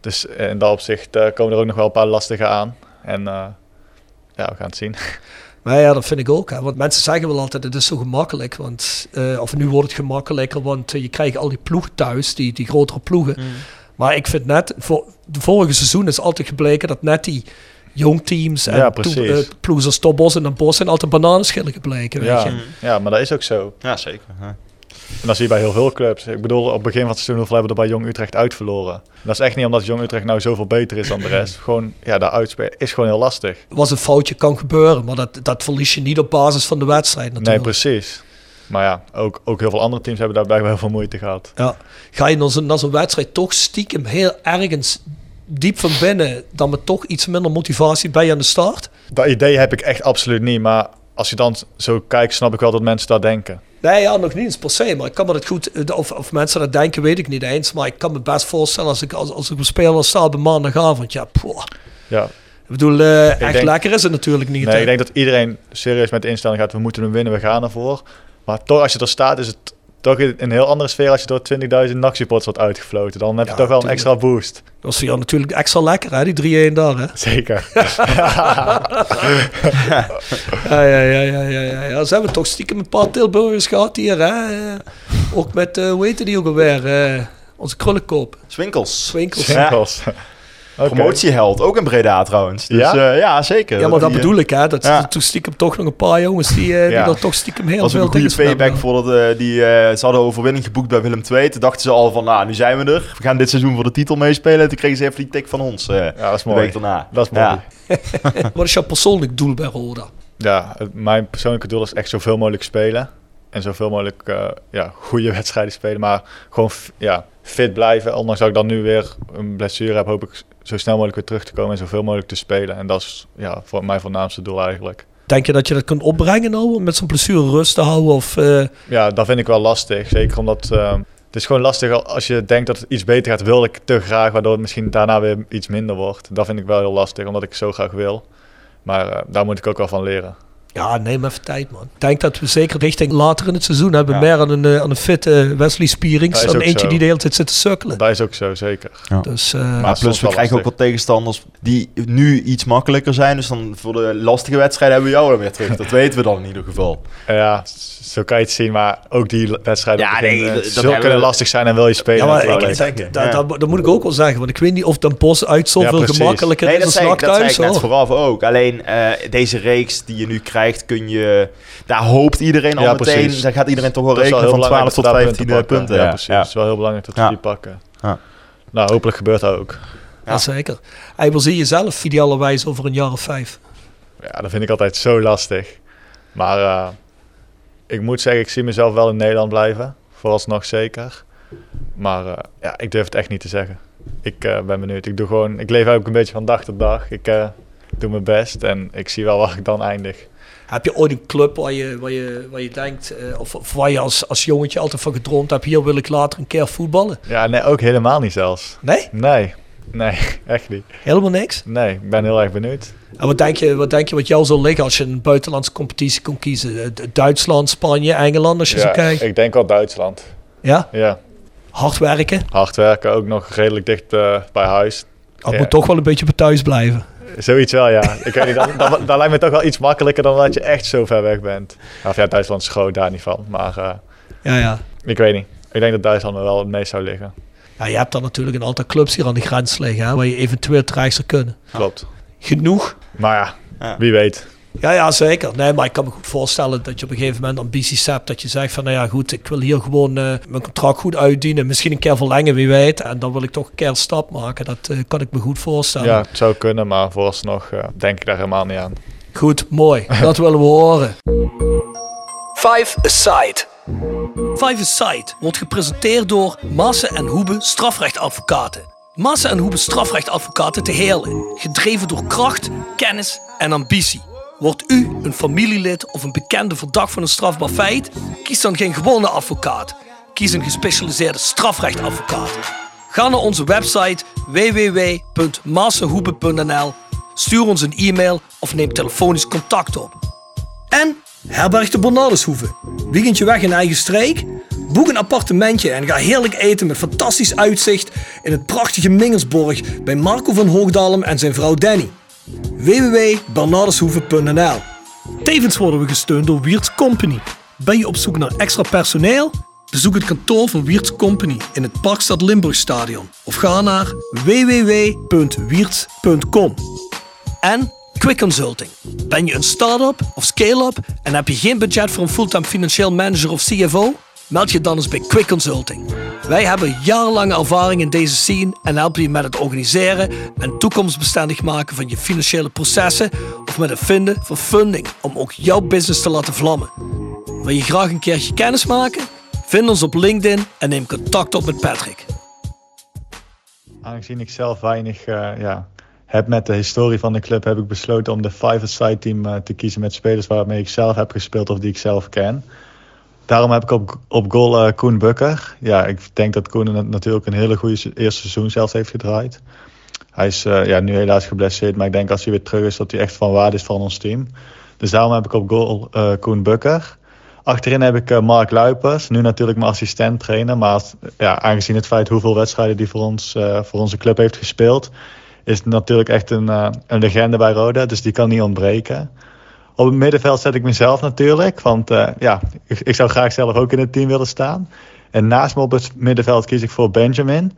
Dus in dat opzicht eh, komen er ook nog wel een paar lastige aan. En eh, ja, we gaan het zien. Maar ja, dat vind ik ook. Hè. Want mensen zeggen wel altijd, het is zo gemakkelijk. Want, eh, of nu wordt het gemakkelijker, want eh, je krijgt al die ploegen thuis, die, die grotere ploegen. Maar ik vind net, voor, de vorige seizoen is altijd gebleken dat net die jongteams en Ja, eh, ploegen als Topos en Den Bosch zijn altijd bananenschillen gebleken. Weet Ja, je. ja, maar dat is ook zo. Ja, zeker. Ja. En dat zie je bij heel veel clubs. Ik bedoel, op het begin van het seizoen hebben we er bij Jong Utrecht uitverloren. En dat is echt niet omdat Jong Utrecht nou zoveel beter is dan de rest. Gewoon, ja, daar uitspelen is gewoon heel lastig. Was een foutje, kan gebeuren. Maar dat, dat verlies je niet op basis van de wedstrijd Nee, natuurlijk. precies. Maar ja, ook, ook heel veel andere teams hebben daar blijkbaar heel veel moeite gehad. Ja. Ga je dan zo'n wedstrijd toch stiekem heel ergens diep van binnen dan met toch iets minder motivatie bij aan de start? Dat idee heb ik echt absoluut niet. Maar als je dan zo kijkt, snap ik wel dat mensen dat denken. Nee, ja, nog niet eens per se. Maar ik kan me dat goed... eh, Of, of mensen dat denken, weet ik niet eens. Maar ik kan me best voorstellen als ik, als, als ik een speler sta op een maandagavond. Ja, poh. Ja. Ik bedoel, eh, echt denk- lekker is het natuurlijk niet. Nee, hè. ik denk dat iedereen serieus met de instelling gaat, we moeten hem winnen, we gaan ervoor. Maar toch, als je er staat, is het toch in een heel andere sfeer als je door 20.000 NAC-supporters wordt uitgefloten. Dan heb je Ja, toch wel een extra boost. Dat was voor jou natuurlijk extra lekker, hè? Die 3-1 daar, hè? Zeker. Ja, ja, ja, ja, ja, ja. ja. Ze hebben toch stiekem een paar Tilburgers gehad hier, hè? Ook met, eh hoe heette die ook alweer? Eh, onze krullenkoop. Swinkels. Swinkels. Promotieheld, ook in Breda trouwens. Dus Ja? ja, ja zeker. Ja, maar dat Die, eh, bedoel ik, hè. Dat ja. toen stiekem toch nog een paar jongens die, eh, die Ja. er toch stiekem heel was veel een goede dingen van hebben. payback voor dat, eh, die, eh, ze hadden overwinning geboekt bij Willem II. Toen dachten ze al van, nou, nu zijn we er. We gaan dit seizoen voor de titel meespelen. En toen kregen ze even die tik van ons eh, Ja, dat is de mooi. week daarna. Dat is mooi. Ja. Ja, Wat is jouw persoonlijk doel bij Roda? het- mijn persoonlijke doel is echt zoveel mogelijk spelen. En zoveel mogelijk eh, ja, goede wedstrijden spelen. Maar gewoon ja, fit blijven. Ondanks dat ik dan nu weer een blessure heb, hoop ik zo snel mogelijk weer terug te komen en zoveel mogelijk te spelen. En dat is ja, voor mijn voornaamste doel eigenlijk. Denk je dat je dat kunt opbrengen nou, om met zo'n blessure rust te houden? Of, eh, Ja, dat vind ik wel lastig. Zeker omdat eh, het is gewoon lastig al- als je denkt dat het iets beter gaat, wil ik te graag, waardoor het misschien daarna weer iets minder wordt. Dat vind ik wel heel lastig, omdat ik zo graag wil. Maar daar moet ik ook wel van leren. Ja, neem even tijd, man. Ik denk dat we zeker richting later in het seizoen hebben Ja. meer aan een, eh, aan een fitte Wesley Spierings dan eentje zo. die de hele tijd zit te sukkelen. Dat is ook zo, zeker. Dus, eh, Maar plus, we krijgen ook wat tegenstanders die nu iets makkelijker zijn. Dus dan voor de lastige wedstrijden hebben we jou dan weer terug. Dat weten we dan in ieder geval. Ja, zo kan je het zien, maar ook die wedstrijden Ja, begin, nee, eh, dat- zullen hebben kunnen we- lastig zijn en wil je spelen. ja, maar ik, dat, leuk. dat, Ja. dat, dat moet ik ook wel zeggen. Want ik weet niet of Den Bos uit zoveel Ja, gemakkelijker Nee, is dat dan dat zei ik net vooraf ook. Alleen eh, deze reeks die je nu krijgt, kun je, daar hoopt iedereen al meteen. Daar gaat iedereen toch wel Dat rekenen van 12 belangrijk tot dat we daar 15 punten. pakken. Ja, precies. Ja. Het is wel heel belangrijk dat we Ja. die pakken. Ja. Nou, hopelijk gebeurt dat ook. Ja, zeker. Hey, waar zie je jezelf idealerwijs over een jaar of vijf? Ja, dat vind ik altijd zo lastig. Maar eh, ik moet zeggen, ik zie mezelf wel in Nederland blijven. Vooralsnog zeker. Maar eh, ja, ik durf het echt niet te zeggen. Ik eh, ben benieuwd. Ik, doe gewoon, ik leef ook een beetje van dag tot dag. Ik eh, doe mijn best en ik zie wel waar ik dan eindig. Heb je ooit een club waar je, waar je, waar je denkt, of, of waar je als, als jongetje altijd van gedroomd hebt, hier wil ik later een keer voetballen? Ja, nee, ook helemaal niet zelfs. Nee? Nee, nee, echt niet. Helemaal niks? Nee, ik ben heel erg benieuwd. En wat denk je wat, denk je wat jou zou liggen als je een buitenlandse competitie kon kiezen? Eh, Duitsland, Spanje, Engeland, als je zo Ja, kijkt. ik denk wel Duitsland. Ja? Ja, Hard werken? hard werken, ook nog redelijk dicht eh, bij huis. Dat Ja. moet toch wel een beetje bij thuis blijven. Zoiets wel, ja. Ik weet niet, dat, dat, dat lijkt me toch wel iets makkelijker dan dat je echt zo ver weg bent. Of ja, Duitsland is groot, daar niet van. Maar eh, Ja, ja. ik weet niet. Ik denk dat Duitsland er wel het meest zou liggen. Ja, je hebt dan natuurlijk een aantal clubs hier aan de grens liggen, hè, waar je eventueel terecht zou kunnen. Klopt. Genoeg? Maar ja, Ja. wie weet. Ja, ja, zeker. Nee, maar ik kan me goed voorstellen dat je op een gegeven moment ambities hebt. Dat je zegt van, nou ja, goed, ik wil hier gewoon eh, mijn contract goed uitdienen. Misschien een keer verlengen, wie weet. En dan wil ik toch een keer een stap maken. Dat eh, kan ik me goed voorstellen. Ja, het zou kunnen, maar vooralsnog eh, denk ik daar helemaal niet aan. Goed, mooi. Dat willen we horen. Five Aside. Five Aside wordt gepresenteerd door Maassen en Hoebe strafrechtadvocaten. Maassen en Hoebe strafrechtadvocaten te Heerlen. Gedreven door kracht, kennis en ambitie. Wordt u een familielid of een bekende verdacht van een strafbaar feit? Kies dan geen gewone advocaat. Kies een gespecialiseerde strafrechtadvocaat. Ga naar onze website www.massenhoebe.nl, stuur ons een e-mail of neem telefonisch contact op. En herberg de Bernardeshoeve. Weekendje weg in eigen streek? Boek een appartementje en ga heerlijk eten met fantastisch uitzicht in het prachtige Mingelsborg bij Marco van Hoogdalem en zijn vrouw Danny. www.bernardeshoeve.nl Tevens worden we gesteund door Wiert's Company. Ben je op zoek naar extra personeel? Bezoek het kantoor van Wiert's Company in het Parkstad Limburgstadion of ga naar www.wierts.com. En Quick Consulting. Ben je een start-up of scale-up en heb je geen budget voor een fulltime financieel manager of CFO? Meld je dan eens bij Quick Consulting. Wij hebben jarenlange ervaring in deze scene en helpen je met het organiseren en toekomstbestendig maken van je financiële processen of met het vinden van funding om ook jouw business te laten vlammen. Wil je graag een keertje kennis maken? Vind ons op LinkedIn en neem contact op met Patrick. Aangezien ik zelf weinig eh, ja, heb met de historie van de club, heb ik besloten om de five-a-side team eh, te kiezen met spelers waarmee ik zelf heb gespeeld of die ik zelf ken. Daarom heb ik op, op goal eh, Koen Bukker. Ja, ik denk dat Koen natuurlijk een hele goede eerste seizoen zelfs heeft gedraaid. Hij is eh, ja, nu helaas geblesseerd, maar ik denk als hij weer terug is dat hij echt van waarde is van ons team. Dus daarom heb ik op goal eh, Koen Bukker. Achterin heb ik Mark Luipers, nu natuurlijk mijn assistent trainer. Maar ja, aangezien het feit hoeveel wedstrijden hij voor, ons, voor onze club heeft gespeeld, is natuurlijk echt een, een legende bij Roda. Dus die kan niet ontbreken. Op het middenveld zet ik mezelf natuurlijk. Want eh, ja, ik, ik zou graag zelf ook in het team willen staan. En naast me op het middenveld kies ik voor Benjamin.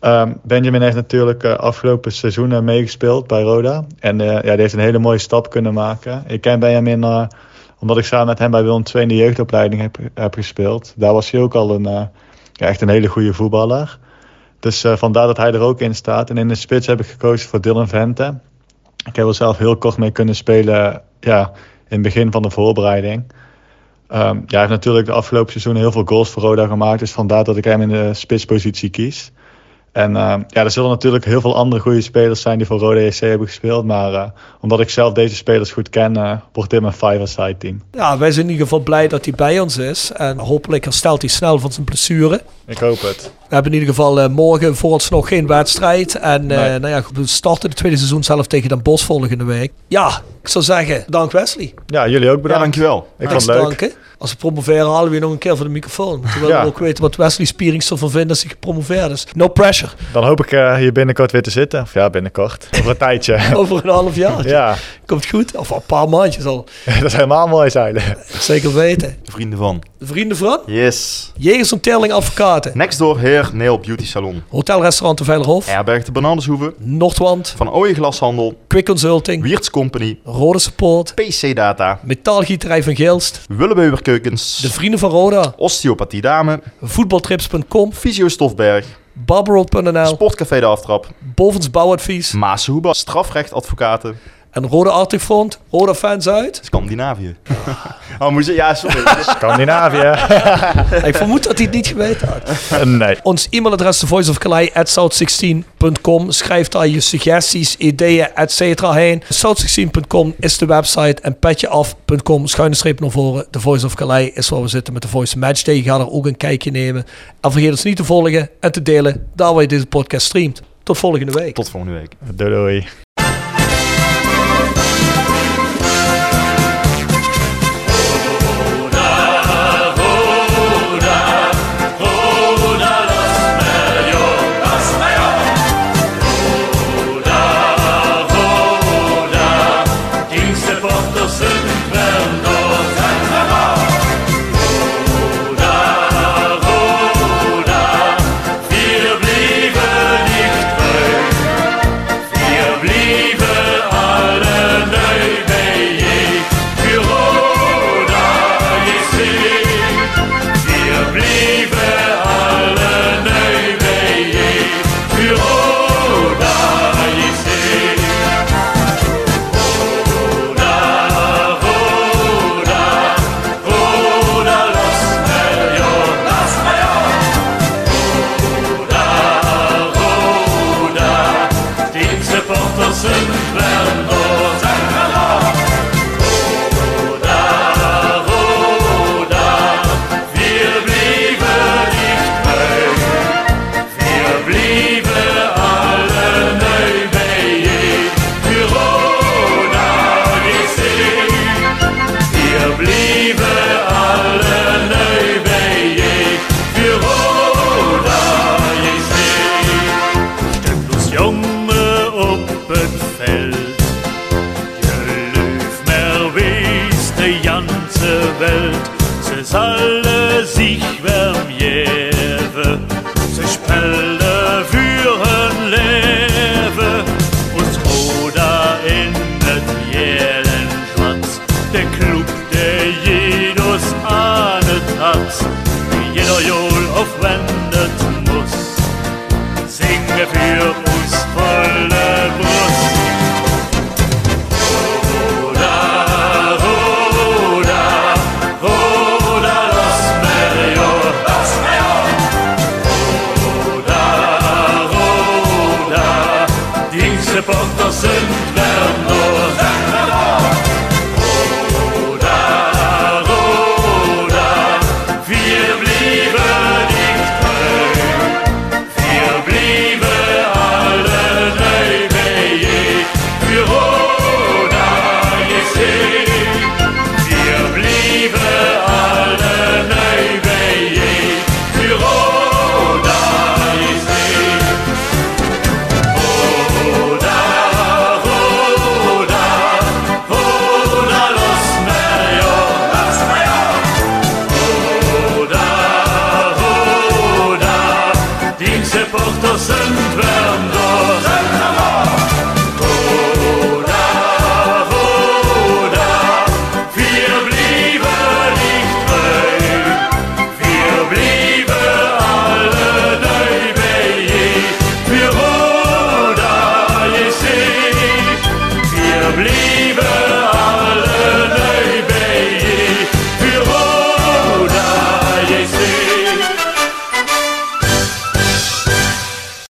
Ehm, Benjamin heeft natuurlijk uh, afgelopen seizoen meegespeeld bij Roda. En uh, ja, die heeft een hele mooie stap kunnen maken. Ik ken Benjamin omdat ik samen met hem bij Willem II in de jeugdopleiding heb, heb gespeeld. Daar was hij ook al een, ja, echt een hele goede voetballer. Dus vandaar dat hij er ook in staat. En in de spits heb ik gekozen voor Dylan Vente. Ik heb er zelf heel kort mee kunnen spelen ja, in het begin van de voorbereiding. Um, ja, hij heeft natuurlijk de afgelopen seizoen heel veel goals voor Roda gemaakt. Dus vandaar dat ik hem in de spitspositie kies. En uh, ja, er zullen natuurlijk heel veel andere goede spelers zijn die voor Rode EC hebben gespeeld. Maar uh, omdat ik zelf deze spelers goed ken, uh, wordt dit mijn five-a-side team. Ja, wij zijn in ieder geval blij dat hij bij ons is. En hopelijk herstelt hij snel van zijn blessure. Ik hoop het. We hebben in ieder geval morgen vooralsnog geen wedstrijd. En nee. nou ja, we starten het tweede seizoen zelf tegen Den Bos volgende week. Ja, ik zou zeggen, dank Wesley. Ja, jullie ook bedankt. Ja, dankjewel. Ik vond het leuk. Danken. Als we promoveren halen we je nog een keer voor de microfoon. Terwijl ja. we ook weten wat Wesley Spierings ervan vindt als hij gepromoveerd is. No pressure. Dan hoop ik uh, hier binnenkort weer te zitten. Of ja, binnenkort. Over een tijdje. Over een half jaar. Ja. Komt goed. Of een paar maandjes al. dat is helemaal mooi zeilen. Zeker weten. De vrienden van. De vrienden van? Yes. Jegers en Terling Advocaten. Next door Heer Nail Beauty Salon. Hotel Restaurant de Veilerhof. Herberg de Bananenshoeve. Noordwand. Van Ooyen Glashandel. Quick Consulting. Wiertz Company. Rode Support. PC Data. Metaalgieterij van Geelst. Willebeuwer Keukens. De Vrienden van Roda. Osteopathie Dame. Voetbaltrips.com. Fysio Stofberg. Barbarold.nl. Sportcafé De Aftrap. Bovens Bouwadvies. Maashoeba. Strafrechtadvocaten. En Rode Arctic Front, Rode fans uit. Scandinavië. oh, moest je, ja, sorry. Scandinavië. ik vermoed dat hij het niet geweten had. Nee. Ons e-mailadres is voiceofkalei.south16.com. Schrijf daar je suggesties, ideeën, etc. heen. South16.com is de website en petjeaf.com schuine streep naar voren. De Voice of Calais is waar we zitten met de Voice Matchday. Ga er ook een kijkje nemen. En vergeet ons niet te volgen en te delen daar waar je deze podcast streamt. Tot volgende week. Tot volgende week. Doei doei.